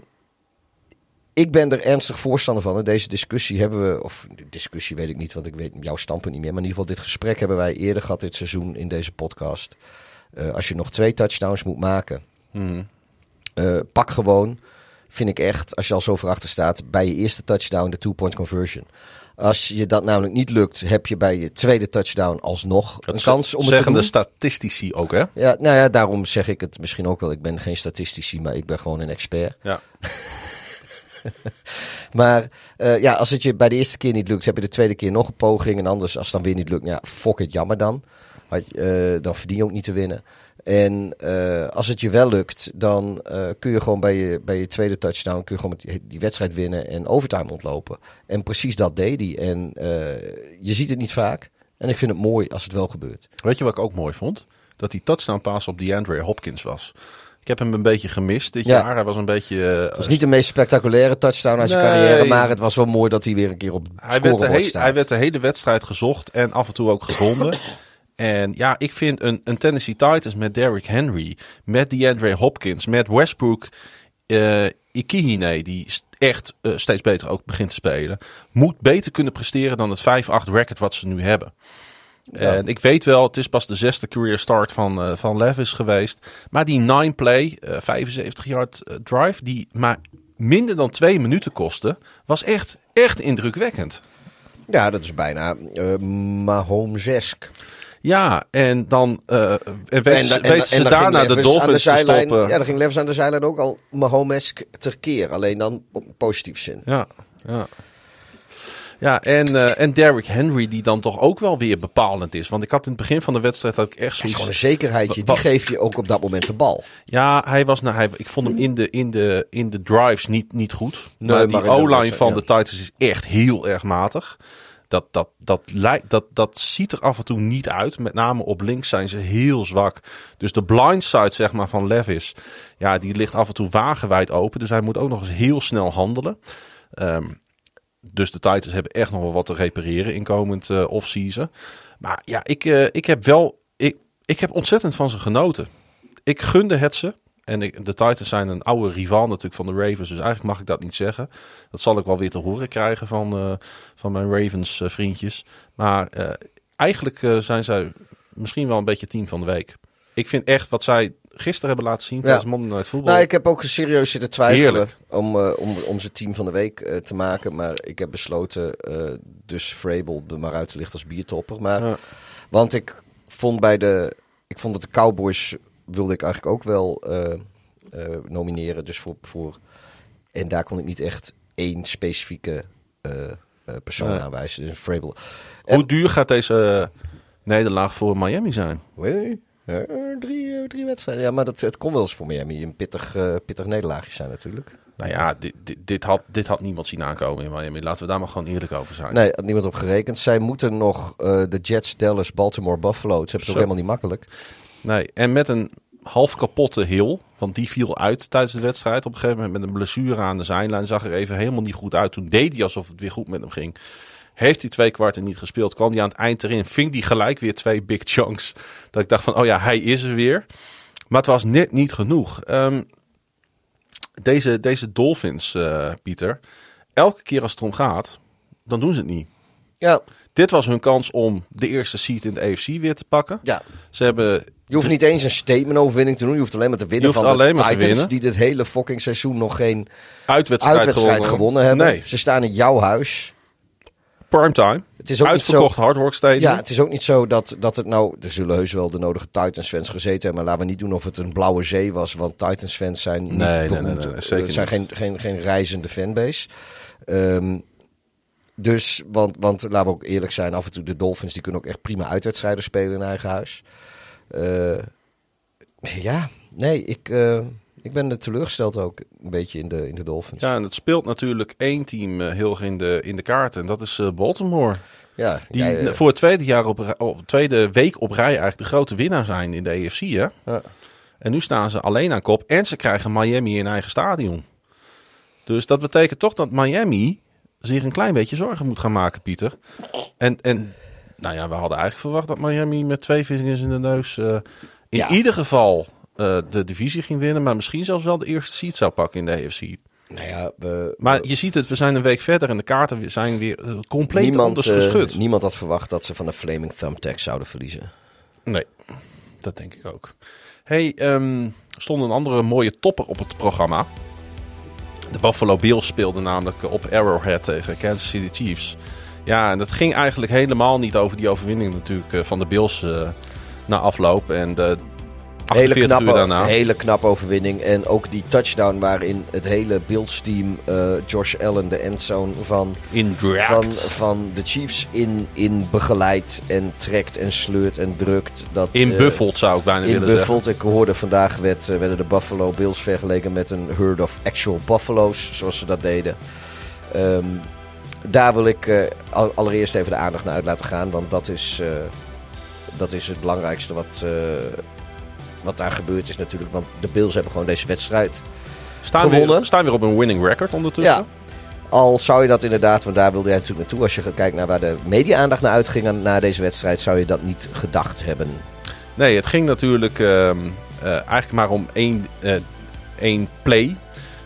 ik ben er ernstig voorstander van. En deze discussie hebben we, of discussie weet ik niet, want ik weet jouw standpunt niet meer. Maar in ieder geval, dit gesprek hebben wij eerder gehad dit seizoen in deze podcast. Eh, als je nog twee touchdowns moet maken, eh, pak gewoon, vind ik echt, als je al zo ver achter staat, bij je eerste touchdown de two-point conversion. Als je dat namelijk niet lukt, heb je bij je tweede touchdown alsnog een kans om het te zeggen de doen. statistici ook, hè? Ja, nou ja, daarom zeg ik het misschien ook wel. Ik ben geen statistici, maar ik ben gewoon een expert. Ja. Maar eh, ja, als het je bij de eerste keer niet lukt, heb je de tweede keer nog een poging. En anders, als het dan weer niet lukt, ja, fuck it, jammer dan. Had eh, dan verdien je ook niet te winnen. En eh, als het je wel lukt, dan eh, kun je gewoon bij je, bij je tweede touchdown kun je gewoon met die, die wedstrijd winnen en overtime ontlopen. En precies dat deed hij. En eh, je ziet het niet vaak. En ik vind het mooi als het wel gebeurt. Weet je wat ik ook mooi vond? Dat die touchdown pass op DeAndre Hopkins was. Ik heb hem een beetje gemist dit Ja. jaar. Hij was een beetje... Het was niet de meest spectaculaire touchdown uit zijn carrière, maar het was wel mooi dat hij weer een keer op hij, werd de staat. hij werd de hele wedstrijd gezocht en af en toe ook gevonden. en ja, ik vind een, een Tennessee Titans met Derrick Henry, met DeAndre Hopkins, met Westbrook eh, Ikihine, die echt eh, steeds beter ook begint te spelen, moet beter kunnen presteren dan het 5-8 record wat ze nu hebben. En ik weet wel, het is pas de zesde career start van, eh, van Levis geweest. Maar die 9-play, eh 75 yard eh, drive, die maar minder dan twee minuten kostte, was echt, echt indrukwekkend. Ja, dat is bijna uh, Mahomesesk. Ja, en dan eh weten En, ze, en, ze en daarna de Dolphins te zijlijn, stoppen. Ja, dan ging Levis aan de zijlijn ook al Mahomesk terkeer. Alleen dan op positief zin. Ja, ja. Ja, en, eh, en Derrick Henry, die dan toch ook wel weer bepalend is. Want ik had in het begin van de wedstrijd dat ik echt Het is zoiets... gewoon een zekerheidje. Die geef je ook op dat moment de bal. Ja, hij was, nou, hij, ik vond hem in de, in de, in de drives niet, niet goed. Nee, maar maar die in de O-line van ja. de Titans is echt heel erg matig. Dat, dat, dat, lijkt, dat, dat ziet er af en toe niet uit. Met name op links zijn ze heel zwak. Dus de blindside zeg maar, van Levis, ja, die ligt af en toe wagenwijd open. Dus hij moet ook nog eens heel snel handelen. Ehm, dus de Titans hebben echt nog wel wat te repareren in komend eh offseason. Maar ja, ik, eh, ik heb wel... Ik, ik heb ontzettend van ze genoten. Ik gunde het ze. En ik, de Titans zijn een oude rival natuurlijk van de Ravens. Dus eigenlijk mag ik dat niet zeggen. Dat zal ik wel weer te horen krijgen van, eh, van mijn Ravens eh, vriendjes. Maar eh, eigenlijk zijn zij misschien wel een beetje team van de week. Ik vind echt wat zij gisteren hebben laten zien tijdens Monday Night Football. Nou, ik heb ook serieus zitten twijfelen Heerlijk. om, om, om ze team van de week te maken. Maar ik heb besloten dus Vrabel er maar uit te lichten als biertopper. Maar, Ja. Want ik vond bij de... Ik vond dat de Cowboys wilde ik eigenlijk ook wel eh, eh, nomineren. Dus voor, voor... En daar kon ik niet echt één specifieke eh, persoon Nee. aanwijzen. Dus Vrabel. Hoe duur gaat deze nederlaag voor Miami zijn? Nee, drie, drie wedstrijden. Ja, maar dat, het kon wel eens voor Miami een pittig, pittig nederlaagje zijn natuurlijk. Nou ja, dit, dit, dit, had, dit had niemand zien aankomen in Miami. Laten we daar maar gewoon eerlijk over zijn. Nee, had niemand op gerekend. Zij moeten nog de Jets, Dallas, Baltimore, Buffalo. Ze hebben het ook helemaal niet makkelijk. Nee, en met een half kapotte Hill, want die viel uit tijdens de wedstrijd. Op een gegeven moment met een blessure aan de zijlijn. Zag er even helemaal niet goed uit. Toen deed hij alsof het weer goed met hem ging. Heeft hij twee kwarten niet gespeeld, kwam hij aan het eind erin. Ving hij gelijk weer twee big chunks. Dat ik dacht van, oh ja, hij is er weer. Maar het was net niet genoeg. Ehm, deze, deze Dolphins, eh, Pieter. Elke keer als het erom gaat, dan doen ze het niet. Ja, Dit was hun kans om de eerste seat in de AFC weer te pakken. ja. Ze hebben Je hoeft niet eens een statement overwinning te doen. Je hoeft alleen maar te winnen van de alleen maar te Titans. winnen. Die dit hele fucking seizoen nog geen uitwedstrijd, uitwedstrijd gewonnen, hebben. Nee, Ze staan in jouw huis. primetime. Het is ook niet Uitverkocht zo... Hard Rock Stadium. Ja, het is ook niet zo dat, dat het nou... Er zullen heus wel de nodige Titans-fans gezeten hebben. Maar laten we niet doen of het een blauwe zee was. Want Titans-fans zijn niet Nee, nee, beroemd. nee, nee, zeker zijn niet. geen, geen, geen reizende fanbase. Ehm, dus, want, want laten we ook eerlijk zijn. Af en toe de Dolphins die kunnen ook echt prima uitwedstrijden spelen in eigen huis. Eh, ja, nee, ik, eh, ik ben teleurgesteld ook een beetje in de, in de Dolphins. Ja, en het speelt natuurlijk één team eh, heel erg in de, in de kaart. En dat is Baltimore. Ja, Die jij, voor het tweede, jaar op, op tweede week op rij eigenlijk de grote winnaar zijn in de AFC. Hè? Ja. En nu staan ze alleen aan kop. En ze krijgen Miami in eigen stadion. Dus dat betekent toch dat Miami zich een klein beetje zorgen moet gaan maken, Pieter. En, en nou ja, we hadden eigenlijk verwacht dat Miami met twee vingers in de neus eh, in Ja. ieder geval eh, de divisie ging winnen. Maar misschien zelfs wel de eerste seed zou pakken in de AFC. nou ja, we, Maar je ziet het, we zijn een week verder en de kaarten zijn weer eh, compleet niemand, anders geschud. niemand had verwacht dat ze van de Flaming Thumbtack zouden verliezen. Nee, dat denk ik ook. hey, er stond een andere mooie topper op het programma. De Buffalo Bills speelden namelijk op Arrowhead tegen Kansas City Chiefs. Ja, en dat ging eigenlijk helemaal niet over die overwinning natuurlijk eh, van de Bills eh, na afloop. En de 48 Hele knappe, daarna. hele knappe overwinning. En ook die touchdown waarin het hele Bills team eh, Josh Allen, de endzone van, van, van de Chiefs, in, in begeleidt en trekt en sleurt en drukt. Dat, In eh, Buffeld zou ik bijna willen zeggen. Ik hoorde vandaag werd, eh, werden de Buffalo Bills vergeleken met een herd of actual buffalo's, zoals ze dat deden. Ehm, daar wil ik al- allereerst even de aandacht naar uit laten gaan, want dat is, dat is het belangrijkste wat, wat daar gebeurd is natuurlijk. Want de Bills hebben gewoon deze wedstrijd Staan gewonnen. weer, staan weer op een winning record ondertussen. Ja. Al zou je dat inderdaad, want daar wilde jij natuurlijk naartoe. Als je kijken naar waar de media-aandacht naar uitging na deze wedstrijd, zou je dat niet gedacht hebben. Nee, het ging natuurlijk ehm, eh, eigenlijk maar om één, eh, één play.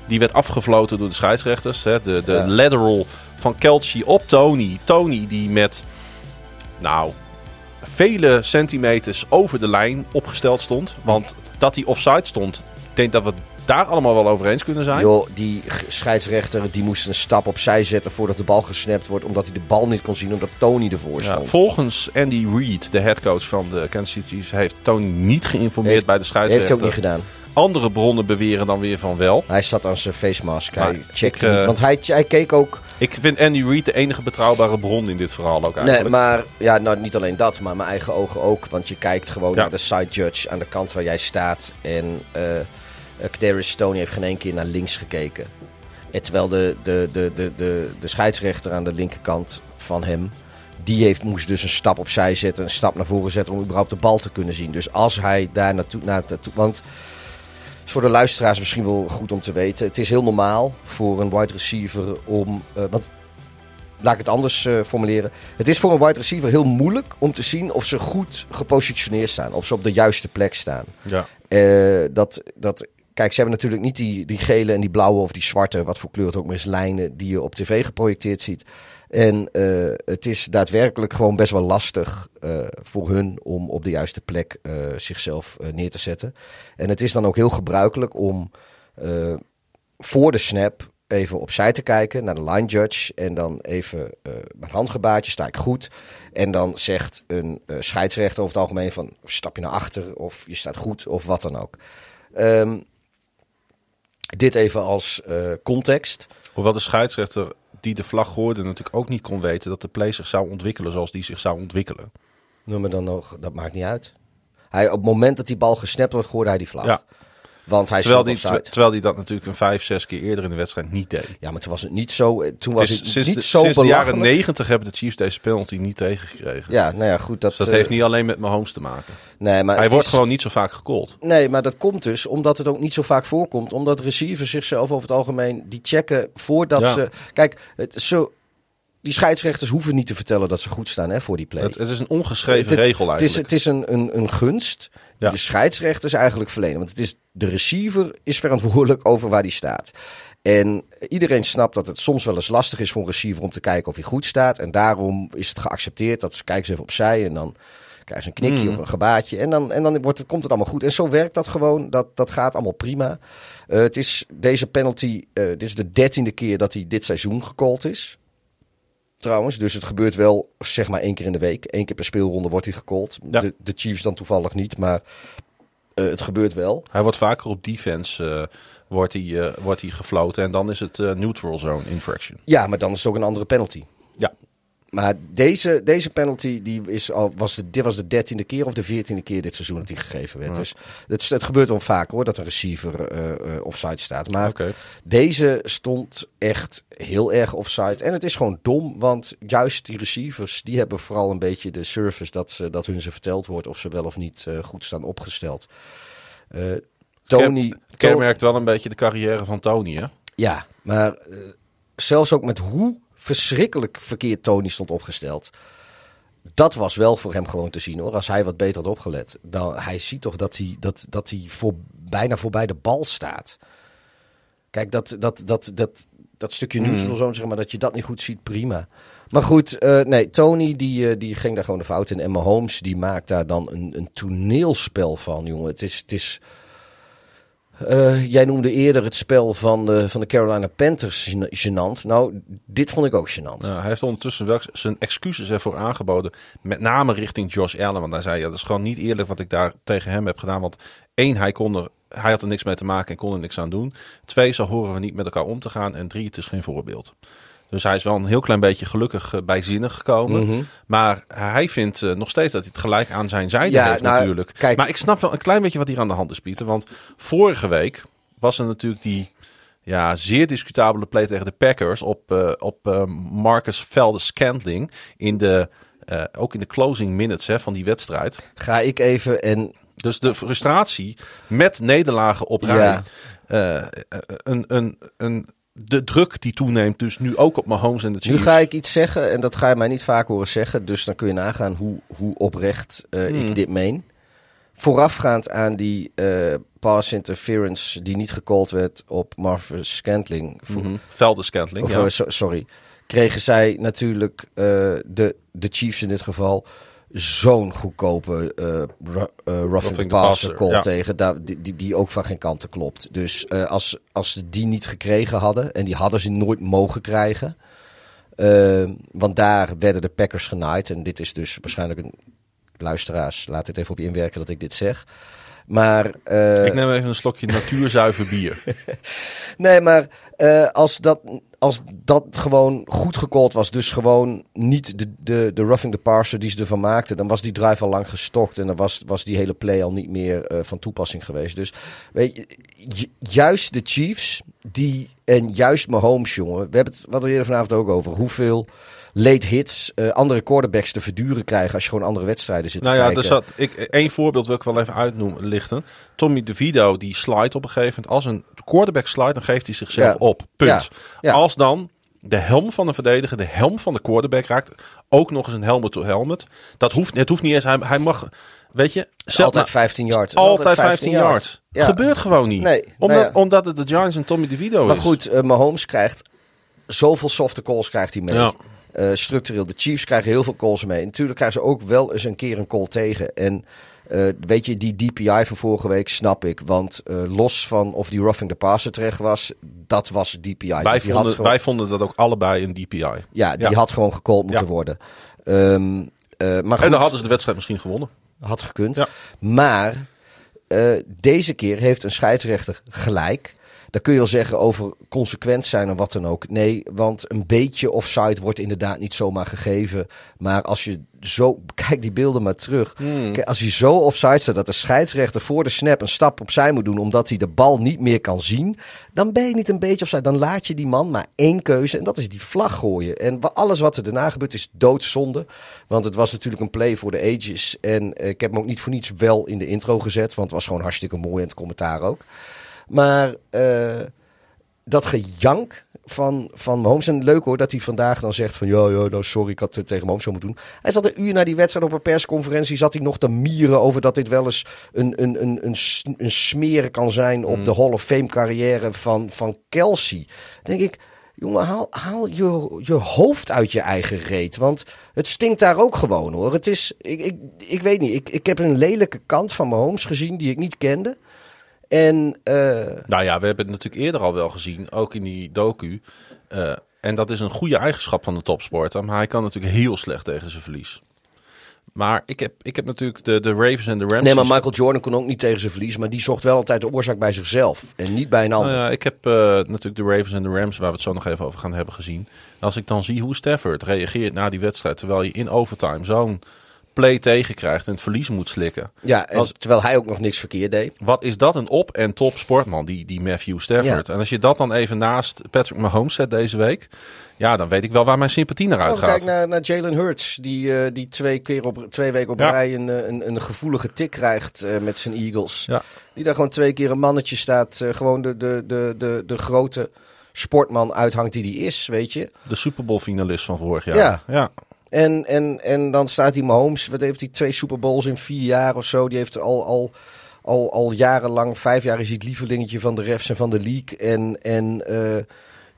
Die werd afgefloten door de scheidsrechters. Hè. De, de Ja. lateral van Kelchi op Tony. Tony die met, nou, vele centimeters over de lijn opgesteld stond. Want dat hij offside stond, ik denk dat we het daar allemaal wel over eens kunnen zijn. Joh, die scheidsrechter die moest een stap opzij zetten voordat de bal gesnapt wordt. Omdat hij de bal niet kon zien, omdat Tony ervoor Ja, stond. volgens Andy Reid, de headcoach van de Kansas City Chiefs, heeft Tony niet geïnformeerd Heeft- bij de heeft hij scheidsrechter. ook niet gedaan. Andere bronnen beweren dan weer van wel. Hij zat aan zijn face mask. Hij checkte ik, eh, niet. Want hij, hij keek ook... Ik vind Andy Reid de enige betrouwbare bron in dit verhaal ook eigenlijk. Nee, maar ja, nou, niet alleen dat, maar mijn eigen ogen ook. Want je kijkt gewoon Ja. naar de side judge aan de kant waar jij staat. En Kadarius Stoney heeft geen één keer naar links gekeken. En terwijl de, de, de, de, de, de scheidsrechter aan de linkerkant van hem... Die heeft, moest dus een stap opzij zetten, een stap naar voren zetten om überhaupt de bal te kunnen zien. Dus als hij daar naartoe... naartoe want is voor de luisteraars misschien wel goed om te weten. Het is heel normaal voor een wide receiver om... eh, want laat ik het anders eh, formuleren. Het is voor een wide receiver heel moeilijk om te zien of ze goed gepositioneerd staan. Of ze op de juiste plek staan. Ja. Eh, dat, dat, kijk, ze hebben natuurlijk niet die, die gele en die blauwe of die zwarte, wat voor kleur het ook maar is, lijnen die je op tv geprojecteerd ziet. En eh, het is daadwerkelijk gewoon best wel lastig eh, voor hun om op de juiste plek eh, zichzelf neer te zetten. En het is dan ook heel gebruikelijk om voor de snap even opzij te kijken naar de line judge. En dan even met handgebaatje, sta ik goed. En dan zegt een scheidsrechter over het algemeen van stap je naar achter of je staat goed of wat dan ook. Ehm, dit even als context. Hoewel de scheidsrechter die de vlag gooide natuurlijk ook niet kon weten dat de play zich zou ontwikkelen zoals die zich zou ontwikkelen. Noem me dan nog, dat maakt niet uit. Hij, op het moment dat die bal gesnapt wordt, gooide hij die vlag. Ja. Want hij Terwijl die, offside. terwijl die dat natuurlijk een vijf, zes keer eerder in de wedstrijd niet deed. Ja, maar toen was het niet zo. eh, Toen was het sinds niet de, zo sinds de jaren negentig hebben de Chiefs deze penalty niet tegengekregen. Ja, nou ja, goed. Dat, Dus dat eh, heeft niet alleen met Mahomes te maken. Nee, maar Hij wordt is- gewoon niet zo vaak gecallt. Nee, maar dat komt dus omdat het ook niet zo vaak voorkomt. Omdat receivers zichzelf over het algemeen die checken voordat Ja. ze. Kijk, het, zo, die scheidsrechters hoeven niet te vertellen dat ze goed staan hè, voor die play. Het, het is een ongeschreven Het- regel Het is, eigenlijk. het is een, een, een gunst Ja. de scheidsrechters eigenlijk verlenen. Want het is, de receiver is verantwoordelijk over waar die staat. En iedereen snapt dat het soms wel eens lastig is voor een receiver om te kijken of hij goed staat. En daarom is het geaccepteerd dat ze kijken ze even opzij en dan krijgen ze een knikje Mhm. of een gebaatje. En dan, en dan wordt het, komt het allemaal goed. En zo werkt dat gewoon. Dat, dat gaat allemaal prima. Eh, het is deze penalty, eh, dit is de dertiende keer dat hij dit seizoen gecallt is. Trouwens, dus het gebeurt wel zeg maar één keer in de week. Eén keer per speelronde wordt hij gecallt. Ja. De, de Chiefs dan toevallig niet, maar eh, het gebeurt wel. Hij wordt vaker op defense eh, wordt hij, eh, wordt hij gefloten. En dan is het neutral zone infraction. Ja, maar dan is het ook een andere penalty. Maar deze, deze penalty die is al, was de, dit was de dertiende keer of de veertiende keer dit seizoen dat die gegeven werd. Ja. Dus het, het gebeurt wel vaak hoor, dat een receiver eh, eh, offside staat. Maar deze stond echt heel erg offside. En het is gewoon dom, want juist die receivers, die hebben vooral een beetje de service dat, ze, dat hun ze verteld wordt of ze wel of niet eh, goed staan opgesteld. Tony, Het kenmerkt wel een beetje de carrière van Tony, hè? ja, maar zelfs ook met hoe verschrikkelijk verkeerd Tony stond opgesteld. Dat was wel voor hem gewoon te zien hoor. Als hij wat beter had opgelet. Dan, hij ziet toch dat hij, dat, dat hij voor, bijna voorbij de bal staat. Kijk, dat, dat, dat, dat, dat stukje neutral zone, zeg maar, dat je dat niet goed ziet, prima. Maar goed, eh, nee, Tony die, eh, die ging daar gewoon de fout in. En Mahomes die maakt daar dan een, een toneelspel van, jongen. Het is... Het is eh, jij noemde eerder het spel van de, van de Carolina Panthers gênant. Nou, dit vond ik ook gênant. Ja, hij heeft ondertussen wel zijn excuses ervoor aangeboden. Met name richting Josh Allen. Want hij zei, ja, dat is gewoon niet eerlijk wat ik daar tegen hem heb gedaan. Want één, hij, kon er, hij had er niks mee te maken en kon er niks aan doen. Twee, zo horen we niet met elkaar om te gaan. En drie, het is geen voorbeeld. Dus hij is wel een heel klein beetje gelukkig eh, bijzinnig gekomen. Mhm. Maar hij vindt eh, nog steeds dat hij het gelijk aan zijn zijde Ja, heeft nou, natuurlijk. kijk- Maar ik snap wel een klein beetje wat hier aan de hand is, Pieter. Want vorige week was er natuurlijk die ja, zeer discutabele play tegen de Packers op, eh, op Marcus Velde Scantling. In de, ook in de closing minutes hè, van die wedstrijd. Ga ik even en Dus de frustratie met nederlagen op rij. Ja. een, een, een, de druk die toeneemt, dus nu ook op Mahomes en de nu Chiefs. ga ik iets zeggen en dat ga je mij niet vaak horen zeggen. Dus dan kun je nagaan hoe, hoe oprecht eh, Hmm. ik dit meen. voorafgaand aan die eh, pass interference die niet gecallt werd op Marvin Scantling. Voor- Mhm. Veldenscantling, of, ja. eh, so- sorry. Kregen zij natuurlijk de, de Chiefs in dit geval zo'n goedkope roughing, the the passer call ja. tegen, daar, die, die, die ook van geen kanten klopt. Dus eh, als, als ze die niet gekregen hadden, en die hadden ze nooit mogen krijgen, want daar werden de Packers genaaid. En dit is dus waarschijnlijk een luisteraars, laat het even op je inwerken dat ik dit zeg. Maar Ik neem even een slokje natuurzuiver bier. Nee, maar als, dat, als dat gewoon goed gecallt was, dus gewoon niet de, de, de roughing the parser die ze ervan maakten, dan was die drive al lang gestokt en dan was, was die hele play al niet meer eh, van toepassing geweest. Dus weet je, ju- juist de Chiefs, die, en juist Mahomes, jongen, we hebben het wat er eerder vanavond ook over, hoeveel late hits eh, andere quarterbacks te verduren krijgen als je gewoon andere wedstrijden zit nou te ja, kijken. er zat, ik, één voorbeeld wil ik wel even uitnoemen, lichten. Tommy DeVito, die slide op een gegeven moment. Als een quarterback slide, dan geeft hij zichzelf Ja. op. Punt. Ja. Ja. Als dan de helm van de verdediger, de helm van de quarterback raakt, ook nog eens een helmet to helmet. Dat hoeft, het hoeft niet eens, hij, hij mag, weet je, zelf- altijd 15 yards. altijd 15 yards. Ja. Gebeurt gewoon niet. Nee, omdat, nou ja. omdat het de Giants en Tommy DeVito Maar is. goed, eh, Mahomes krijgt zoveel softe calls krijgt hij mee. Ja. Eh, structureel, de Chiefs krijgen heel veel calls mee. Natuurlijk krijgen ze ook wel eens een keer een call tegen. En eh, weet je, die DPI van vorige week snap ik. Want eh, los van of die roughing the passer terecht was, dat was DPI. wij, vonden, gewoon, wij vonden dat ook allebei een DPI. ja, die had gewoon gecallt moeten Ja. worden. Ehm, eh, maar goed, En dan hadden ze de wedstrijd misschien gewonnen. had gekund. Ja. Maar deze keer heeft een scheidsrechter gelijk. Daar kun je wel zeggen over consequent zijn en wat dan ook. Nee, want een beetje offside wordt inderdaad niet zomaar gegeven. Maar als je zo... Kijk die beelden maar terug. Kijk, als hij zo offside staat dat de scheidsrechter voor de snap een stap opzij moet doen... omdat hij de bal niet meer kan zien... dan ben je niet een beetje offside. Dan laat je die man maar één keuze en dat is die vlag gooien. En alles wat er daarna gebeurt is doodzonde. Want het was natuurlijk een play voor de ages. En eh, ik heb hem ook niet voor niets wel in de intro gezet... want het was gewoon hartstikke mooi en het commentaar ook. Maar eh, dat gejank van, van Mahomes. En leuk hoor dat hij vandaag dan zegt van... Ja, ja, nou sorry, ik had het tegen Mahomes zo moeten doen. Hij zat een uur na die wedstrijd op een persconferentie... zat hij nog te mieren over dat dit wel eens een, een, een, een, een smeren kan zijn... op de Hall of Fame carrière van, van Kelsey. Dan denk ik... Jongen, haal, haal je, je hoofd uit je eigen reet. Want het stinkt daar ook gewoon hoor. Het is, ik, ik, ik weet niet, ik, ik heb een lelijke kant van Mahomes gezien die ik niet kende. En eh, Nou ja, we hebben het natuurlijk eerder al wel gezien, ook in die docu. Eh, en dat is een goede eigenschap van de topsporter. Maar hij kan natuurlijk heel slecht tegen zijn verlies. Maar ik heb, ik heb natuurlijk de, de Ravens en de Rams. nee, maar Michael Jordan kon ook niet tegen zijn verlies. Maar die zocht wel altijd de oorzaak bij zichzelf. En niet bij een ander. Nou ja, ik heb eh, natuurlijk de Ravens en de Rams, waar we het zo nog even over gaan hebben gezien. En als ik dan zie hoe Stafford reageert na die wedstrijd, terwijl je in overtime zo'n play tegenkrijgt en het verlies moet slikken. ja, en als- terwijl hij ook nog niks verkeerd deed. Wat is dat een op- en top sportman, die, die Matthew Stafford. Ja. En als je dat dan even naast Patrick Mahomes zet deze week, ja, dan weet ik wel waar mijn sympathie naar Oh, uitgaat. kijk naar, naar Jalen Hurts, die, eh, die twee, keer op, twee weken op Ja. rij een, eh, een, een gevoelige tik krijgt eh, met zijn Eagles. Ja. Die daar gewoon twee keer een mannetje staat. gewoon de, de, de, de, de grote sportman uithangt die die is, weet je. De Super Bowl finalist van vorig jaar. Ja. ja. En, en, en dan staat die Mahomes, wat heeft hij, twee Super Bowls in vier jaar of zo. Die heeft al, al, al, al jarenlang, vijf jaar is hij het lievelingetje van de refs en van de league. En, en eh,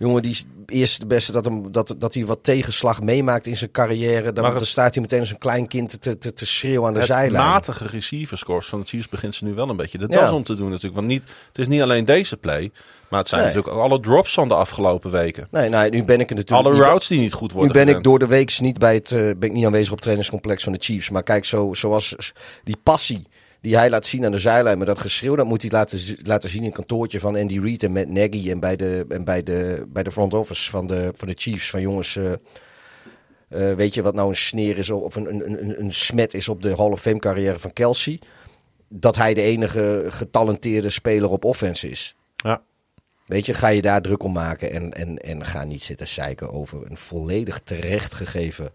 jongen, die eerst de beste dat, hem, dat, dat hij wat tegenslag meemaakt in zijn carrière. Dan, het- dan staat hij meteen als een klein kind te, te, te schreeuwen aan de Het zijlijn. matige receiverscores van de Chiefs begint ze nu wel een beetje de Ja. das om te doen natuurlijk. Want niet, het is niet alleen deze play, maar het zijn Nee. natuurlijk ook alle drops van de afgelopen weken. Nee, nou, nu ben ik er natuurlijk Alle routes die niet goed Nu worden ben ik door de week niet bij het, eh, ben ik niet aanwezig op het trainingscomplex van de Chiefs. Maar kijk, zo, zoals die passie die hij laat zien aan de zijlijn, met dat geschreeuw, dat moet hij laten, laten zien in het kantoortje van Andy Reid en met Nagy en bij de, en bij de, bij de front office van de, van de Chiefs. Van jongens, eh, eh, weet je wat nou een sneer is of een, een, een, een smet is op de Hall of Fame carrière van Kelsey? Dat hij de enige getalenteerde speler op offense is. Ja. Weet je, ga je daar druk om maken en, en, en ga niet zitten zeiken over een volledig terecht gegeven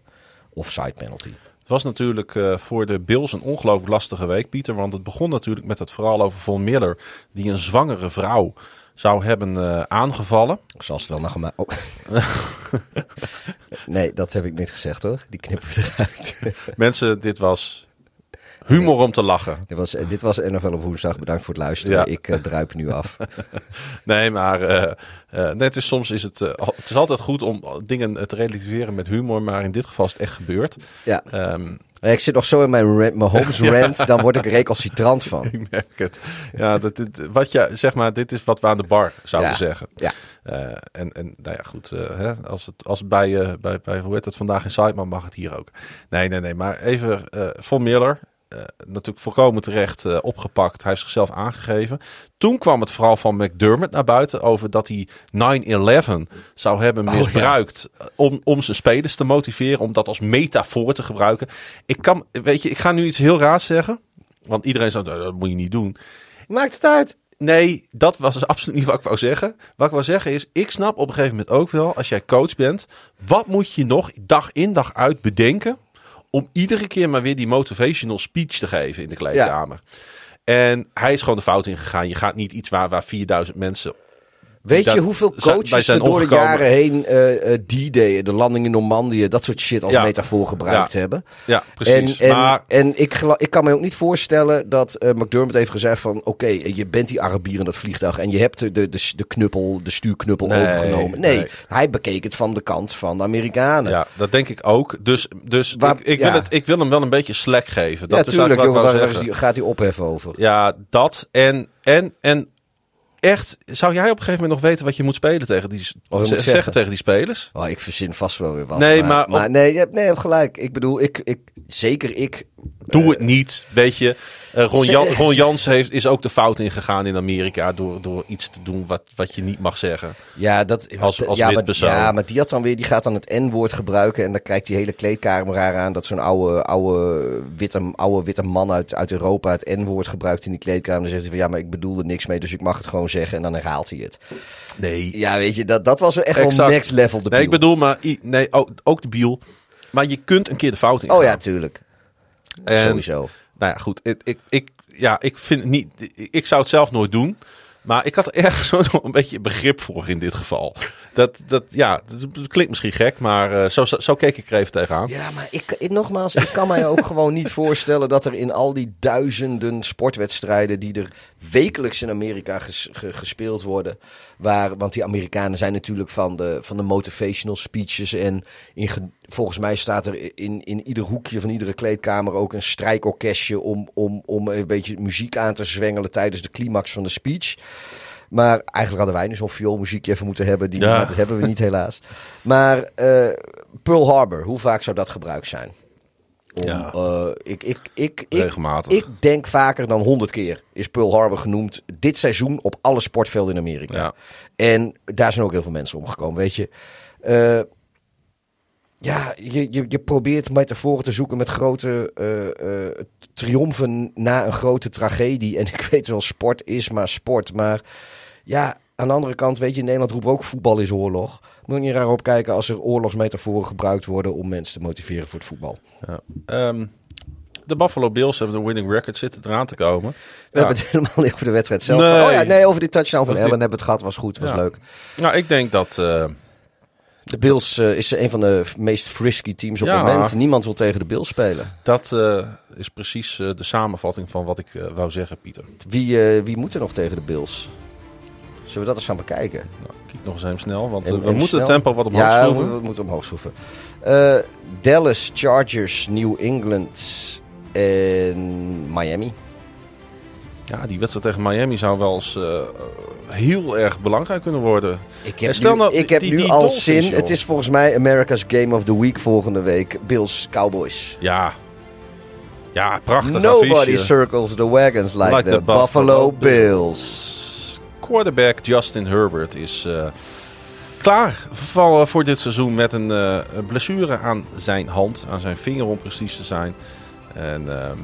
offside penalty. Het was natuurlijk eh, voor de Bills een ongelooflijk lastige week, Pieter. Want het begon natuurlijk met het verhaal over Von Miller, die een zwangere vrouw zou hebben eh, aangevallen. Zoals wel nog gemaakt. Oh. nee, dat heb ik niet gezegd hoor. Die knippen eruit. Mensen, dit was Humor om te lachen. Dit was, dit was NFL op woensdag. Bedankt voor het luisteren. Ja. Ik eh, druip nu af. Nee, maar eh, eh, net is soms is het, het is altijd goed om dingen te relativeren met humor, maar in dit geval is het echt gebeurd. Ja. Ehm, Ik zit nog zo in mijn, rant, mijn Holmes rant. Dan word ik recalcitrant van. ik merk het. Ja, dat, dit, wat je, zeg maar, dit is wat we aan de bar zouden Ja. zeggen. Ja. En, en nou ja, goed, hè, als het, als bij, bij, bij, hoe heet het, vandaag in Sideman mag het hier ook. Nee, nee, nee, maar even, Von Miller, natuurlijk volkomen terecht eh, opgepakt. Hij heeft zichzelf aangegeven. Toen kwam het verhaal van McDermott naar buiten over dat hij 9-11 zou hebben Oh, ja. misbruikt om, om zijn spelers te motiveren, om dat als metafoor te gebruiken. Ik kan, weet je, ik ga nu iets heel raars zeggen, want iedereen zou, "Nou, dat moet je niet doen. Maakt het uit. Nee, dat was dus absoluut niet wat ik wou zeggen. Wat ik wou zeggen is, ik snap op een gegeven moment ook wel, als jij coach bent, wat moet je nog dag in dag uit bedenken om iedere keer maar weer die motivational speech te geven in de kleedkamer. En hij is gewoon de fout ingegaan. Je gaat niet iets waar, waar 4000 mensen Weet je hoeveel coaches er door de jaren heen eh, eh, D-Day, de landing in Normandië, dat soort shit als Ja. metafoor gebruikt Ja. hebben? Ja, precies. En, en, maar en ik, ik kan me ook niet voorstellen dat eh, McDermott heeft gezegd van... oké, je bent die Arabier in dat vliegtuig en je hebt de, de, de, de knuppel, de stuurknuppel Nee, overgenomen. Nee, nee. hij bekeek het van de kant van de Amerikanen. ja, dat denk ik ook. Dus, dus Waar- ik, ik, ja. wil het, ik wil hem wel een beetje slack geven. Dat Ja, tuurlijk, waar, waar is die, gaat hij opheffen over? Ja, dat. En, en, en echt, zou jij op een gegeven moment nog weten wat je moet spelen tegen die, moet zeggen. zeggen. tegen die spelers? Oh, ik verzin vast wel weer wat. Nee, maar op- nee, je hebt, nee, je hebt gelijk. Ik bedoel, ik, ik, zeker ik... Doe het niet, weet je. Eh, Ron, Jan, Ron Jans heeft, is ook de fout ingegaan in Amerika door, door iets te doen wat, wat je niet mag zeggen. Ja, dat, Als- als ja, maar, persoon. ja, maar die, had dan weer, die gaat dan het N-woord gebruiken. En dan kijkt die hele kleedkamer aan. Dat zo'n oude, oude, witte, oude witte man uit, uit Europa het N-woord gebruikt in die kleedkamer. Dan zegt hij van ja, maar ik bedoel er niks mee. Dus ik mag het gewoon zeggen. En dan herhaalt hij het. Nee. Ja, weet je, dat, dat was echt wel Exact. next level. De Nee, ik bedoel maar, nee, ook, ook de biel. Maar je kunt een keer de fout ingaan. Oh ja, tuurlijk. En- Sowieso. Nou ja, goed. Ik, ik, ik, ja, ik vind het niet. Ik zou het zelf nooit doen. Maar ik had er ergens zo nog een beetje begrip voor in dit geval. Dat, dat, ja, dat klinkt misschien gek, maar eh, zo, zo, keek ik er even tegenaan. Ja, maar ik, nogmaals, ik kan mij ook gewoon niet voorstellen dat er in al die duizenden sportwedstrijden die er wekelijks in Amerika ges- ge- gespeeld worden, waar, want die Amerikanen zijn natuurlijk van de, van de motivational speeches en in, ge- volgens mij staat er in, in ieder hoekje van iedere kleedkamer ook een strijkorkestje om, om, om een beetje muziek aan te zwengelen tijdens de climax van de speech. Maar eigenlijk hadden wij nu zo'n vioolmuziekje even moeten hebben. Die, Ja. maar dat hebben we niet helaas. Maar eh, Pearl Harbor, hoe vaak zou dat gebruikt zijn? Om, Ja. eh, ik, ik, ik, ik, Regelmatig. ik denk vaker dan honderd keer is Pearl Harbor genoemd dit seizoen op alle sportvelden in Amerika. Ja. En daar zijn ook heel veel mensen omgekomen, weet je. Eh, ja, je, je, je probeert metaforen te zoeken met grote triomfen na een grote tragedie. En ik weet wel, sport is maar sport. Maar ja, aan de andere kant, weet je, in Nederland roepen we ook voetbal is oorlog. Moet je niet raar op kijken als er oorlogsmetaforen gebruikt worden om mensen te motiveren voor het voetbal. Ja. Ehm, de Buffalo Bills hebben een winning record zitten eraan te komen. We Ja. hebben het helemaal niet over de wedstrijd zelf. Nee. Oh ja, nee, over die touchdown van die- Allen hebben we het gehad. Was goed, was Ja. leuk. Nou, ik denk dat. eh, De Bills eh, is een van de meest frisky teams op het moment. Niemand wil tegen de Bills spelen. dat eh, is precies de samenvatting van wat ik wou zeggen, Pieter. Wie, wie moet er nog tegen de Bills? Zullen we dat eens gaan bekijken? Nou, kijk nog eens even snel, want eh, we en moeten het tempo wat omhoog ja, schroeven. we, we moeten omhoog schroeven. Eh, Dallas, Chargers, New England en Miami. Ja, die wedstrijd tegen Miami zou wel eens eh, heel erg belangrijk kunnen worden. Ik heb stel nu, nou, ik heb die- nu die al Dolphins, zin. joh. Het is volgens mij America's Game of the Week volgende week. Bills, Cowboys. Ja, ja prachtig Nobody affiche. circles the wagons like, Like the, the Buffalo, Buffalo Bills. Quarterback Justin Herbert is eh, klaar voor, dit seizoen met een eh, een blessure aan zijn hand, aan zijn vinger om precies te zijn. En ehm,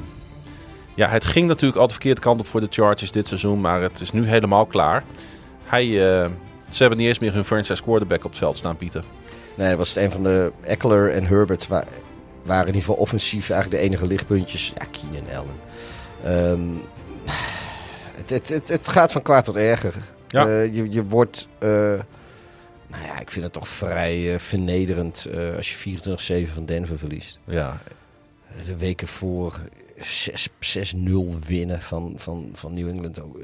ja, het ging natuurlijk al de verkeerde kant op voor de Chargers dit seizoen, maar het is nu helemaal klaar. Hij, eh, ze hebben niet eens meer hun franchise quarterback op het veld staan, Pieter. Nee, was een van de Eckler en Herbert wa- waren in ieder geval offensief eigenlijk de enige lichtpuntjes. Ja, Keenan Allen. Ehm, het, het, het, het gaat van kwaad tot erger. Ja. Eh, je, je wordt, eh, nou ja, ik vind het toch vrij eh, vernederend als je 24-7 van Denver verliest. Ja, de weken voor 6 6-0 winnen van, van, van New England. Ook,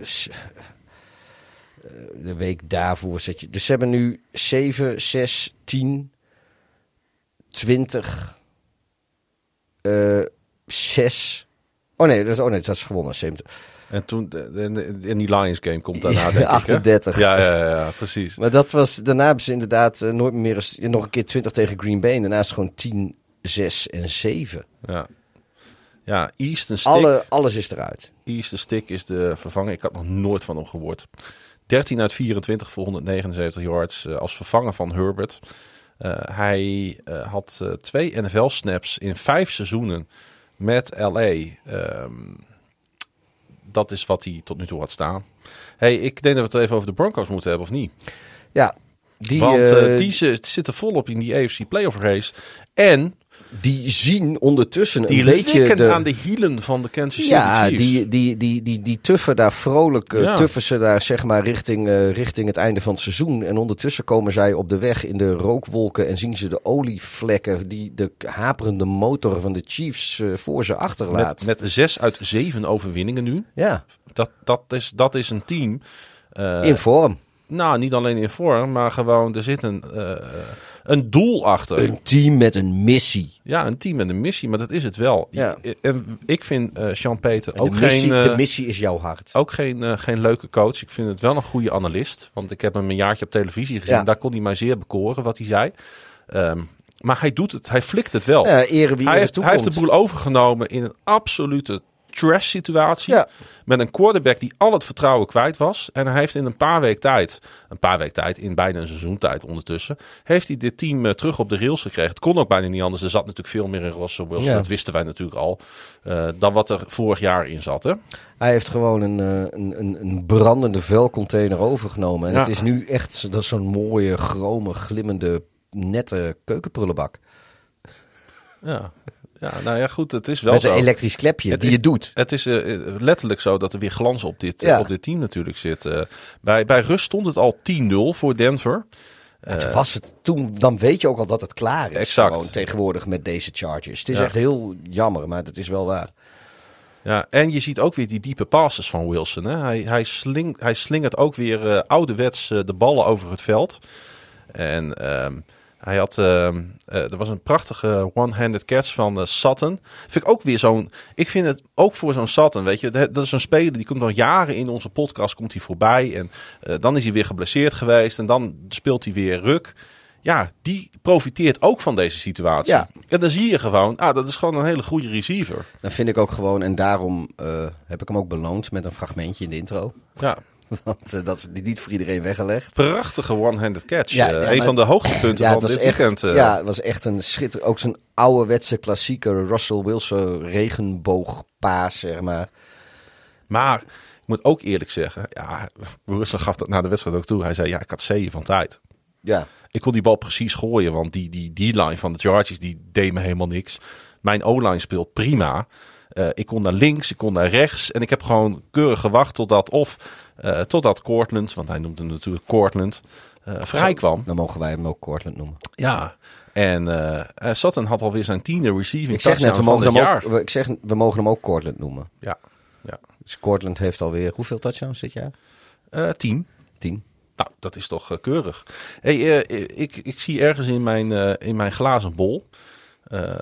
de week daarvoor zet je. Dus ze hebben nu 7, 6, 10, 20, eh 6. Oh nee, dat is, oh nee, dat is gewonnen. 70. En toen, in die Lions game komt daarna, denk ik. hè? 38. Ja, ja, ja, ja, precies. Maar dat was, daarna hebben ze inderdaad eh, nooit meer eens, nog een keer 20 tegen Green Bay. En daarna is het gewoon 10, 6 en 7. Ja, ja Easton Stick, Alle, alles is eruit. Easton Stick is de vervanger. Ik had nog nooit van hem gehoord. 13 uit 24 voor 179 yards eh, als vervanger van Herbert. Eh, hij had twee NFL-snaps in vijf seizoenen met LA. Ehm, dat is wat hij tot nu toe had staan. Hey, ik denk dat we het even over de Broncos moeten hebben, of niet? Ja, die, Want eh, die zitten volop in die AFC playoff race. En die zien ondertussen die een beetje aan de hielen van de Kansas City ja, Chiefs. die, die, die, die, die tuffen daar vrolijk, eh, Ja. tuffen ze daar zeg maar richting, eh, richting het einde van het seizoen. En ondertussen komen zij op de weg in de rookwolken en zien ze de olievlekken die de haperende motor van de Chiefs eh, voor ze achterlaat. met, met zes uit zeven overwinningen nu. ja, Dat, dat, is, dat is een team. in vorm. nou, niet alleen in vorm, maar gewoon er zit een, een doel achter. Een team met een missie. Ja, een team met een missie, maar dat is het wel. Ja. En ik vind eh Sean Peter En ook de, missie geen... eh, de missie is jouw hart. Ook geen, eh, geen leuke coach. Ik vind het wel een goede analist. Want ik heb hem een jaartje op televisie gezien. Ja. Daar kon hij mij zeer bekoren wat hij zei. Ehm, maar hij doet het. Hij flikt het wel. Ja, ere wie hij, heeft, hij heeft de boel overgenomen in een absolute trash situatie. Ja. Met een quarterback die al het vertrouwen kwijt was. En hij heeft in een paar weken tijd, een paar weken tijd, in bijna een seizoentijd ondertussen, heeft hij dit team eh, terug op de rails gekregen. Het kon ook bijna niet anders. Er zat natuurlijk veel meer in Russell Wilson. Ja. Dat wisten wij natuurlijk al. eh, dan wat er vorig jaar in zat. Hè? Hij heeft gewoon een, eh, een, een, een brandende vuilcontainer overgenomen. En Ja. het is nu echt dat zo'n mooie, chrome, glimmende, nette keukenprullenbak. Ja. Ja, nou ja, goed. Het is wel Met zo. een elektrisch klepje Het die is- je doet. Het is eh, eh, letterlijk zo dat er weer glans op dit, eh, Ja. op dit team natuurlijk zit. Bij, bij rust stond het al 10-0 voor Denver. Het was het toen, dan weet je ook al dat het klaar is. Exact. Gewoon tegenwoordig met deze Chargers. Het is Ja. echt heel jammer, maar het is wel waar. Ja, en je ziet ook weer die diepe passes van Wilson. Hè? Hij, hij, sling, hij slingert ook weer eh, ouderwets de ballen over het veld. En ehm, hij had, ehm, eh, er was een prachtige one-handed catch van eh, Sutton. Vind ik ook weer zo'n, ik vind het ook voor zo'n Sutton, weet je, dat dat is een speler die komt al jaren in onze podcast, komt hij voorbij. En eh, dan is hij weer geblesseerd geweest en dan speelt hij weer ruk. Ja, die profiteert ook van deze situatie. Ja. En dan zie je gewoon, ah, dat is gewoon een hele goede receiver. Dan vind ik ook gewoon, en daarom heb ik hem ook beloond met een fragmentje in de intro. Ja, Want eh, dat is niet voor iedereen weggelegd. prachtige one-handed catch. Ja, Eh, ja, een maar- van de hoogtepunten Ja, van dit echt, weekend. eh. ja, het was echt een schitter. Ook zo'n ouderwetse klassieke Russell Wilson regenboogpaas, zeg maar. Maar ik moet ook eerlijk zeggen, ja, Wilson gaf dat na de wedstrijd ook toe. Hij zei, ja, ik had zeeën van tijd. Ja, Ik kon die bal precies gooien, want die, die, die line van de Chargers, die deed me helemaal niks. Mijn O-line speelt prima. Ik kon naar links, ik kon naar rechts. En ik heb gewoon keurig gewacht totdat of eh, totdat Cortland, want hij noemde hem natuurlijk Cortland, eh, vrij kwam. dan mogen wij hem ook Cortland noemen. Ja. En eh eh, Sutton had alweer zijn tiende receiving Ik zeg net, we mogen, hem jaar. ook, ik zeg, we mogen hem ook Cortland noemen. Ja, ja. Dus Cortland heeft alweer hoeveel touchdowns dit jaar? Eh, tien. Tien. Nou, dat is toch keurig. Hey, ik, ik zie ergens in mijn, in mijn glazen bol. je-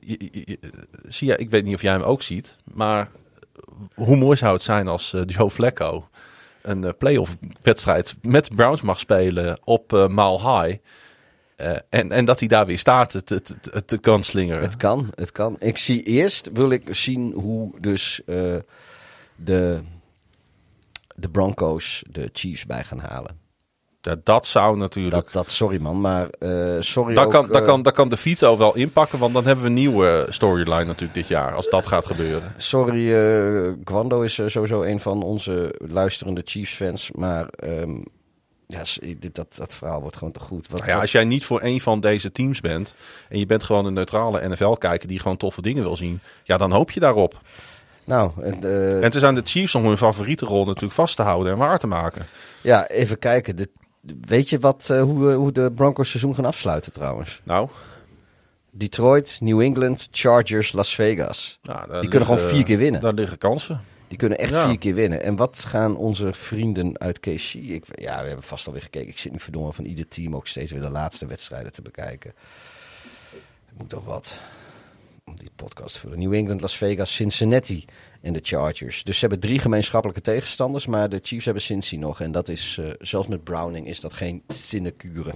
je- je- zie jij, ik weet niet of jij hem ook ziet. Maar hoe mooi zou het zijn als Joe Flacco een eh, playoff wedstrijd met Browns mag spelen op eh Mile High. Eh, en, en dat hij daar weer staat te, te, te, te kanslingeren. Het kan, het kan. Ik zie eerst, wil ik zien hoe dus de, de Broncos de Chiefs bij gaan halen. Ja, dat zou natuurlijk... Dat, dat, sorry man, maar eh, sorry Daar ook, kan, eh, kan, daar kan de Vito wel inpakken, want dan hebben we een nieuwe storyline natuurlijk dit jaar, als dat gaat gebeuren. Sorry, eh Gwando is eh, sowieso een van onze luisterende Chiefs-fans. Maar ehm, ja, dat, dat verhaal wordt gewoon te goed. Wat, Nou ja, als jij niet voor een van deze teams bent en je bent gewoon een neutrale NFL-kijker die gewoon toffe dingen wil zien, ja, dan hoop je daarop. nou, en, eh, En het is aan de Chiefs om hun favoriete rol natuurlijk vast te houden en waar te maken. ja, even kijken. Dit, weet je wat, eh, hoe, we- hoe de Broncos seizoen gaan afsluiten trouwens? Nou, Detroit, New England, Chargers, Las Vegas. Nou, Die kunnen gewoon vier keer winnen. Daar liggen kansen. Die kunnen echt Ja. vier keer winnen. En wat gaan onze vrienden uit KC... Ik, ja, we hebben vast alweer gekeken. Ik zit nu verdomme van ieder team ook steeds weer de laatste wedstrijden te bekijken. Het moet toch wat om die podcast te vullen. New England, Las Vegas, Cincinnati en de Chargers. Dus ze hebben drie gemeenschappelijke tegenstanders. Maar de Chiefs hebben Cincy nog. En dat is, eh, zelfs met Browning, is dat geen sinecure.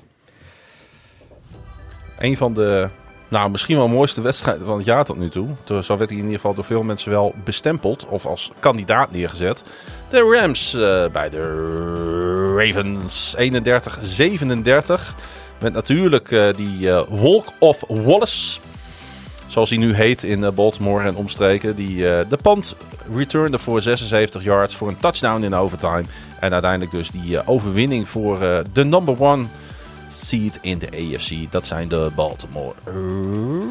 Een van de, nou misschien wel mooiste wedstrijden van het jaar tot nu toe. Zo werd hij in ieder geval door veel mensen wel bestempeld of als kandidaat neergezet. De Rams eh, bij de Ravens 31-37. Met natuurlijk eh, die Walk of Wallace. Zoals hij nu heet in eh, Baltimore en omstreken. Die eh, de punt returnde voor 76 yards voor een touchdown in overtime. En uiteindelijk dus die eh, overwinning voor de number one seed in de AFC. Dat zijn de Baltimore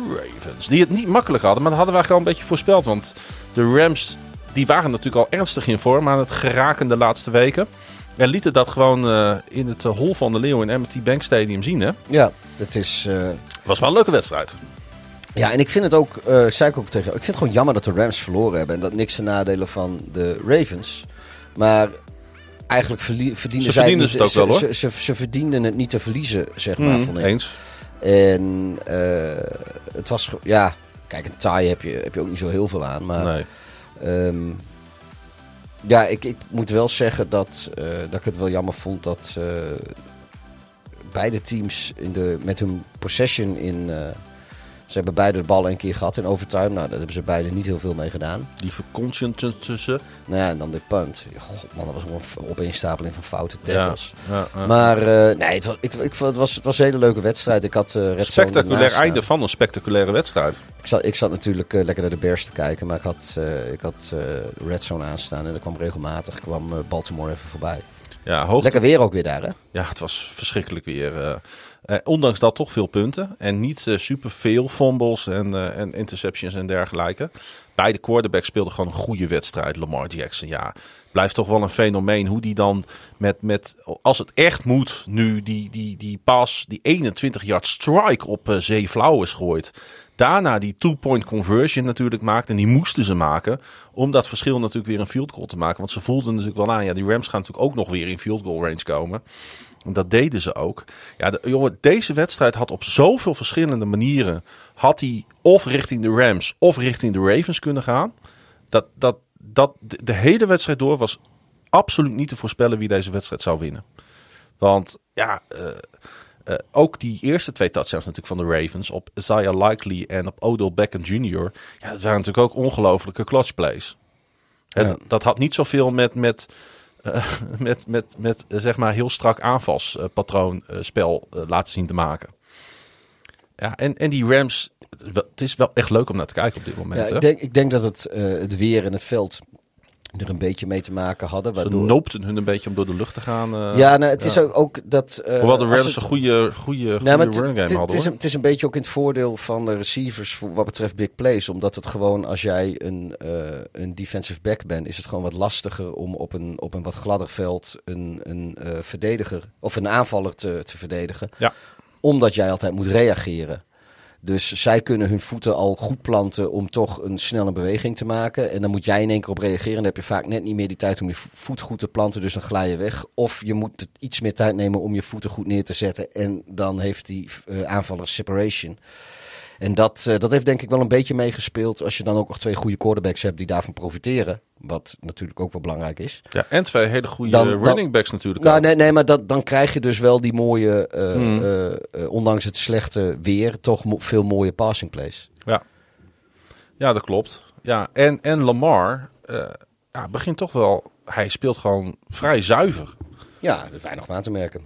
Ravens. Die het niet makkelijk hadden, maar dat hadden wij gewoon een beetje voorspeld. Want de Rams die waren natuurlijk al ernstig in vorm aan het geraken de laatste weken. En lieten dat gewoon in het hol van de Leeuw in M&T Bank Stadium zien. Hè? Ja, het is... Was wel een leuke wedstrijd. Ja, en ik vind het ook, eh, zei ik ook tegen ik vind het gewoon jammer dat de Rams verloren hebben. En dat niks ten nadelen van de Ravens. Maar eigenlijk verdienen Ze zij verdienen niet, het ook wel, hoor. Ze, ze, ze verdienden het niet te verliezen, zeg maar. Mm, ik. eens. En eh, het was, ja, kijk, een tie heb je, heb je ook niet zo heel veel aan. Maar Nee. Ehm, ja, ik, ik moet wel zeggen dat, eh, dat ik het wel jammer vond dat beide teams in de, met hun possession in. Ze hebben beide de ballen een keer gehad in overtime. Nou, daar hebben ze beide niet heel veel mee gedaan. Die verconcentratie tussen. Nou ja, en dan de punt. God man, dat was gewoon een opeenstapeling van foute tackles. ja, ja. Maar eh, nee, het was, ik, ik, het, was, het was een hele leuke wedstrijd. Ik had Red Zone Spectaculair einde van een spectaculaire wedstrijd. Ik zat, ik zat natuurlijk eh, lekker naar de Bears te kijken, maar ik had, ik had Red Zone aanstaan en er kwam regelmatig kwam Baltimore even voorbij. Ja, hoog, Lekker weer ook weer daar, hè? Ja, het was verschrikkelijk weer. Eh. Ondanks dat toch veel punten. En niet eh, super veel fumbles en, eh, en interceptions en dergelijke. Beide quarterbacks speelden gewoon een goede wedstrijd. Lamar Jackson, ja. Blijft toch wel een fenomeen hoe die dan met, met als het echt moet, nu die, die, die pas, die 21 yard strike op Zee Flowers gooit. Daarna die two-point conversion natuurlijk maakt. En die moesten ze maken. Om dat verschil natuurlijk weer een field goal te maken. Want ze voelden natuurlijk wel aan. Ja, die Rams gaan natuurlijk ook nog weer in field goal range komen. En dat deden ze ook. Ja, de, jongen, deze wedstrijd had op zoveel verschillende manieren. Had hij of richting de Rams of richting de Ravens kunnen gaan. Dat, dat, dat de, de hele wedstrijd door was absoluut niet te voorspellen wie deze wedstrijd zou winnen. Want ja, eh, eh, ook die eerste twee touchdowns natuurlijk van de Ravens op Isaiah Likely en op Odell Beckham Jr. Ja, dat waren natuurlijk ook ongelofelijke clutch plays. Hè, Ja. dat, dat had niet zoveel met, met, eh, met, met, met eh, zeg maar heel strak aanvalspatroon eh, spel laten zien te maken. Ja, en, en die Rams, het is wel- echt leuk om naar te kijken op dit moment. Ja, ik, denk, ik denk dat het, het weer en het veld er een beetje mee te maken hadden. Ze Waardoor... noopten hun een beetje om door de lucht te gaan. eh. ja, nou, het is ook, ook dat... eh, Hoewel de Rams het- een goede, goede, goede maar het, running game hadden. is een, het is een beetje ook in het voordeel van de receivers voor wat betreft big plays. Omdat het gewoon, als jij een, eh, een defensive back bent, is het gewoon wat lastiger om op een, op een wat gladder veld een, een verdediger of een aanvaller te, te verdedigen. Ja. Omdat jij altijd moet reageren. Dus zij kunnen hun voeten al goed planten om toch een snelle beweging te maken. En dan moet jij in één keer op reageren. Dan heb je vaak net niet meer die tijd om je vo- voet goed te planten. Dus dan glij je weg. Of je moet iets meer tijd nemen om je voeten goed neer te zetten. En dan heeft die eh, aanvaller separation. En dat, eh, dat heeft denk ik wel een beetje meegespeeld. Als je dan ook nog twee goede quarterbacks hebt die daarvan profiteren. Wat natuurlijk ook wel belangrijk is. Ja, en twee hele goede Dan- dan- running backs natuurlijk. Nou, ook. nee, nee, maar dat, dan krijg je dus wel die mooie, eh, Hmm. eh, ondanks het slechte weer, toch mo- veel mooie passing plays. Ja, dat klopt. Ja, en, en Lamar ja, begint toch wel... Hij speelt gewoon vrij zuiver. Ja, er is weinig aan te merken.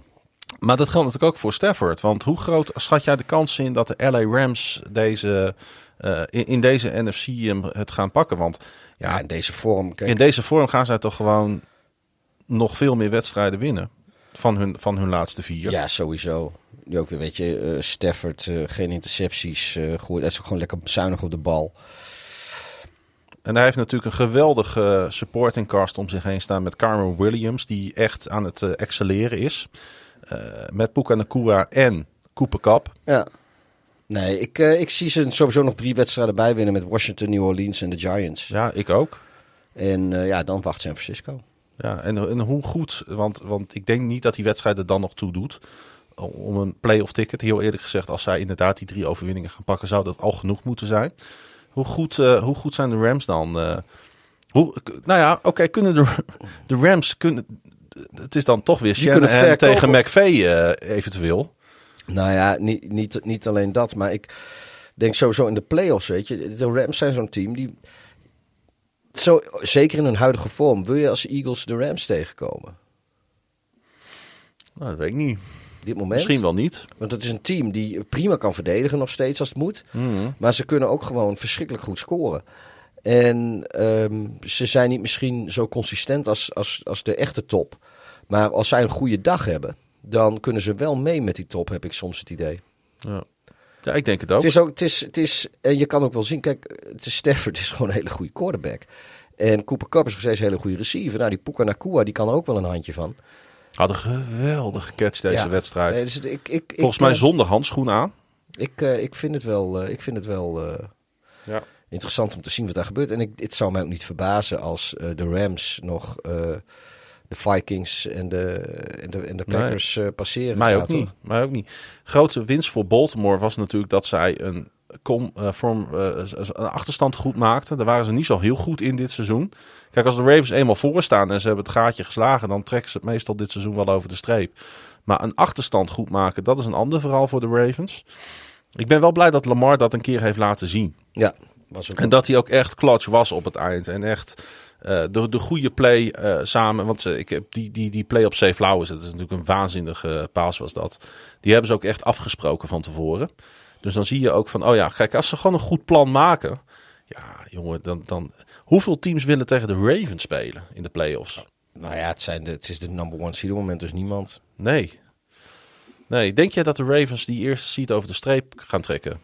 Maar dat geldt natuurlijk ook voor Stafford. Want hoe groot schat jij de kans in dat de LA Rams deze, eh, in, in deze NFC hem het gaan pakken? Want Ja, ja, in deze vorm. Kijk, in deze vorm gaan zij toch gewoon nog veel meer wedstrijden winnen. Van hun, van hun laatste vier. Ja, sowieso. Nu ook weer, weet je, eh, Stafford, eh, geen intercepties, gooit. Hij is ook gewoon lekker zuinig op de bal. En hij heeft natuurlijk een geweldige supporting cast om zich heen staan met Carmen Williams, die echt aan het excelleren is. Eh, met Puka Nakua en Cooper Cup. Ja, Nee, ik, eh, ik zie ze sowieso nog drie wedstrijden bij winnen met Washington, New Orleans en de Giants. Ja, ik ook. En eh, ja, dan wacht San Francisco. Ja, en, en hoe goed, want, want ik denk niet dat die wedstrijd er dan nog toe doet. Om een play-off ticket. Heel eerlijk gezegd, als zij inderdaad die drie overwinningen gaan pakken, zou dat al genoeg moeten zijn. Hoe goed, hoe goed zijn de Rams dan? Hoe, nou ja, oké, kunnen de, de Rams. Kunnen, het is dan toch weer Shanahan tegen McVay eh, eventueel. Nou ja, niet, niet, niet alleen dat, maar ik denk sowieso in de playoffs, weet je. De Rams zijn zo'n team die... Zo, zeker in hun huidige vorm, wil je als Eagles de Rams tegenkomen? Nou, dat weet ik niet. Dit moment. Misschien wel niet. Want het is een team die prima kan verdedigen nog steeds als het moet. Mhm. Maar ze kunnen ook gewoon verschrikkelijk goed scoren. En ehm, ze zijn niet misschien zo consistent als, als, als de echte top. Maar als zij een goede dag hebben, dan kunnen ze wel mee met die top, heb ik soms het idee. Ja, ja ik denk het ook. Het is ook, het is, het is, en je kan ook wel zien, kijk, het is Stafford is gewoon een hele goede quarterback. En Cooper Cup is nog steeds een hele goede receiver. Nou, die Puka Nakua, die kan er ook wel een handje van. Had een geweldige catch deze Ja. wedstrijd. Nee, dus ik, ik, Volgens ik, mij zonder handschoen aan. Ik, eh, ik vind het wel, eh, ik vind het wel eh, Ja. interessant om te zien wat daar gebeurt. En ik, het zou mij ook niet verbazen als de Rams nog de Vikings en de, en de, en de. Packers eh, passeren. Mij gaat, ook niet. Mij ook niet. Grote winst voor Baltimore was natuurlijk dat zij een, kom, eh, vorm, eh, een achterstand goed maakten. Daar waren ze niet zo heel goed in dit seizoen. Kijk, als de Ravens eenmaal voor staan en ze hebben het gaatje geslagen, dan trekken ze het meestal dit seizoen wel over de streep. Maar een achterstand goed maken, dat is een ander verhaal voor de Ravens. Ik ben wel blij dat Lamar dat een keer heeft laten zien. Ja, was ook En dat hij ook echt clutch was op het eind. En echt eh, de, de goede play eh, samen. Want eh, ik heb die, die, die play op Safe Flowers. Dat is natuurlijk een waanzinnige paas was dat. Die hebben ze ook echt afgesproken van tevoren. Dus dan zie je ook van, oh ja, kijk, als ze gewoon een goed plan maken. Ja, jongen, dan, dan... Hoeveel teams willen tegen de Ravens spelen in de playoffs? Nou ja, het, zijn de, het is de number one seed op moment, dus niemand. Nee. Nee, denk jij dat de Ravens die eerste seat over de streep gaan trekken?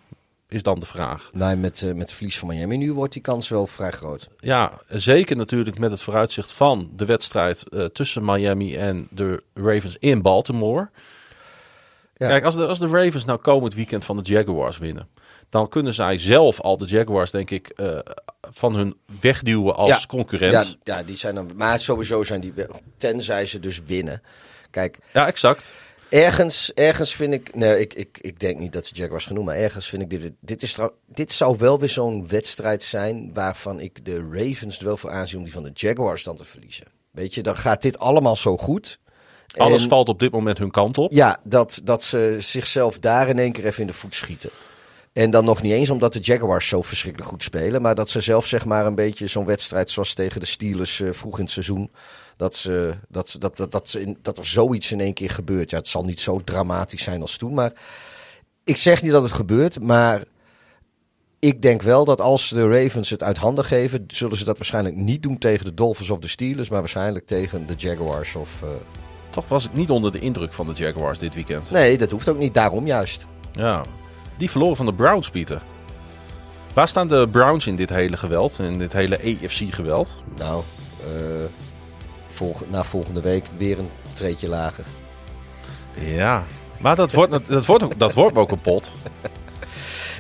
Is dan de vraag. Nee, met, eh, met het verlies van Miami nu wordt die kans wel vrij groot. Ja, zeker natuurlijk met het vooruitzicht van de wedstrijd eh, tussen Miami en de Ravens in Baltimore. Ja. Kijk, als de, als de Ravens nou komend weekend van de Jaguars winnen, dan kunnen zij zelf al de Jaguars, denk ik, eh, van hun wegduwen als Ja. concurrent. Ja, Ja, ja, die zijn dan. Maar sowieso zijn die. Tenzij ze dus winnen. Kijk, exact. Ergens, ergens vind ik. Nee, ik, ik, ik denk niet dat de Jaguars genoemd, maar ergens vind ik dit. Dit, is, trouw- dit zou wel weer zo'n wedstrijd zijn. waarvan ik de Ravens er wel voor aanzie om die van de Jaguars dan te verliezen. Weet je, dan gaat dit allemaal zo goed. Alles En- valt op dit moment hun kant op. Ja, dat, dat ze zichzelf daar in één keer even in de voet schieten. En dan nog niet eens omdat de Jaguars zo verschrikkelijk goed spelen. Maar dat ze zelf zeg maar een beetje zo'n wedstrijd zoals tegen de Steelers eh, vroeg in het seizoen. Dat, ze, dat, ze- dat, dat, dat, ze in- dat er zoiets in één keer gebeurt. Ja, het zal niet zo dramatisch zijn als toen. Maar ik zeg niet dat het gebeurt. Maar ik denk wel dat als de Ravens het uit handen geven. zullen ze dat waarschijnlijk niet doen tegen de Dolphins of de Steelers. Maar waarschijnlijk tegen de Jaguars of... eh, Toch was ik niet onder de indruk van de Jaguars dit weekend. Nee, dat hoeft ook niet. Daarom juist. Ja. Die verloren van de Browns, Pieter. Waar staan de Browns in dit hele geweld, in dit hele AFC-geweld? Nou, volg- na volgende week weer een treetje lager. Ja, maar dat wordt, dat wordt, ook, dat wordt ook een pot.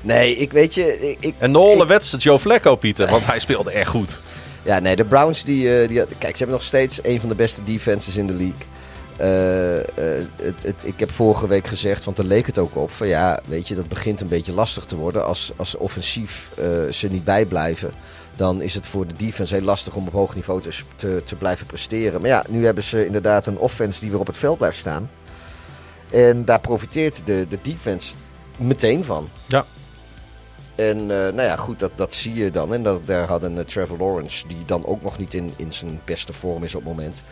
Nee, ik weet je, ik, En de holle wedstrijd Joe Flacco, Pieter, want hij speelde echt goed. ja, nee, de Browns die, eh, die, kijk, ze hebben nog steeds een van de beste defenses in de league. Eh, eh, het, het, ik heb vorige week gezegd, want daar leek het ook op, van ja, weet je, dat begint een beetje lastig te worden als, als offensief eh, ze niet bijblijven. Dan is het voor de defense heel lastig om op hoog niveau te, te, te blijven presteren. Maar ja, nu hebben ze inderdaad een offense die weer op het veld blijft staan. En daar profiteert de, de defense meteen van. Ja. En nou ja, goed, dat, dat zie je dan. En dat, daar hadden Trevor Lawrence, die dan ook nog niet in, in zijn beste vorm is op het moment.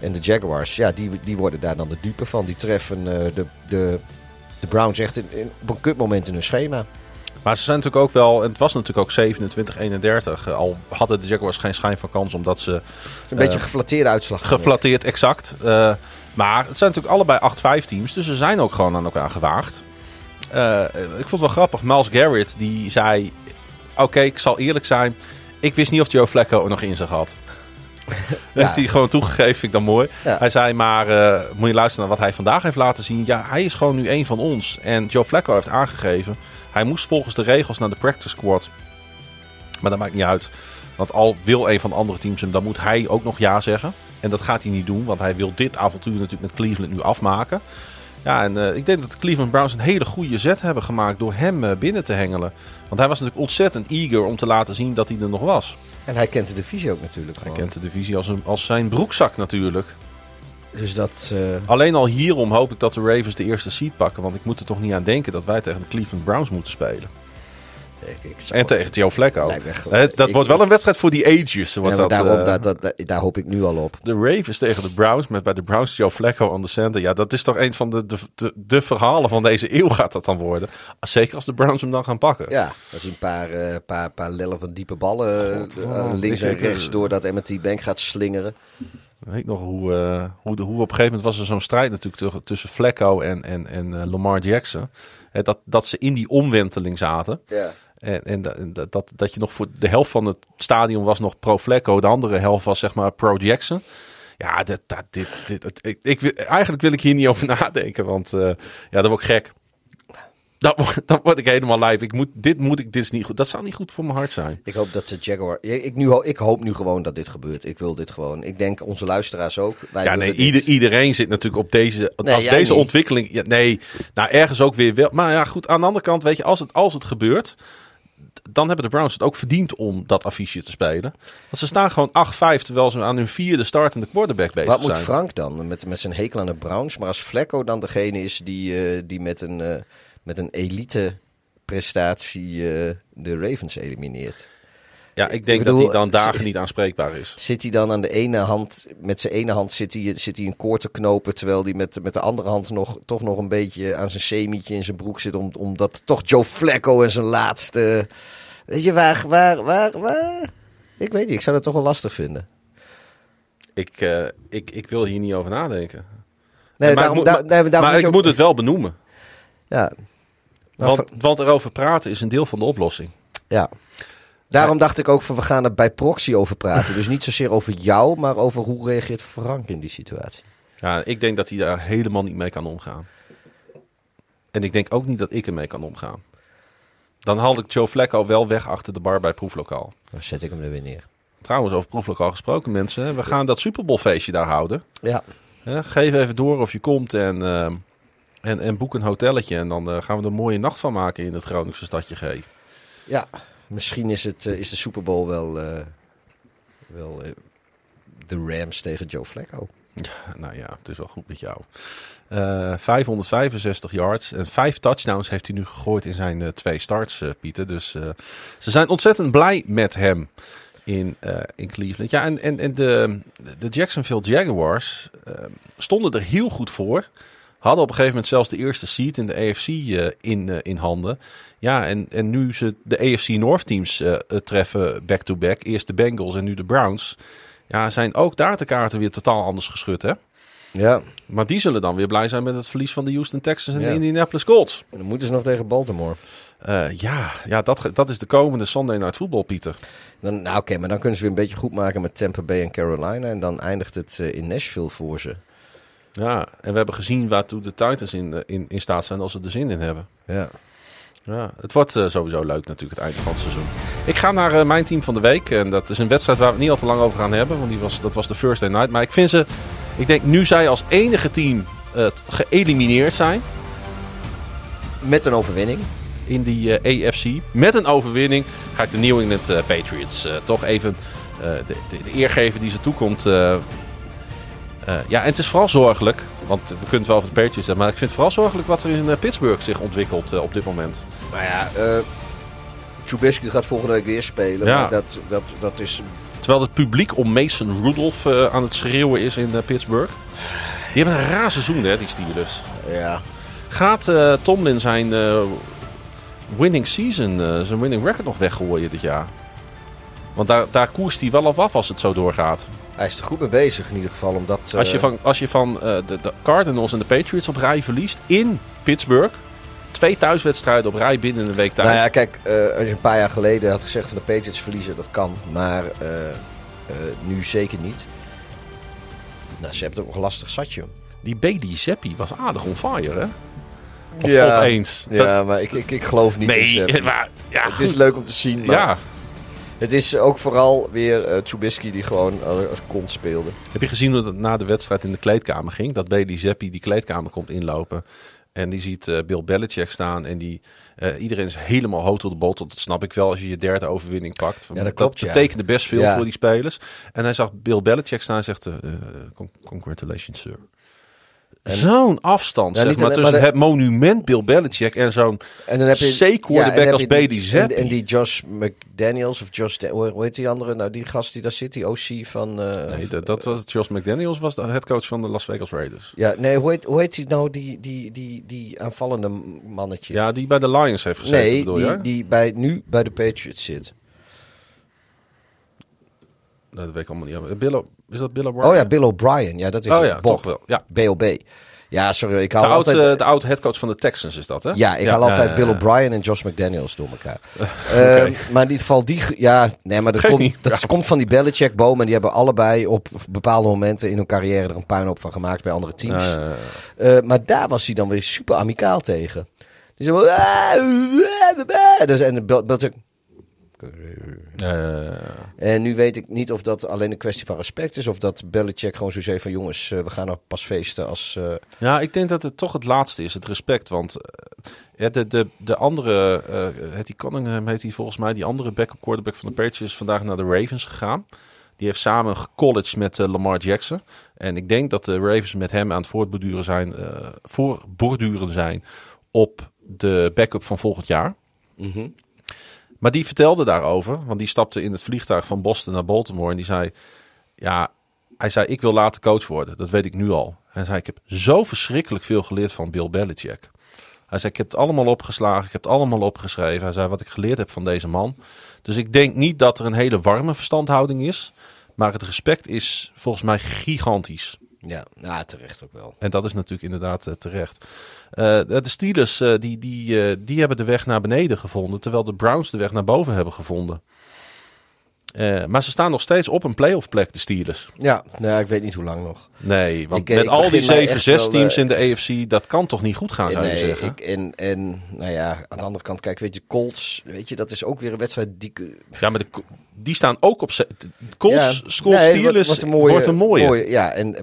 En de Jaguars, ja, die, die worden daar dan de dupe van. Die treffen eh, de, de, de Browns echt in, in- op een kutmoment in hun schema. Maar ze zijn natuurlijk ook wel, en het was natuurlijk ook 27-31. eh, Al hadden de Jaguars geen schijn van kans, omdat ze Het is een beetje Eh, een geflatteerde uitslag. ik. geflatteerd exact. maar het zijn natuurlijk allebei 8-5 teams, dus ze zijn ook gewoon aan elkaar gewaagd. Ik vond het wel grappig. Miles Garrett die zei: Oké, ik zal eerlijk zijn. Ik wist niet of Joe Flacco er nog in zich had. Heeft hij gewoon toegegeven, vind ik dan mooi. Ja. Hij zei maar, eh, moet je luisteren naar wat hij vandaag heeft laten zien. Ja, hij is gewoon nu een van ons. En Joe Flacco heeft aangegeven, hij moest volgens de regels naar de practice squad. Maar dat maakt niet uit. Want al wil een van de andere teams hem, dan moet hij ook nog ja zeggen. En dat gaat hij niet doen, want hij wil dit avontuur natuurlijk met Cleveland nu afmaken. Ja, en eh, ik denk dat de Cleveland Browns een hele goede zet hebben gemaakt door hem eh, binnen te hengelen. Want hij was natuurlijk ontzettend eager om te laten zien dat hij er nog was. En hij kent de divisie ook natuurlijk Hij kent de divisie als, een, als zijn broekzak natuurlijk. Dus dat... eh, Alleen al hierom hoop ik dat de Ravens de eerste seed pakken. Want ik moet er toch niet aan denken dat wij tegen de Cleveland Browns moeten spelen. Ik, En tegen Joe Flacco. Echt- dat ik- wordt wel ik- een wedstrijd voor die ages. Ja, maar dat, daarom, eh, daar, dat, daar- daar hoop ik nu al op. de Ravens tegen de Browns. Met bij de Browns Joe Flacco aan de center. Ja, dat is toch een van de, de, de, de verhalen van deze eeuw gaat dat dan worden. Zeker als de Browns hem dan gaan pakken. Ja, als hij een paar, eh, paar, paar lellen van diepe ballen God, eh, oh, links en rechts door dat M&T Bank gaat slingeren. Ik weet nog hoe, hoe, de, hoe op een gegeven moment was er zo'n strijd natuurlijk tussen, Flacco en, en, en Lamar Jackson. Hè, dat, dat ze in die omwenteling zaten. Ja. En, en da- dat, dat, dat je nog voor de helft van het stadion was nog pro Flacco. De andere helft was zeg maar pro Jackson. Ja, dit, dat, dit, dit, het- ik, ik, eigenlijk wil ik hier niet over nadenken. Want eh, ja, dat word ik gek. Dan, word- dan word ik helemaal lijp. Ik moet, dit moet ik, dit is niet goed. Dat zou niet goed voor mijn hart zijn. Ik hoop dat de Jaguar... Ja, Ik, nu, ik hoop nu gewoon dat dit gebeurt. Ik wil dit gewoon. Ik denk onze luisteraars ook. Wij Ja, nee, ieder, iedereen zit natuurlijk op deze. Nee, als deze niet. ontwikkeling. Ja, nee, nou ergens ook weer wel. Maar ja, goed, aan de andere kant, weet je, als het, als het gebeurt. Dan hebben de Browns het ook verdiend om dat affiche te spelen. Want ze staan gewoon 8-5 terwijl ze aan hun vierde startende quarterback bezig Wat moet zijn. Frank dan? Met, met zijn hekel aan de Browns. Maar als Flecko dan degene is die, eh, die met een, eh, met een elite prestatie eh, de Ravens elimineert. Ja, ik denk Ik bedoel, dat hij dan dagen niet aanspreekbaar is. Zit hij dan aan de ene hand, met zijn ene hand zit hij, zit hij een koord te knopen, terwijl hij met, met de andere hand nog, toch nog een beetje aan zijn semietje in zijn broek zit, om, omdat toch Joe Flacco en zijn laatste... Weet je, waar, waar, waar, waar? Ik weet niet, ik zou dat toch wel lastig vinden. Ik, eh, ik, ik wil hier niet over nadenken. Nee, maar daarom, ik, moet, daar, daar, daarom maar ik ook- moet het wel benoemen. Ja. Nou, Want, want erover praten is een deel van de oplossing. Ja. Daarom dacht ik ook van we gaan er bij proxy over praten. Dus niet zozeer over jou, maar over hoe reageert Frank in die situatie. Ja, ik denk dat hij daar helemaal niet mee kan omgaan. En ik denk ook niet dat ik ermee kan omgaan. Dan haal ik Joe Flacco wel weg achter de bar bij proeflokaal. Dan zet ik hem er weer neer. Trouwens, over proeflokaal gesproken mensen. We gaan dat Super Bowl feestje daar houden. Ja. Geef even door of je komt en, ehm, en, en boek een hotelletje. En dan eh, gaan we er een mooie nacht van maken in het Groningse stadje G. Ja. Misschien is, het, eh, is de Super Bowl wel, eh, wel eh, de Rams tegen Joe Flacco. Nou ja, het is wel goed met jou. Eh 565 yards en vijf touchdowns heeft hij nu gegooid in zijn twee starts, Pieter. Dus ze zijn ontzettend blij met hem in, in Cleveland. Ja, en, en, en de, de Jacksonville Jaguars stonden er heel goed voor. Hadden op een gegeven moment zelfs de eerste seat in de AFC eh, in, eh, in handen. Ja, en, en nu ze de AFC North teams eh, treffen back-to-back. Eerst de Bengals en nu de Browns. Ja, zijn ook daar de kaarten weer totaal anders geschud, hè? Ja. Maar die zullen dan weer blij zijn met het verlies van de Houston Texans en Ja. de Indianapolis Colts. En dan moeten ze nog tegen Baltimore. Ja, ja dat, dat is de komende Sunday Night Football, Pieter. Dan, nou oké, maar dan kunnen ze weer een beetje goed maken met Tampa Bay en Carolina. En dan eindigt het in Nashville voor ze. Ja, en we hebben gezien waartoe de Titans in, eh, in, in staat zijn als ze er zin in hebben. Ja. Ja, het wordt eh, sowieso leuk natuurlijk het einde van het seizoen. Ik ga naar eh, mijn team van de week. En dat is een wedstrijd waar we het niet al te lang over gaan hebben. Want die was, dat was de Thursday Night. Maar ik vind ze... Ik denk nu zij als enige team geëlimineerd zijn Met een overwinning. in die AFC. Met een overwinning ga ik de New England eh, Patriots toch even de, de, de eer geven die ze toekomt. Eh. Ja, en het is vooral zorgelijk. Want we kunnen het wel over de Patriots hebben. Maar ik vind het vooral zorgelijk wat er in eh, Pittsburgh zich ontwikkelt eh, op dit moment. Maar ja, eh Trubisky gaat volgende week weer spelen. Ja. Maar dat, dat, dat is Terwijl het publiek om Mason Rudolph aan het schreeuwen is in Pittsburgh. Die hebben een raar seizoen, hè, die Steelers. Ja. Gaat Tomlin zijn winning season, zijn winning record nog weggooien dit jaar? Want daar, daar koerst hij wel op af als het zo doorgaat. Hij is er goed mee bezig in ieder geval. Omdat, Als je eh, van, als je van eh, de, de Cardinals en de Patriots op rij verliest in Pittsburgh. Twee thuiswedstrijden op rij binnen een week tijd. Nou ja, kijk, eh, als je een paar jaar geleden had gezegd van de Patriots verliezen, dat kan. Maar eh, Eh, nu zeker niet. Nou, ze hebben het ook nog lastig zatje. Die Bailey Zappi was aardig on fire, hè? Ja, Opeens. Ja, maar ik, ik, ik geloof niet in nee, maar ja, Het is leuk om te zien, maar Ja. Het is ook vooral weer eh Trubisky die gewoon als als kont speelde. Heb je gezien hoe het na de wedstrijd in de kleedkamer ging? Dat Bailey Zappi die kleedkamer komt inlopen. En die ziet eh, Bill Belichick staan. En die, eh, iedereen is helemaal hoog tot de bottle. Dat snap ik wel als je je derde overwinning pakt. Ja, dat klopt, ja. betekende best veel Ja. voor die spelers. En hij zag Bill Belichick staan en zegt... eh, eh, con- congratulations, sir. Zo'n afstand, Ja, zeg maar, alleen- tussen maar de- het monument Bill Belichick en zo'n En dan heb je C-quarterback heb als Bailey Zappi. En, en die Josh McDaniels of Josh, hoe heet die andere? Nou, die gast die daar zit, die OC van. eh, Nee, dat, dat was Josh McDaniels was de headcoach van de Las Vegas Raiders. Ja, nee, hoe heet, hoe heet die nou, die, die, die, die aanvallende mannetje? Ja, die bij de Lions heeft gezeten, nee, die, je? die bij, nu bij de Patriots zit. Dat weet ik allemaal niet. Bill, is dat Bill O'Brien? Oh ja, Bill O'Brien. Ja, dat is Oh ja, Bob. toch wel. Ja. BOB. Ja, sorry, ik De haal oud, altijd... eh, de oud headcoach van de Texans is dat, hè? Ja, ik haal altijd ja, Bill ja. O'Brien en Josh McDaniels door elkaar. Ehm, maar in ieder geval, die, ja, nee, maar dat, komt, dat Ja. komt van die Belichick-boom. En die hebben allebei op bepaalde momenten in hun carrière er een puinhoop van gemaakt bij andere teams. Ja, ja, ja. Eh, maar daar was hij dan weer super amicaal tegen. Die zei wel... "Ah, eh, eh." Dus, en de Bel- Belichick... Eh, En nu weet ik niet of dat alleen een kwestie van respect is. Of dat Belichick gewoon zo zei van... Jongens, eh, we gaan nou pas feesten als... eh, ja, ik denk dat het toch het laatste is, het respect. Want eh, ja, de, de, de andere, eh heet die Cunningham, heet die volgens mij, die andere backup quarterback van de Patriots is vandaag naar de Ravens gegaan. Die heeft samen gecollege met eh, Lamar Jackson. En ik denk dat de Ravens met hem aan het voortborduren zijn, eh, voorborduren zijn op de backup van volgend jaar. Maar die vertelde daarover, want die stapte in het vliegtuig van Boston naar Baltimore en die zei, ja, hij zei, ik wil later coach worden, dat weet ik nu al. Hij zei, ik heb zo verschrikkelijk veel geleerd van Bill Belichick. Hij zei, ik heb het allemaal opgeslagen, ik heb het allemaal opgeschreven. Hij zei, wat ik geleerd heb van deze man. Dus ik denk niet dat er een hele warme verstandhouding is, maar het respect is volgens mij gigantisch. Ja, nou, terecht ook wel. En dat is natuurlijk inderdaad eh, terecht. Eh, de Steelers eh, die, die, eh, die hebben de weg naar beneden gevonden, terwijl de Browns de weg naar boven hebben gevonden. Eh, maar ze staan nog steeds op een playoff plek, de Steelers. Ja, nou, ik weet niet hoe lang nog. Nee, want Ik, eh, met ik al die begin mij 7-6 echt wel, teams eh, in de AFC, dat kan toch niet goed gaan, zou je nee, zeggen? ik, en, en nou ja, aan de andere kant, kijk, weet je, Colts, weet je, dat is ook weer een wedstrijd die... Ja, maar de, die staan ook op... Colts, Ja, Colts nee, Steelers wordt een mooie, wordt een mooie. Ja, en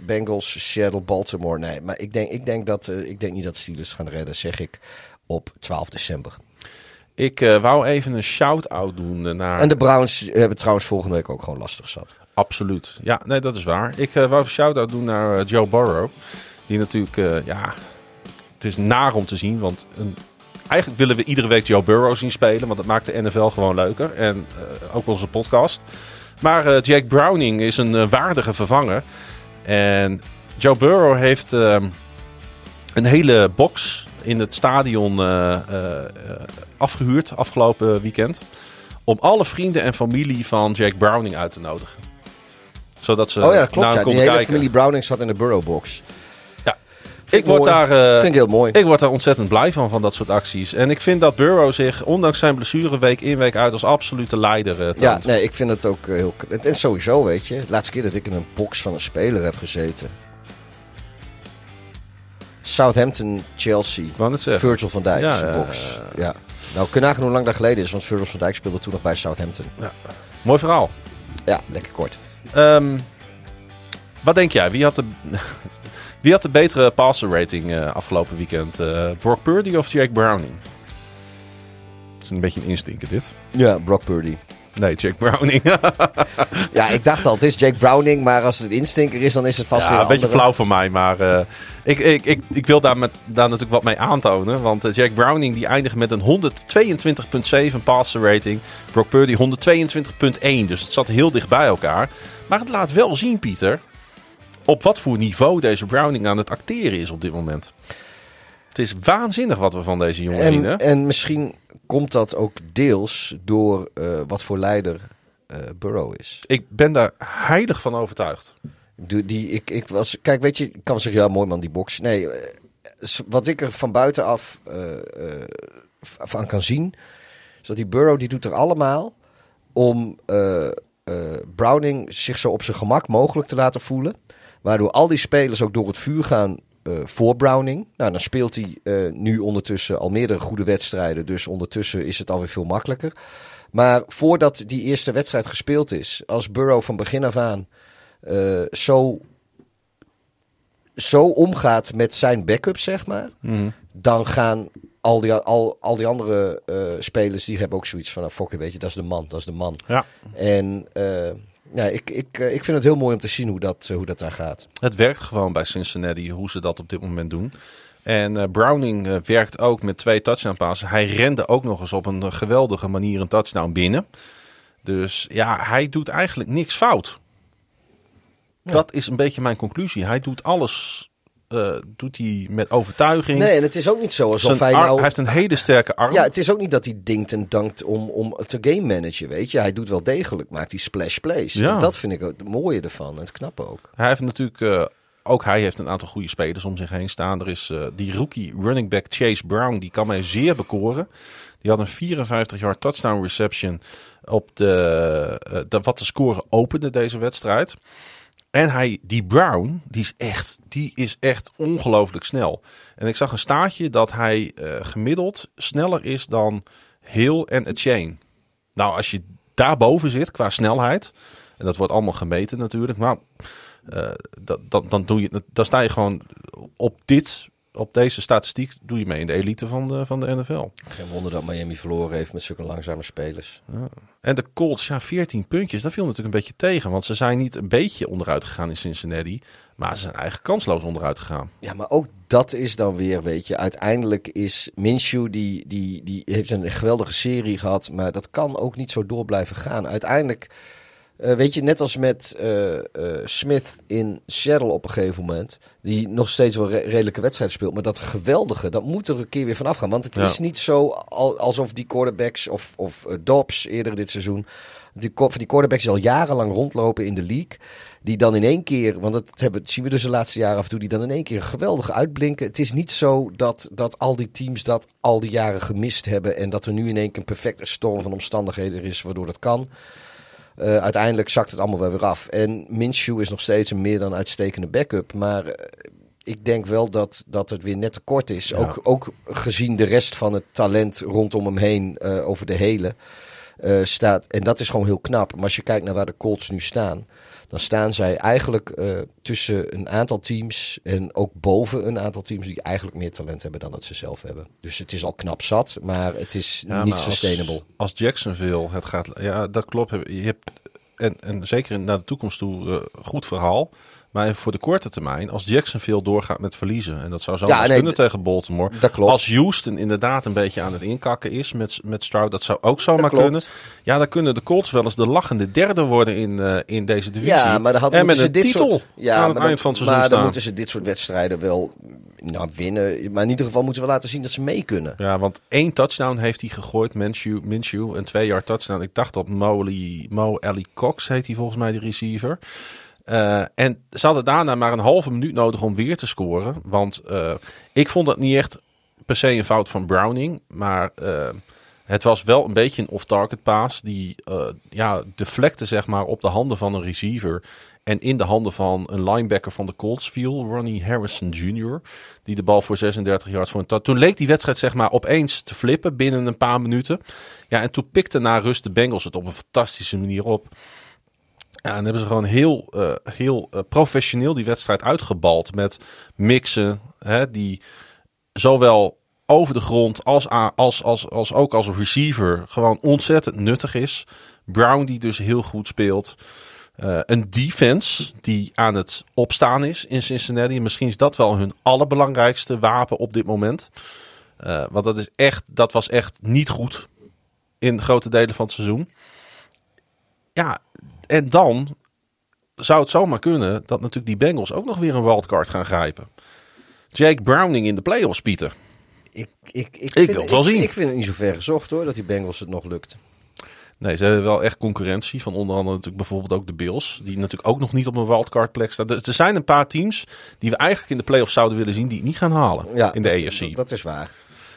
Bengals, Seattle, Baltimore. Nee, maar ik denk, ik denk, dat, eh, ik denk niet dat de Steelers gaan redden, zeg ik, op 12 december. Ik eh, wou even een shout-out doen eh, naar... En de Browns hebben trouwens volgende week ook gewoon lastig zat. Absoluut. Ja, nee, dat is waar. Ik eh, wou een shout-out doen naar eh, Joe Burrow. Die natuurlijk, eh, ja, het is naar om te zien. Want een, eigenlijk willen we iedere week Joe Burrow zien spelen. Want dat maakt de NFL gewoon leuker. En eh, ook onze podcast. Maar eh, Jake Browning is een eh, waardige vervanger. En Joe Burrow heeft ehm, een hele box in het stadion eh, eh, eh, afgehuurd afgelopen weekend. Om alle vrienden en familie van Jake Browning uit te nodigen. Zodat ze oh ja, dat klopt. naar hem Ja. Die hele kijken. familie Browning zat in de Burrowbox. Ja. ik word, mooi. daar, eh, Vind ik heel mooi. ik word daar ontzettend blij van, van dat soort acties. En ik vind dat Burrow zich, ondanks zijn blessure, week in week uit als absolute leider. Ja, nee, ik vind het ook heel... En en sowieso, weet je, de laatste keer dat ik in een box van een speler heb gezeten. Southampton, Chelsea. Virgil van Dijk, Ja, box. Ja. Nou, kun je nagaan hoe lang dat geleden is, want Virgil van Dijk speelde toen nog bij Southampton. Mooi verhaal. Ja, lekker kort. Ehm, wat denk jij? Wie had de, wie had de betere passer rating eh, afgelopen weekend? Eh, Brock Purdy of Jake Browning? Dat is een beetje een instinker dit. Ja, Brock Purdy. Nee, Jake Browning. Ja, ik dacht al, het is Jake Browning, maar als het een instinker is, dan is het vast ja, een een beetje andere. flauw van mij, maar eh, ik, ik, ik, ik wil daar, met, daar natuurlijk wat mee aantonen. Want eh, Jack Browning die eindigt met een 122,7 passer rating. Brock Purdy 122,1. Dus het zat heel dicht bij elkaar. Maar het laat wel zien, Pieter, op wat voor niveau deze Browning aan het acteren is op dit moment. Het is waanzinnig wat we van deze jongen zien, hè? En misschien komt dat ook deels door eh, wat voor leider eh, Burrow is. Ik ben daar heilig van overtuigd. Die, die, ik, ik was, kijk, weet je, ik kan zeggen, ja, mooi man, die box. Nee, eh, wat ik er van buitenaf van kan zien, is dat die Burrow, die doet er allemaal om Browning zich zo op zijn gemak mogelijk te laten voelen. Waardoor al die spelers ook door het vuur gaan eh, voor Browning. Nou, dan speelt hij eh, nu ondertussen al meerdere goede wedstrijden. Dus ondertussen is het alweer veel makkelijker. Maar voordat die eerste wedstrijd gespeeld is, als Burrow van begin af aan eh, zo, zo omgaat met zijn backup, zeg maar, dan gaan al die, al, al die andere spelers, die hebben ook zoiets van, nou, fuck it, weet je, dat is de man, dat is de man. Ja. En ja, ik, ik, eh, ik vind het heel mooi om te zien hoe dat, eh, hoe dat daar gaat. Het werkt gewoon bij Cincinnati hoe ze dat op dit moment doen. En eh, Browning werkt ook met twee touchdown passes. Hij rende ook nog eens op een geweldige manier een touchdown binnen. Dus ja, hij doet eigenlijk niks fout. Dat is een beetje mijn conclusie. Hij doet alles eh, doet hij met overtuiging. Nee, en het is ook niet zo alsof hij nou... hij heeft een hele sterke arm. Ja, het is ook niet dat hij dinkt en dankt om, om te game managen, weet je. Hij doet wel degelijk, maakt die splash plays. Ja. En dat vind ik het mooie ervan en het knappe ook. Hij heeft natuurlijk, eh, ook hij heeft een aantal goede spelers om zich heen staan. Er is eh, die rookie running back Chase Brown, die kan mij zeer bekoren. Die had een 54 yard touchdown reception op de, de wat de score opende deze wedstrijd. En hij, die Brown, die is echt, die is echt ongelooflijk snel. En ik zag een staartje dat hij eh, gemiddeld sneller is dan Hill en Chain. Nou, als je daarboven zit qua snelheid, en dat wordt allemaal gemeten natuurlijk, maar eh, dat, dat, dan, doe je, dan sta je gewoon op dit, op deze statistiek, doe je mee in de elite van de, van de NFL. Geen wonder dat Miami verloren heeft met zulke langzame spelers. En de Colts, ja, 14 puntjes, dat viel natuurlijk een beetje tegen. Want ze zijn niet een beetje onderuit gegaan in Cincinnati, maar ze zijn eigenlijk kansloos onderuit gegaan. Ja, maar ook dat is dan weer, weet je, uiteindelijk is Minshew, die, die, die heeft een geweldige serie gehad, maar dat kan ook niet zo door blijven gaan. Uiteindelijk, eh, weet je, net als met eh, eh, Smith in Seattle op een gegeven moment, die nog steeds wel re- redelijke wedstrijden speelt, maar dat geweldige, dat moet er een keer weer vanaf gaan. Want het Ja. is niet zo al, alsof die quarterbacks of, of Dobbs eerder dit seizoen, die, van die quarterbacks die al jarenlang rondlopen in de league, die dan in één keer, want dat hebben, zien we dus de laatste jaren af en toe, die dan in één keer geweldig uitblinken. Het is niet zo dat, dat al die teams dat al die jaren gemist hebben en dat er nu in één keer een perfecte storm van omstandigheden is waardoor dat kan. Eh, uiteindelijk zakt het allemaal wel weer af. En Minshew is nog steeds een meer dan uitstekende backup, maar eh, ik denk wel dat, dat het weer net te kort is. Ook, ook gezien de rest van het talent rondom hem heen eh, over de hele staat. En dat is gewoon heel knap. Maar als je kijkt naar waar de Colts nu staan, dan staan zij eigenlijk eh, tussen een aantal teams en ook boven een aantal teams die eigenlijk meer talent hebben dan dat ze zelf hebben. Dus het is al knap zat, maar het is Ja, niet maar sustainable. Als, als Jacksonville het gaat. Ja, dat klopt. Je hebt, en, en zeker naar de toekomst toe, eh, goed verhaal. Maar voor de korte termijn, als Jacksonville doorgaat met verliezen. En dat zou zo Ja, nee, kunnen tegen Baltimore. dat klopt. Als Houston inderdaad een beetje aan het inkakken is met, met Stroud. Dat zou ook zomaar kunnen. Ja, dan kunnen de Colts wel eens de lachende derde worden in, eh, in deze divisie. Ja, maar dan hadden en met ze een dit titel soort, ja, aan het maar dan- eind van het seizoen Maar dan moeten ze dit soort wedstrijden wel nou, winnen. Maar in ieder geval moeten we laten zien dat ze mee kunnen. Ja, want één touchdown heeft hij gegooid, Minshew, Minshew een twee jaar touchdown. Ik dacht op Molly, Mo Ellie Cox, heet hij volgens mij, de receiver. Eh, en ze hadden daarna maar een halve minuut nodig om weer te scoren. Want eh, ik vond dat niet echt per se een fout van Browning. Maar eh, het was wel een beetje een off-target pass. Die ja, deflecte zeg maar op de handen van een receiver. En in de handen van een linebacker van de Colts viel, Ronnie Harrison Jr. Die de bal voor 36 yards touchdown. Toen leek die wedstrijd zeg maar opeens te flippen binnen een paar minuten. Ja, en toen pikte na rust de Bengals het op een fantastische manier op. Ja, en hebben ze gewoon heel, eh, heel eh, professioneel die wedstrijd uitgebald. Met mixen, hè, die zowel over de grond als, als, als, als ook als receiver gewoon ontzettend nuttig is. Brown die dus heel goed speelt. Eh, een defense die aan het opstaan is in Cincinnati. Misschien is dat wel hun allerbelangrijkste wapen op dit moment. Want dat, is echt, dat was echt niet goed in grote delen van het seizoen. Ja, en dan zou het zomaar kunnen dat natuurlijk die Bengals ook nog weer een wildcard gaan grijpen. Jake Browning in de playoffs, Pieter. Ik, ik, ik, wil vind, het wel ik, zien. Ik vind het niet zo ver gezocht hoor, dat die Bengals het nog lukt. Nee, ze hebben wel echt concurrentie van onder andere natuurlijk bijvoorbeeld ook de Bills. Die natuurlijk ook nog niet op een wildcard plek staan. Dus er zijn een paar teams die we eigenlijk in de playoffs zouden willen zien die het niet gaan halen Ja, in de dat, AFC. Dat, dat is waar.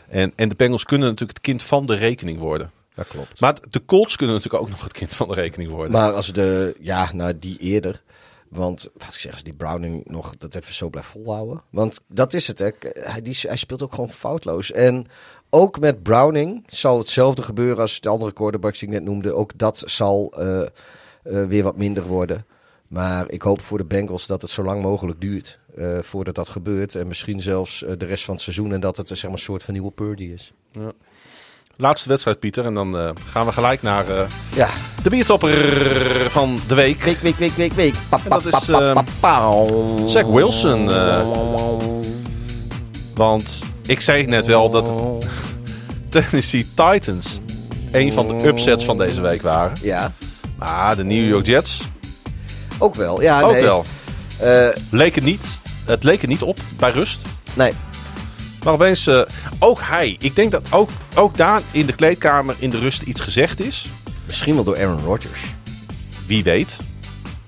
En, en de Bengals kunnen natuurlijk het kind van de rekening worden. Dat klopt. Maar de Colts kunnen natuurlijk ook nog het kind van de rekening worden. Maar als de, ja, nou die eerder. Want wat ik zeg, als die Browning nog dat even zo blijft volhouden. Want dat is het, hè. Hij, die, hij speelt ook gewoon foutloos. En ook met Browning zal hetzelfde gebeuren als de andere quarterbacks die ik net noemde. Ook dat zal eh, eh, weer wat minder worden. Maar ik hoop voor de Bengals dat het zo lang mogelijk duurt eh, voordat dat gebeurt. En misschien zelfs de rest van het seizoen. En dat het een zeg maar, soort van nieuwe Purdy is. Laatste wedstrijd, Pieter. En dan eh, gaan we gelijk naar eh, Ja, de biertopper van de week. week, week, week, week, week. Pa, En dat is, pa. Zach Wilson. want ik zei net wel dat Tennessee Titans een van de upsets van deze week waren. Ja, Maar de New York Jets ook wel. Ja, ook nee. wel. Leek het, niet, het leek er niet op bij rust. nee, Maar opeens, eh, ook hij. Ik denk dat ook, ook daar in de kleedkamer in de rust iets gezegd is. misschien wel door Aaron Rodgers. Wie weet.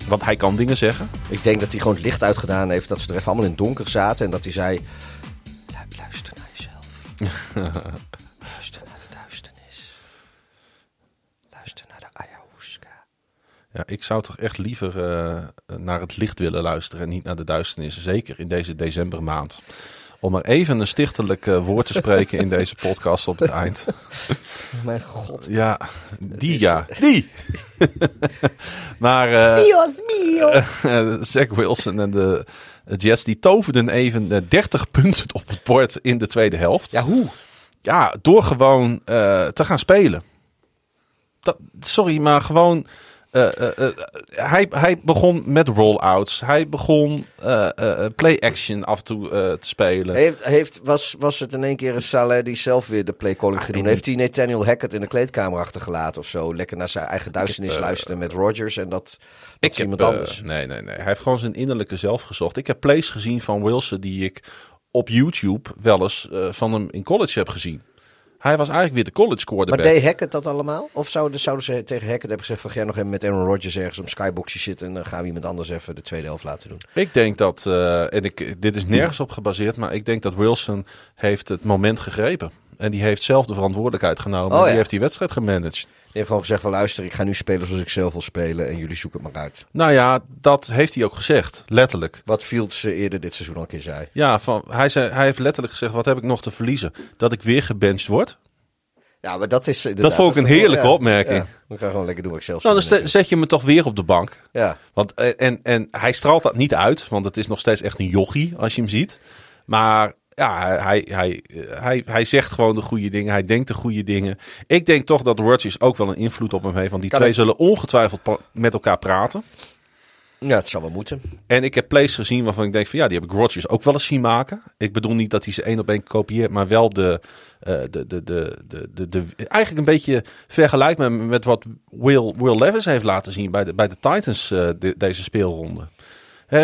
Want hij kan dingen zeggen. Ik denk dat hij gewoon het licht uitgedaan heeft. Dat ze er even allemaal in het donker zaten. En dat hij zei... "Lu- Luister naar jezelf. luister naar de duisternis. Luister naar de ayahuasca. Ja, ik zou toch echt liever eh, naar het licht willen luisteren en niet naar de duisternis. Zeker in deze decembermaand. Om maar even een stichtelijk eh, woord te spreken in deze podcast op het eind. Oh mijn god. Ja, die ja. Die! maar eh Dios mio. eh, Zach Wilson en de Jets die toverden even eh, 30 punten op het bord in de tweede helft. Ja, hoe? Ja, door gewoon te gaan spelen. Dat, sorry, maar gewoon. Eh, eh, eh, hij, hij begon met rollouts. Hij begon play-action af en toe te spelen. Heeft, heeft, was, was het in één keer een Saleh die zelf weer de playcalling ging doen? Heeft hij Nathaniel Hackett in de kleedkamer achtergelaten of zo? Lekker naar zijn eigen duisternis luisteren met Rodgers en dat, dat ik is iemand heb, anders. nee, nee, nee. Hij heeft gewoon zijn innerlijke zelf gezocht. Ik heb plays gezien van Wilson die ik op YouTube wel eens van hem in college heb gezien. Hij was eigenlijk weer de college Maar quarterback. deed Hackett dat allemaal? Of zouden, zouden ze tegen Hackett hebben gezegd van... ga jij nog even met Aaron Rodgers ergens op skyboxje zitten... en dan gaan we iemand anders even de tweede helft laten doen? Ik denk dat, eh, en ik, dit is nergens op gebaseerd, maar ik denk dat Wilson heeft het moment gegrepen. En die heeft zelf de verantwoordelijkheid genomen. Oh, en die ja. heeft die wedstrijd gemanaged. Die heeft gewoon gezegd van... luister, ik ga nu spelen zoals ik zelf wil spelen... en jullie zoeken het maar uit. Nou ja, dat heeft hij ook gezegd, letterlijk. Wat Fields eh, eerder dit seizoen al een keer zei. Ja, van, hij, zei, hij heeft letterlijk gezegd, wat heb ik nog te verliezen? Dat ik weer gebenched word? Ja, maar dat is... Dat vond ik een heerlijke opmerking. Ja, ik ga gewoon lekker doen wat ik zelf Nou, dan zet je me toch weer op de bank. Ja, Want, eh, en, en hij straalt dat niet uit, want het is nog steeds echt een jochie als je hem ziet. Maar ja, hij, hij, hij, hij, hij zegt gewoon de goede dingen, hij denkt de goede dingen. Ik denk toch dat Rodgers ook wel een invloed op hem heeft, want die Kan twee zullen ongetwijfeld met elkaar praten. ja, het zal wel moeten. En ik heb plays gezien waarvan ik denk van ja, die heb ik Rodgers ook wel eens zien maken. Ik bedoel niet dat hij ze één op één kopieert, maar wel de, eh, de, de, de, de, de, de, eigenlijk een beetje vergelijkbaar met, met wat Will, Will Levis heeft laten zien bij de, bij de Titans eh, de- deze speelronde.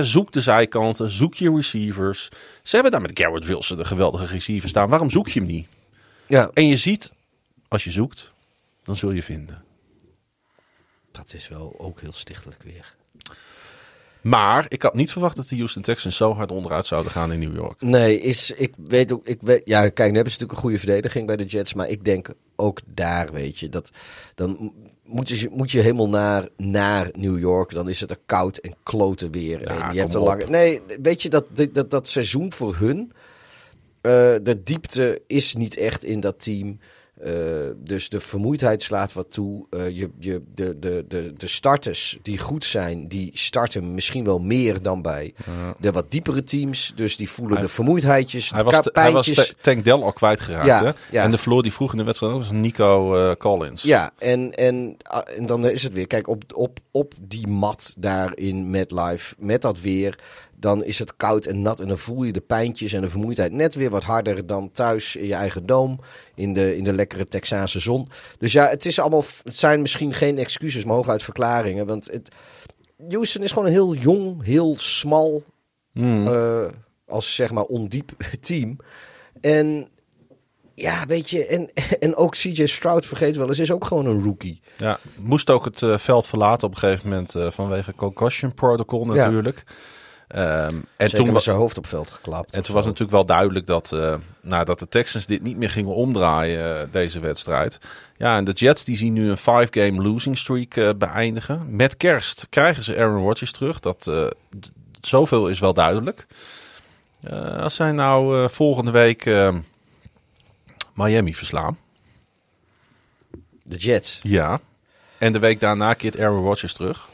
Zoek de zijkanten, zoek je receivers. Ze hebben daar met Garrett Wilson een geweldige receiver staan. Waarom zoek je hem niet? Ja, En je ziet, als je zoekt, dan zul je vinden. dat is wel ook heel stichtelijk weer. Maar ik had niet verwacht dat de Houston Texans zo hard onderuit zouden gaan in New York. Nee, is, ik weet ook, ik weet, ja, kijk, nu hebben ze natuurlijk een goede verdediging bij de Jets, maar ik denk ook daar, weet je, dat dan moet je, moet je helemaal naar, naar New York, dan is het er koud en kloten weer. Ja, en je hebt een lange, nee, weet je, dat, dat, dat, dat seizoen voor hun, eh, de diepte is niet echt in dat team. Eh, dus de vermoeidheid slaat wat toe. Eh, je, je, de, de, de, de starters die goed zijn, die starten misschien wel meer dan bij de wat diepere teams. Dus die voelen Hij- de vermoeidheidjes, Hij de was, hij was Tank Dell al kwijtgeraakt. Ja, hè? ja. En de verloor die vroeg in de wedstrijd was Nico eh, Collins. Ja, en, en, ah, en dan is het weer. Kijk, op, op, op die mat daar in MetLife, met dat weer, dan is het koud en nat. En dan voel je de pijntjes en de vermoeidheid net weer wat harder dan thuis in je eigen doom. In de, in de lekkere Texaanse zon. Dus ja, het, is allemaal, het zijn misschien geen excuses, maar hooguit verklaringen. Want het, Houston is gewoon een heel jong, heel smal, Hmm. eh, als zeg maar ondiep team. En ja, weet je, en, en ook CJ Stroud, vergeet wel eens, is ook gewoon een rookie. Ja, moest ook het eh, veld verlaten op een gegeven moment eh, vanwege concussion protocol natuurlijk. Ehm, en Zeker toen met zijn hoofd op veld geklapt. En toen was natuurlijk wel duidelijk dat, eh, nou, dat de Texans dit niet meer gingen omdraaien, eh, deze wedstrijd. Ja, en de Jets die zien nu een five-game losing streak eh, beëindigen. Met kerst krijgen ze Aaron Rodgers terug. Dat, zoveel is wel duidelijk. Als zij nou volgende week eh, Miami verslaan. De Jets. Ja. En de week daarna keert Aaron Rodgers terug.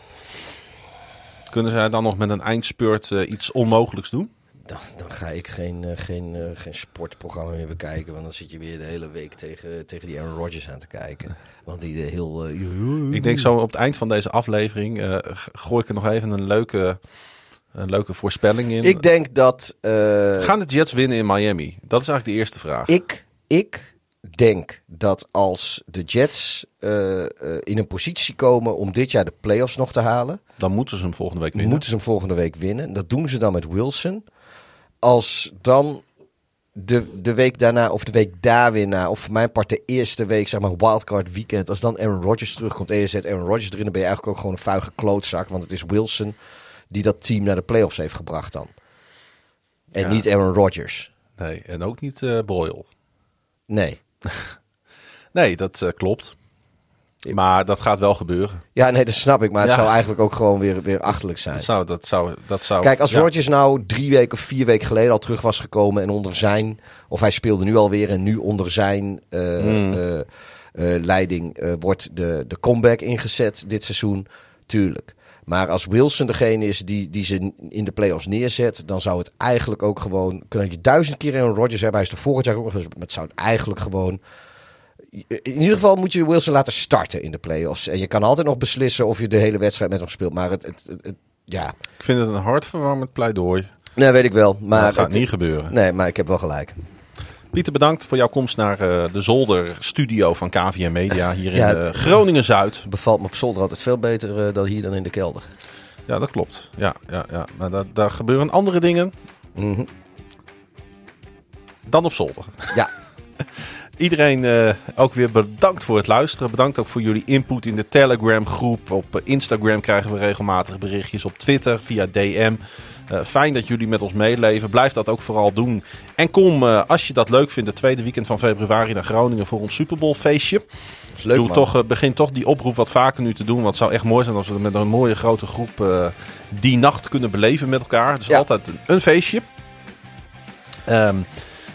Kunnen zij dan nog met een eindspurt eh, iets onmogelijks doen? Dan, dan ga ik geen, eh, geen, eh, geen sportprogramma meer bekijken. Want dan zit je weer de hele week tegen, tegen die Aaron Rodgers aan te kijken. Want die de heel... Ik denk zo op het eind van deze aflevering gooi ik er nog even een leuke, een leuke voorspelling in. Ik denk dat... Gaan de Jets winnen in Miami? Dat is eigenlijk de eerste vraag. ik, ik denk dat als de Jets eh, eh, in een positie komen om dit jaar de playoffs nog te halen... Dan moeten ze hem volgende week winnen. moeten ze hem volgende week winnen. Dat doen ze dan met Wilson. Als dan de, de week daarna of de week daar weer na, of voor mijn part de eerste week, zeg maar wildcard weekend, als dan Aaron Rodgers terugkomt en je zet Aaron Rodgers erin, dan ben je eigenlijk ook gewoon een vuige klootzak. Want het is Wilson die dat team naar de playoffs heeft gebracht dan. En Ja. niet Aaron Rodgers. Nee, en ook niet eh Boyle. Nee. Nee, dat eh, klopt. Maar dat gaat wel gebeuren. Ja, nee, dat snap ik. Maar het Ja. zou eigenlijk ook gewoon weer, weer achterlijk zijn. Dat zou, dat zou, dat zou, Kijk, als ja. Rodgers nou drie weken of vier weken geleden al terug was gekomen en onder zijn, of hij speelde nu alweer en nu onder zijn eh, Hmm. eh, leiding wordt de, de comeback ingezet dit seizoen, tuurlijk. Maar als Wilson degene is die, die ze in de playoffs neerzet, dan zou het eigenlijk ook gewoon. Kun je duizend keer Aaron Rodgers hebben. Hij is er vorig jaar ook nog eens. Maar het zou het eigenlijk gewoon. In ieder geval moet je Wilson laten starten in de playoffs. En je kan altijd nog beslissen of je de hele wedstrijd met hem speelt. Maar het, het, het- het- ja, Ik vind het een hartverwarmend pleidooi. Nee, weet ik wel. Maar dat gaat niet gebeuren. Nee, maar ik heb wel gelijk. Pieter, bedankt voor jouw komst naar eh, de zolderstudio van KVM Media hier Ja. in eh, Groningen-Zuid. Bevalt me op zolder altijd veel beter eh, dan hier dan in de kelder. Ja, dat klopt. Ja, ja, ja. Maar daar, daar gebeuren andere dingen Mhm. dan op zolder. Ja, Iedereen ook weer bedankt voor het luisteren. Bedankt ook voor jullie input in de Telegram groep. Op Instagram krijgen we regelmatig berichtjes. Op Twitter via DM. Eh, fijn dat jullie met ons meeleven. Blijf dat ook vooral doen. En kom, eh, als je dat leuk vindt, het tweede weekend van februari naar Groningen voor ons Super Bowl feestje. dat is leuk Doe man. toch, eh, begin toch die oproep wat vaker nu te doen. Want het zou echt mooi zijn als we met een mooie grote groep die nacht kunnen beleven met elkaar. Het is Ja. altijd een, een feestje. Ehm,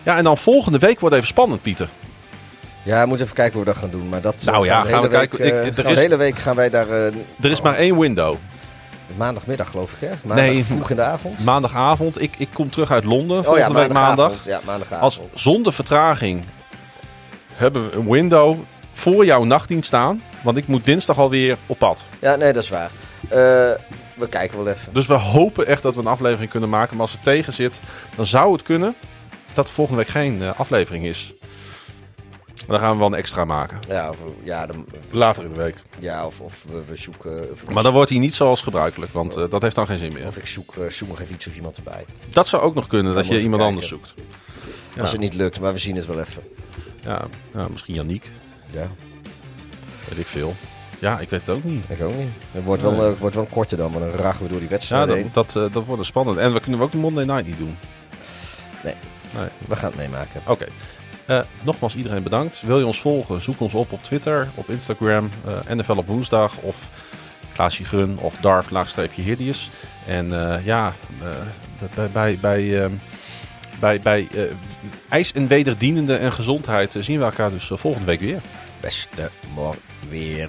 ja, en dan volgende week wordt even spannend, Pieter. Ja, we moeten even kijken hoe we dat gaan doen. Maar dat Nou ja, gaan we week, kijken. Ik- er gaan is- De hele week gaan wij daar... Er is maar één window. Maandagmiddag geloof ik, hè? Maandag Nee. vroeg in de avond. Maandagavond. Ik, ik kom terug uit Londen oh volgende ja, week maandag. maandagavond. Ja, Als maandagavond. zonder vertraging hebben we een window voor jouw nachtdienst staan. Want ik moet dinsdag alweer op pad. Ja, nee, dat is waar. Eh, we kijken wel even. Dus we hopen echt dat we een aflevering kunnen maken. Maar als het tegen zit, dan zou het kunnen dat er volgende week geen eh, aflevering is. Dan gaan we wel een extra maken. Ja, of, ja, dan, Later in de week. ja of, of we, we zoeken... Of, Maar dan wordt hij niet zoals gebruikelijk, want eh, dat heeft dan geen zin meer. Of ik zoek, eh, zoek nog even iets of iemand erbij. Dat zou ook nog kunnen, dat je iemand kijken. anders zoekt. Ja. Als het niet lukt, maar we zien het wel even. Ja, ja, misschien Janiek, Ja, weet ik veel. Ja, ik weet het ook niet. ik ook niet. Het wordt wel, Nee. eh, het wordt wel korter dan, maar dan ragen we door die Ja, wedstrijd heen. dat, dat, dat wordt een spannend. En we kunnen ook de Monday Night niet doen. Nee. Nee. We gaan het meemaken. Oké. Eh, nogmaals iedereen bedankt. Wil je ons volgen? Zoek ons op op Twitter, op Instagram, eh NFL op woensdag of Klaasje Gun of Darf laagstreepje Hideous. En eh, ja, bij, bij, bij, ehm, bij, bij ijs en wederdienende en gezondheid zien we elkaar dus volgende week weer. Beste morgen weer.